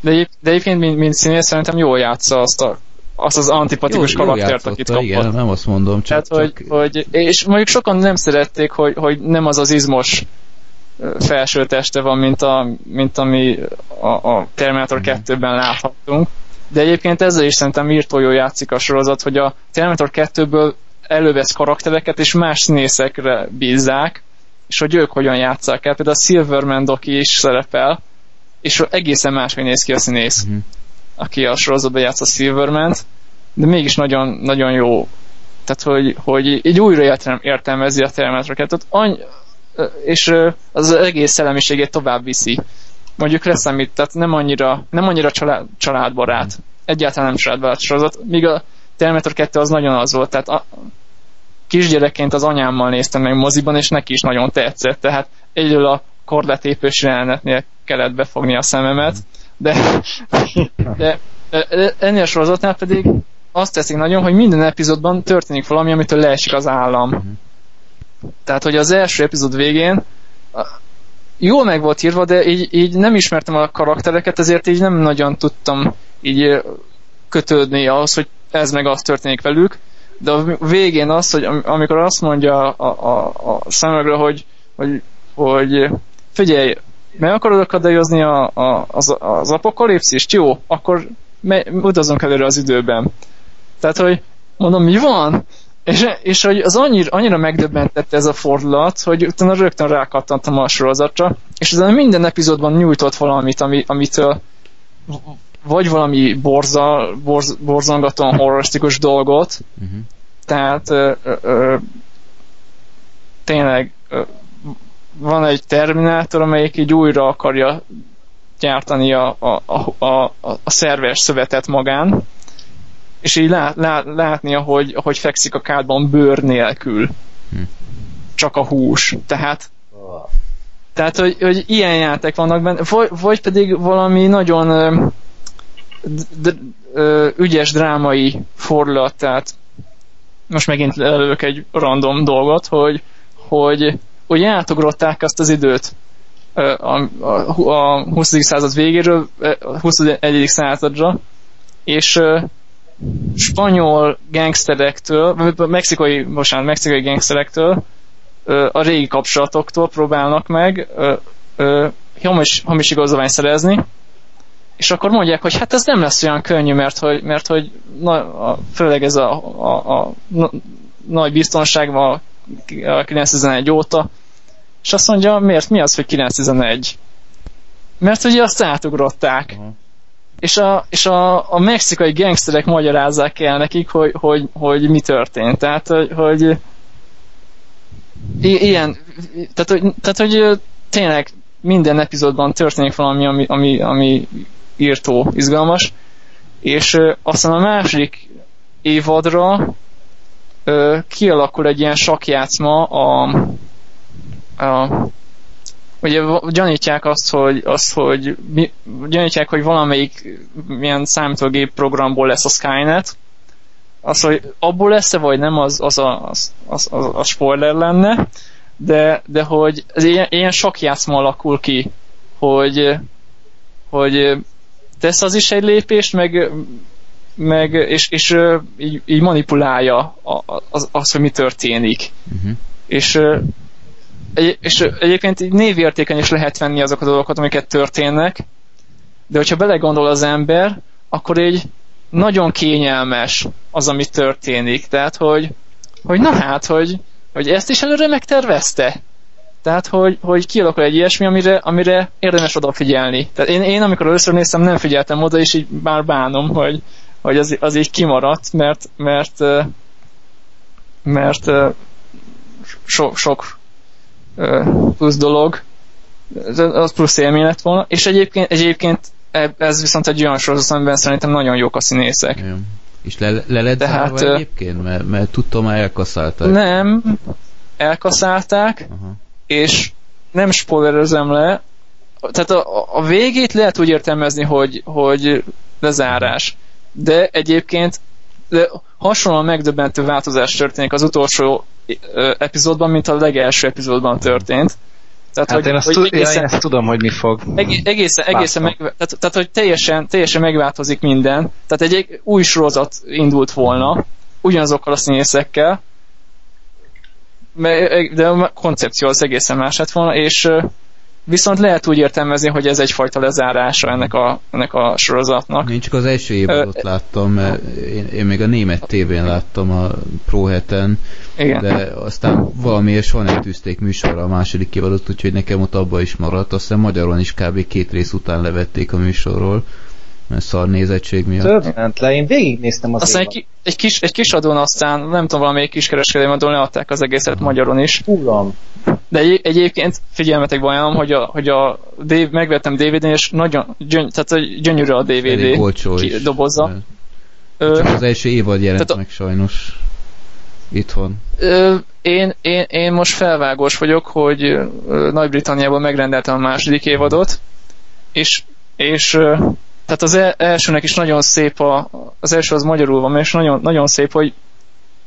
De, egy, de egyébként, mint, mint színész, szerintem jól játsza azt a azt az antipatikus jó, karaktert, akit kapott. Igen, nem azt mondom, csak... Tehát, csak... Hogy, hogy, és mondjuk sokan nem szerették, hogy, hogy nem az az izmos felső teste van, mint, a, mint ami a, a Terminator mm. 2-ben láthattunk. De egyébként ezzel is szerintem írtó jól játszik a sorozat, hogy a Terminator 2-ből elővesz karaktereket, és más színészekre bízzák, és hogy ők hogyan játszák el. Például a Silverman Doki is szerepel, és egészen máshogy néz ki a színész, uh-huh. aki a sorozatban játsz a silverman de mégis nagyon, nagyon jó. Tehát, hogy, hogy így újra értelm, értelmezi a termetreket. Any, és az egész szellemiségét tovább viszi. Mondjuk leszámít, tehát nem annyira, nem annyira család, családbarát. egyáltalán nem családbarát sorozat, míg a Terminator 2 az nagyon az volt, tehát a, kisgyerekként az anyámmal néztem meg moziban, és neki is nagyon tetszett, tehát egyről a korlátépős jelenetnél kellett befogni a szememet, de, de ennél a sorozatnál pedig azt teszik nagyon, hogy minden epizódban történik valami, amitől leesik az állam. Tehát, hogy az első epizód végén jól meg volt írva, de így, így nem ismertem a karaktereket, ezért így nem nagyon tudtam így kötődni ahhoz, hogy ez meg az történik velük, de a végén az, hogy amikor azt mondja a, a, a szemegre, hogy, hogy, hogy figyelj, meg akarod akadályozni a, a, az, az apokalipszist? Jó, akkor me, utazunk előre az időben. Tehát, hogy mondom, mi van? És, és hogy az annyira, annyira megdöbbentette ez a fordulat, hogy utána rögtön rákattantam a sorozatra, és ezen minden epizódban nyújtott valamit, ami, amitől vagy valami borza, borz, borzongatóan horrorisztikus dolgot, uh-huh. tehát ö, ö, tényleg ö, van egy Terminátor, amelyik így újra akarja gyártani a, a, a, a, a szerves szövetet magán, és így lát, lát, látnia, hogy, hogy fekszik a kádban bőr nélkül. Hm. Csak a hús. Tehát tehát, hogy, hogy ilyen játék vannak benne, vagy, vagy pedig valami nagyon ügyes drámai fordulat, tehát most megint elők egy random dolgot, hogy, hogy, hogy átugrották azt az időt a, a, a 20. század végéről a 21. századra, és spanyol gangsterektől, mexikai, bocsánat, mexikai gangsterektől a régi kapcsolatoktól próbálnak meg hamis, hamis igazolványt szerezni, és akkor mondják, hogy hát ez nem lesz olyan könnyű, mert hogy, mert hogy na, a, főleg ez a, a, a, a nagy biztonság van a 911 óta, és azt mondja, miért, mi az, hogy 911? Mert ugye azt átugrották. Uh-huh és a, és a, a mexikai gangsterek magyarázzák el nekik, hogy, hogy, hogy mi történt. Tehát, hogy, hogy ilyen, tehát, hogy, tehát, hogy tényleg minden epizódban történik valami, ami, ami, ami írtó, izgalmas, és aztán a második évadra ö, kialakul egy ilyen sakjátszma a, a ugye gyanítják azt, hogy, azt, hogy mi, gyanítják, hogy valamelyik milyen számítógép programból lesz a Skynet, az, hogy abból lesz-e, vagy nem, az, az, a, az, az, az, az spoiler lenne, de, de hogy ez ilyen, ilyen sok játszma alakul ki, hogy, hogy tesz az is egy lépést, meg, meg és, és így, így manipulálja az, az, hogy mi történik. Uh-huh. És egy, és egyébként így névértéken is lehet venni azok a dolgokat, amiket történnek, de hogyha belegondol az ember, akkor így nagyon kényelmes az, ami történik. Tehát, hogy, hogy na hát, hogy, hogy ezt is előre megtervezte. Tehát, hogy, hogy kialakul egy ilyesmi, amire, amire érdemes odafigyelni. Tehát én, én amikor először néztem, nem figyeltem oda, és így már bánom, hogy, hogy az, az így kimaradt, mert, mert, mert, so, sok plusz dolog, az plusz élmény lett volna, és egyébként, egyébként ez viszont egy olyan sorozat, amiben szerintem nagyon jók a színészek. Igen. És le, le lett Tehát, egyébként? Mert, mert tudtam, elkaszálták. Nem, elkaszálták, Aha. És nem spoilerezem le, tehát a, a végét lehet úgy értelmezni, hogy, hogy lezárás. De egyébként de hasonlóan megdöbbentő változás történik az utolsó epizódban, mint a legelső epizódban történt. Tehát, hát hogy, én, azt hogy egészen, én ezt tudom, hogy mi fog. Egészen, egészen meg, tehát, tehát, hogy teljesen, teljesen megváltozik minden. Tehát egy, egy új sorozat indult volna, ugyanazokkal a színészekkel, de a koncepció az egészen más lett volna, és Viszont lehet úgy értelmezni, hogy ez egyfajta lezárása ennek a, ennek a sorozatnak. Én csak az első évadot láttam, mert én, én még a német tévén láttam a Pro heten, igen. de aztán valamiért soha nem tűzték műsorra a második évadot, úgyhogy nekem ott abba is maradt. Aztán magyarul is kb. két rész után levették a műsorról mert szar nézettség miatt. Többent le, én végignéztem az Aztán egy, egy, kis, egy kis adón aztán, nem tudom, valamelyik kiskereskedelmi adón leadták az egészet Aha. magyaron is. Uram. De egy, egyébként figyelmetek ajánlom, hogy a, hogy a Dave, megvettem DVD-n, és nagyon gyöny, tehát gyönyörű a DVD ki, dobozza. Csak az első évad jelent tehát, meg sajnos itthon. Ö, én, én, én most felvágós vagyok, hogy Nagy-Britanniában megrendeltem a második évadot, és, és tehát az elsőnek is nagyon szép, a, az első az magyarul van, és nagyon, nagyon szép, hogy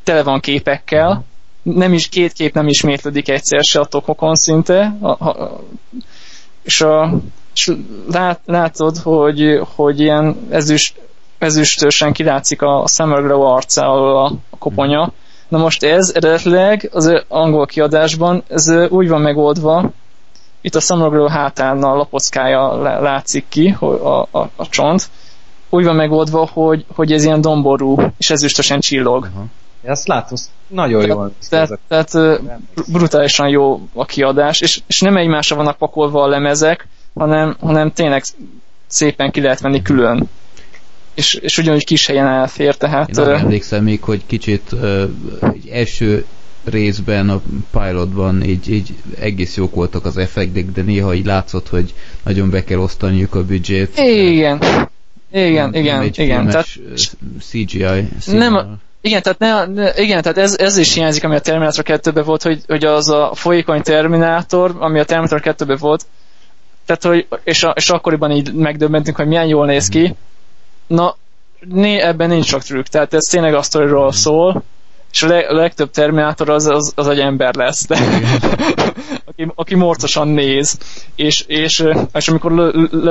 tele van képekkel, nem is két kép nem ismétlődik egyszer se a tokokon szinte, a, a, és, a, és lát, látod, hogy, hogy ilyen ezüst, ezüstösen kilátszik a, a Summer arca a, a koponya. Na most ez eredetileg az angol kiadásban ez úgy van megoldva, itt a Glow hátán a lapockája látszik ki, a, a, a csont, úgy van megoldva, hogy, hogy ez ilyen domború, és ezüstösen csillog. Uh-huh. Ezt látom, nagyon jó. Tehát, tehát, tehát brutálisan jó a kiadás, és, és nem egymásra vannak pakolva a lemezek, hanem, hanem tényleg szépen ki lehet venni külön. És, és ugyanúgy kis helyen elfér, tehát... Én arra emlékszem még, hogy kicsit uh, egy első részben, a pilotban így, így egész jók voltak az effektek, de néha így látszott, hogy nagyon be kell osztaniuk a büdzsét. Igen. Igen, nem, igen, nem igen. Tehát, CGI. Nem, igen, tehát, ne, ne, igen, tehát ez, ez is hiányzik, ami a Terminator 2 volt, hogy, hogy az a folyékony Terminátor, ami a Terminator 2 volt, tehát, hogy, és, a, és akkoriban így megdöbbentünk, hogy milyen jól néz ki. Na, né, ebben nincs sok trükk, tehát ez tényleg a sztoriról szól, és a, leg, a legtöbb Terminátor az, az, az egy ember lesz, de, aki, aki morcosan néz, és, és, és amikor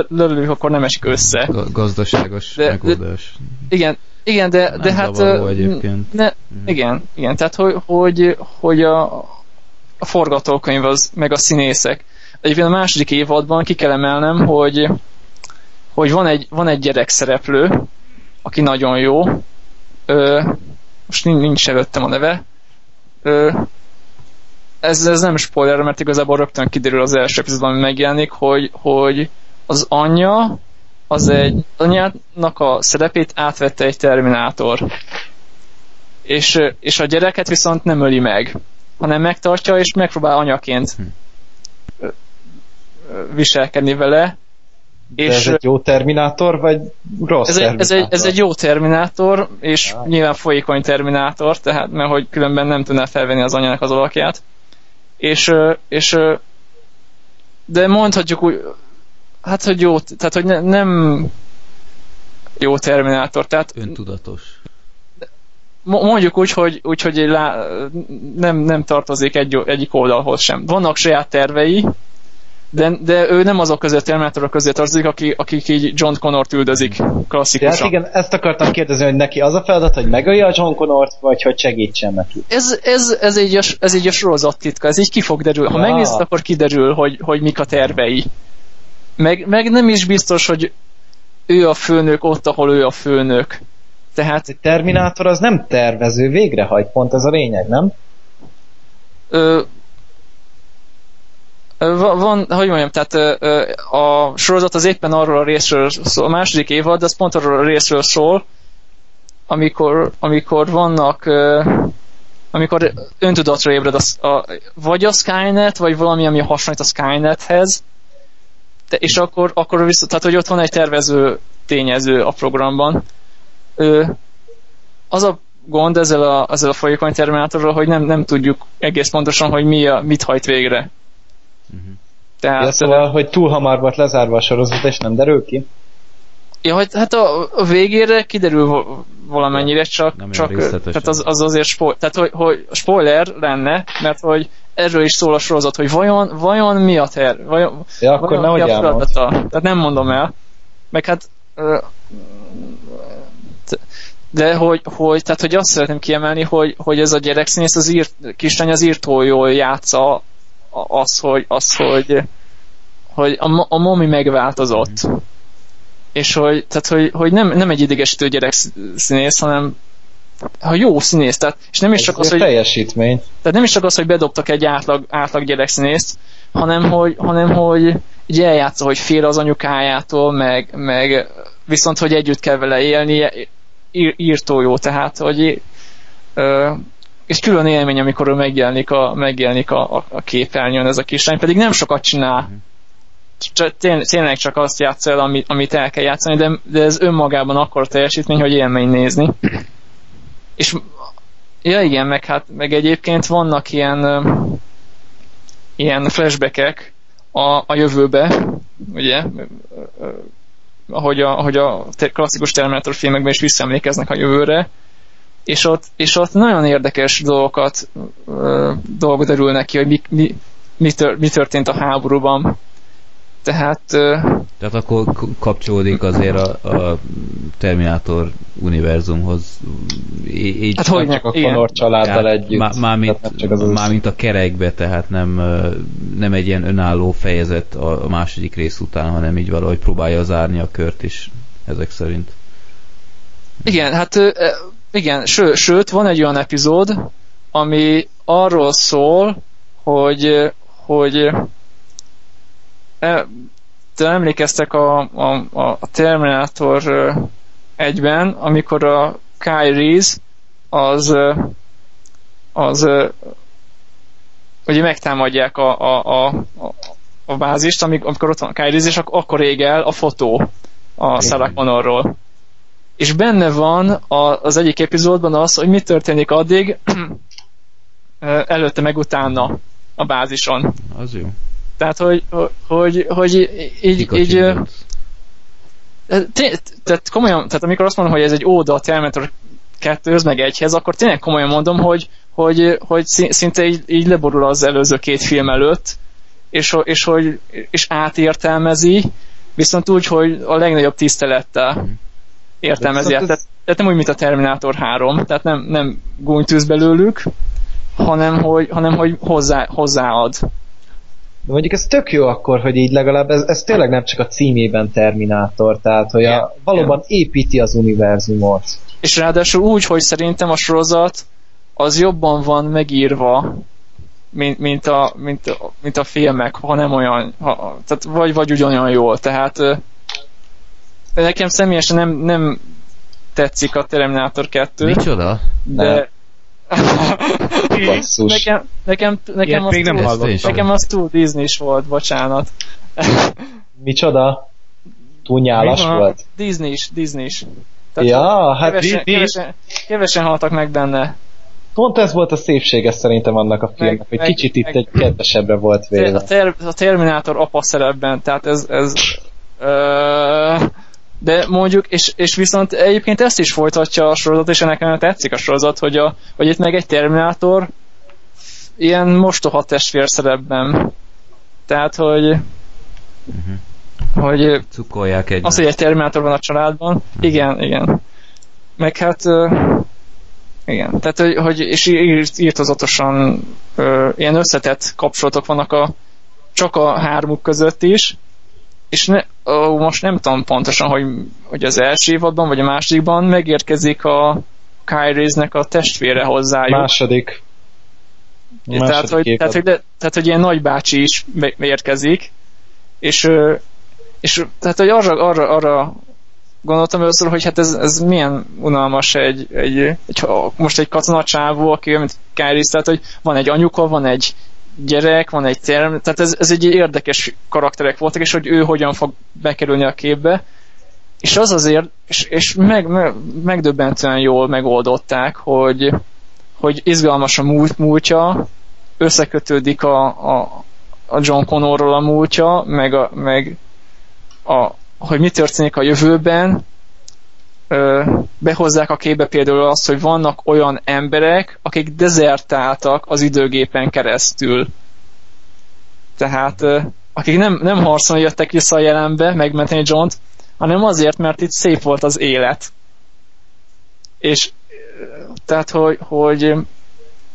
lövünk, akkor nem esik össze. Gazdaságos de, megoldás. De, igen, igen, de, nem de hát... egyébként. Ne, mm. igen, igen, tehát hogy, hogy, hogy a, a forgatókönyv az, meg a színészek. Egyébként a második évadban ki kell emelnem, hogy, hogy van egy, van egy gyerek szereplő, aki nagyon jó. Ö, most nincs, előttem a neve. Ö, ez, ez nem spoiler, mert igazából rögtön kiderül az első epizódban, ami megjelenik, hogy, hogy az anyja az egy anyának a szerepét átvette egy terminátor. És, és a gyereket viszont nem öli meg, hanem megtartja és megpróbál anyaként hm. viselkedni vele. De és ez egy jó terminátor, vagy rossz ez terminátor? Ez egy, ez egy jó terminátor, és ah. nyilván folyékony terminátor, tehát mert hogy különben nem tudná felvenni az anyának az alakját. És, és de mondhatjuk úgy, hát hogy jó, tehát hogy ne, nem jó Terminátor, tehát öntudatos. Mondjuk úgy, hogy, úgy, hogy lá, nem, nem tartozik egy, egyik oldalhoz sem. Vannak saját tervei, de, de ő nem azok között, Terminátorok közé tartozik, akik, akik így John Connort üldözik klasszikusan. Hát igen, ezt akartam kérdezni, hogy neki az a feladat, hogy megölje a John Connort, vagy hogy segítsen neki. Ez, ez, ez, így, a, ez így a sorozat titka, ez így ki fog derülni. Ha ja. megnézed, akkor kiderül, hogy, hogy mik a tervei. Meg, meg nem is biztos, hogy ő a főnök ott, ahol ő a főnök. Tehát... Egy Terminátor az nem tervező, végrehajt, pont ez a lényeg, nem? Ö, van, hogy mondjam, tehát a sorozat az éppen arról a részről szól, a második évad, az pont arról a részről szól, amikor, amikor vannak amikor öntudatra ébred a, a, vagy a Skynet, vagy valami, ami hasonlít a Skynethez, te, és akkor, akkor viszont, tehát hogy ott van egy tervező tényező a programban. Az a gond ezzel a, ezzel a folyékony terminátorral, hogy nem, nem tudjuk egész pontosan, hogy mi a, mit hajt végre. Uh-huh. Tehát, ja, szóval, hogy túl hamar volt lezárva a sorozat, és nem derül ki? Ja, hogy hát a, a végére kiderül valamennyire, csak, nem csak tehát az, az azért spoiler, tehát hogy, hogy spoiler lenne, mert hogy erről is szól a sorozat, hogy vajon, vajon mi a ter, vajon, ja, akkor vajon mi a feladata. Tehát nem mondom el. Meg hát de hogy, hogy, tehát, hogy azt szeretném kiemelni, hogy, hogy ez a gyerekszínész, az írt, kislány az írtó jól játsza az, hogy, az, hogy, hogy a, a momi megváltozott. Mm. És hogy, tehát, hogy, hogy nem, nem egy idegesítő gyerek színész, hanem ha jó színész, tehát, és nem is csak az, hogy... teljesítmény. Tehát nem is csak az, hogy bedobtak egy átlag, átlag gyerekszínészt, hanem hogy, hanem hogy így eljátsza, hogy fél az anyukájától, meg, meg viszont, hogy együtt kell vele élni, ír, írtó jó, tehát, hogy ö, és külön élmény, amikor ő megjelenik a, megjelenik a, a, a képernyőn ez a kislány, pedig nem sokat csinál. Csak, tényleg csak azt játsz el, amit, amit el kell játszani, de, de ez önmagában akkor teljesítmény, hogy élmény nézni. És ja igen, meg hát meg egyébként vannak ilyen ilyen flashbackek a, a jövőbe, ugye, ahogy a, ahogy a klasszikus Terminator filmekben is visszaemlékeznek a jövőre, és ott, és ott nagyon érdekes dolgokat, dolgok derülnek ki, hogy mi, mi, mi, tör, mi történt a háborúban. Tehát... Tehát akkor kapcsolódik azért a, a Terminátor univerzumhoz. Így hát hogy csak a Connor családdal együtt. Má, mármint, mármint a kerekbe, tehát nem, nem egy ilyen önálló fejezet a második rész után, hanem így valahogy próbálja zárni a kört is ezek szerint. Igen, hát igen, ső, sőt, van egy olyan epizód, ami arról szól, hogy, hogy te emlékeztek a, a, a Terminator egyben, amikor a Kyries az az ugye megtámadják a, a, a, a bázist, amikor ott van a Kyries, és akkor ég el a fotó a Sarah Connorról. És benne van a, az egyik epizódban az, hogy mi történik addig előtte meg utána a bázison. Az jó. Tehát, hogy, hogy, hogy így, így tehát komolyan, tehát amikor azt mondom, hogy ez egy óda a Terminator 2 meg egyhez, akkor tényleg komolyan mondom, hogy, hogy, hogy szinte így, így leborul az előző két film előtt, és, és, hogy, és átértelmezi, viszont úgy, hogy a legnagyobb tisztelettel értelmezi. Tehát, tehát nem úgy, mint a Terminator 3, tehát nem, nem gúnytűz belőlük, hanem hogy, hanem, hogy hozzá, hozzáad. De mondjuk ez tök jó akkor, hogy így legalább ez, ez tényleg nem csak a címében Terminátor, tehát hogy a, valóban építi az univerzumot. És ráadásul úgy, hogy szerintem a sorozat az jobban van megírva, mint, mint, a, mint, a, mint a filmek, ha nem olyan, ha, tehát vagy, vagy ugyanolyan jól, tehát nekem személyesen nem, nem tetszik a Terminator 2. Micsoda? De, nekem, nekem, nekem, az még túl, nem nekem az túl Disney is volt, bocsánat. Micsoda? Túl nyálas volt? Disney is, Disney is. Tehát ja, hát kevesen, Disney kevesen, kevesen haltak meg benne. Pont ez volt a szépsége szerintem annak a filmnek, meg, hogy meg, kicsit meg, itt egy kedvesebbre volt véve. A, ter, a Terminátor apa szerepben, tehát ez, ez ö, de mondjuk, és, és viszont egyébként ezt is folytatja a sorozat, és ennek nagyon tetszik a sorozat, hogy, a, hogy itt meg egy Terminátor ilyen mostoha testvér szerepben. Tehát, hogy uh-huh. hogy Cukolják egymást. Az, hogy egy Terminátor van a családban, uh-huh. igen, igen. Meg hát uh, igen, tehát, hogy, hogy és írtozatosan uh, ilyen összetett kapcsolatok vannak a csak a hármuk között is, és ne, ó, most nem tudom pontosan, hogy, hogy az első évadban, vagy a másodikban megérkezik a Kyrie-nek a testvére hozzájuk. Második. második tehát, hogy, tehát, hogy, de, tehát, hogy ilyen nagybácsi is érkezik, és, és tehát, hogy arra, arra, arra gondoltam először, hogy hát ez, ez milyen unalmas egy, egy, egy most egy katonacsávó, aki mint Kyrie, tehát, hogy van egy anyuka, van egy gyerek, van egy term, tehát ez, ez egy érdekes karakterek voltak, és hogy ő hogyan fog bekerülni a képbe. És az azért, és, és meg, meg, megdöbbentően jól megoldották, hogy, hogy izgalmas a múlt, múltja, összekötődik a, a, a John Connorról a múltja, meg, a, meg a, hogy mi történik a jövőben, ö, behozzák a képbe például azt, hogy vannak olyan emberek, akik dezertáltak az időgépen keresztül. Tehát ö, akik nem, nem harcolni jöttek vissza a jelenbe megmenteni John-t, hanem azért, mert itt szép volt az élet. És tehát, hogy, hogy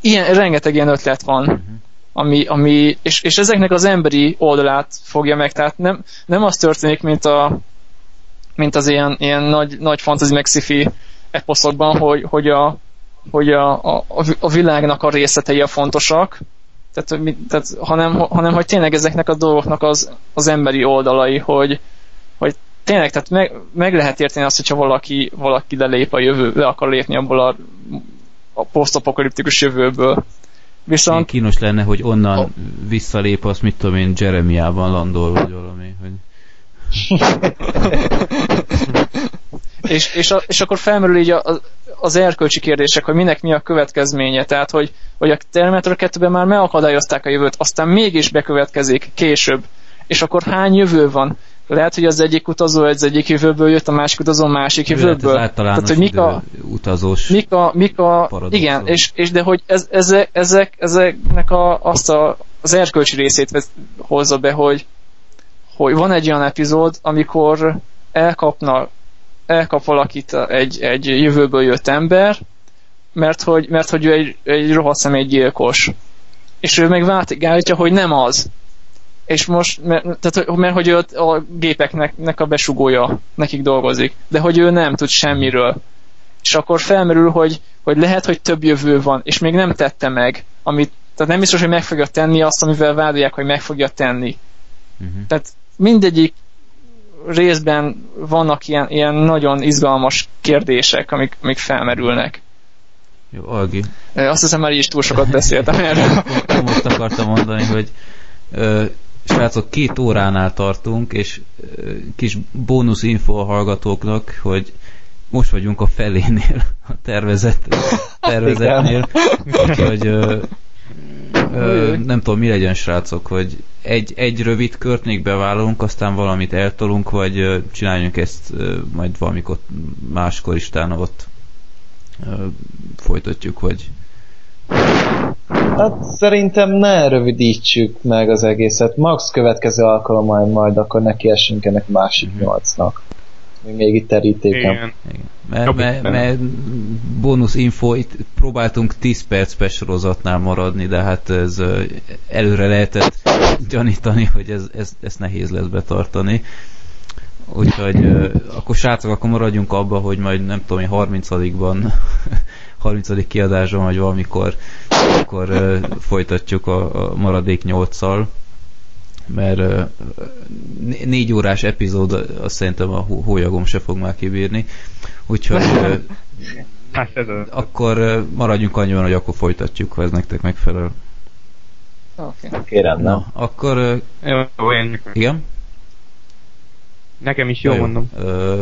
ilyen, rengeteg ilyen ötlet van, uh-huh. ami, ami és, és ezeknek az emberi oldalát fogja meg, tehát nem, nem az történik, mint a mint az ilyen, ilyen nagy, nagy fantasy meg sci eposzokban, hogy, hogy, a, hogy a, a, a világnak a részletei a fontosak, tehát, tehát, hanem, hanem hogy tényleg ezeknek a dolgoknak az, az emberi oldalai, hogy, hogy tényleg, tehát meg, meg lehet érteni azt, hogyha valaki, valaki lelép a jövő, le akar lépni abból a, a posztapokaliptikus jövőből. Viszont... Én kínos lenne, hogy onnan a... visszalép, azt mit tudom én, Jeremiában landol, vagy valami, hogy... és, és, a, és akkor felmerül így a, az erkölcsi kérdések, hogy minek mi a következménye. Tehát, hogy, hogy a Terminator 2-ben már megakadályozták a jövőt, aztán mégis bekövetkezik később. És akkor hány jövő van? Lehet, hogy az egyik utazó az egyik jövőből jött, a másik utazó a másik jövőből. Lehet, Tehát, hogy mik a, utazós mik a, mik a igen, és, és de hogy ez, ezek, ezek, ezeknek a, azt a, az erkölcsi részét hozza be, hogy, hogy van egy olyan epizód, amikor elkapna elkap valakit egy, egy jövőből jött ember, mert hogy, mert hogy ő egy, egy rohadt személygyilkos. És ő meg váltja, hogy nem az. És most, mert, tehát, mert hogy ő a gépeknek a besugója nekik dolgozik, de hogy ő nem tud semmiről. És akkor felmerül, hogy, hogy lehet, hogy több jövő van, és még nem tette meg, amit, tehát nem biztos, hogy meg fogja tenni azt, amivel vádolják, hogy meg fogja tenni. Uh-huh. Tehát mindegyik részben vannak ilyen, ilyen nagyon izgalmas kérdések, amik, amik felmerülnek. Jó, Algi. Azt hiszem már így is túl sokat beszéltem erről. Most akartam mondani, hogy ö, srácok, két óránál tartunk, és ö, kis bónusz info a hallgatóknak, hogy most vagyunk a felénél a tervezett, tervezetnél, úgyhogy ö, nem tudom, mi legyen, srácok, hogy egy, egy rövid kört még bevállalunk, aztán valamit eltolunk, vagy ö, csináljunk ezt ö, majd valamikor máskor is ott ö, folytatjuk, vagy Hát szerintem ne rövidítsük meg az egészet. Max következő alkalommal majd akkor neki esünk ennek másik uh-huh. nyolcnak még itt terítékem. Igen. Igen. Mert, mert, mert bónusz info, itt próbáltunk 10 perc sorozatnál maradni, de hát ez előre lehetett gyanítani, hogy ez, ez, ez nehéz lesz betartani. Úgyhogy akkor srácok, akkor maradjunk abba, hogy majd nem tudom én 30-ban 30. kiadásban, vagy valamikor akkor folytatjuk a, a maradék 8-szal mert négy órás epizód azt szerintem a hólyagom se fog már kibírni. Úgyhogy hát ez akkor maradjunk annyiban, hogy akkor folytatjuk, ha ez nektek megfelel. Oké, okay. rendben. Na, akkor... Jó, én... Igen? Nekem is jó, jó mondom. Ö,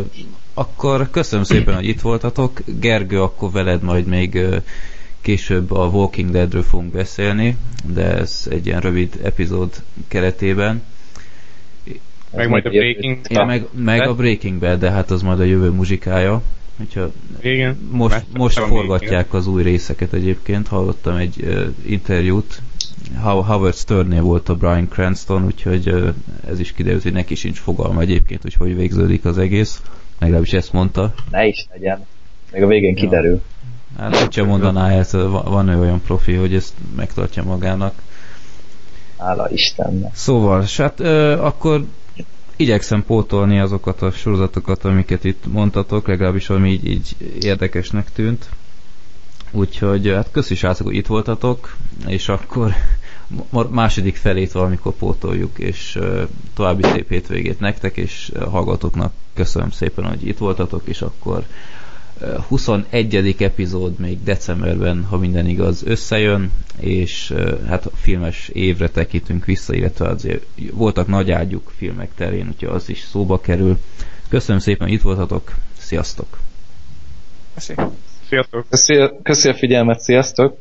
akkor köszönöm szépen, hogy itt voltatok. Gergő, akkor veled majd még Később a Walking Deadről fogunk beszélni, de ez egy ilyen rövid epizód keretében. Meg majd a Breaking ja, meg, meg a Breaking Bad, de hát az majd a jövő muzsikája. Hogyha Igen, most, most forgatják az új részeket egyébként, hallottam egy uh, interjút, Howard Sternnél volt a Brian Cranston, úgyhogy uh, ez is kiderült, hogy neki sincs fogalma egyébként, hogy hogy végződik az egész. Legalábbis ezt mondta. Ne is legyen. Még a végén ja. kiderül. Hát hogy sem mondaná ezt, van ő olyan profi, hogy ezt megtartja magának. Hála Istennek. Szóval, hát ö, akkor igyekszem pótolni azokat a sorozatokat, amiket itt mondtatok, legalábbis ami így, így érdekesnek tűnt. Úgyhogy hát köszi srácok, hogy itt voltatok, és akkor második felét valamikor pótoljuk, és további szép hétvégét nektek, és hallgatóknak köszönöm szépen, hogy itt voltatok, és akkor 21. epizód még decemberben, ha minden igaz, összejön, és hát a filmes évre tekintünk vissza, illetve azért voltak nagy ágyuk filmek terén, úgyhogy az is szóba kerül. Köszönöm szépen, itt voltatok, sziasztok! Sziasztok! Köszi, köszi a figyelmet, sziasztok!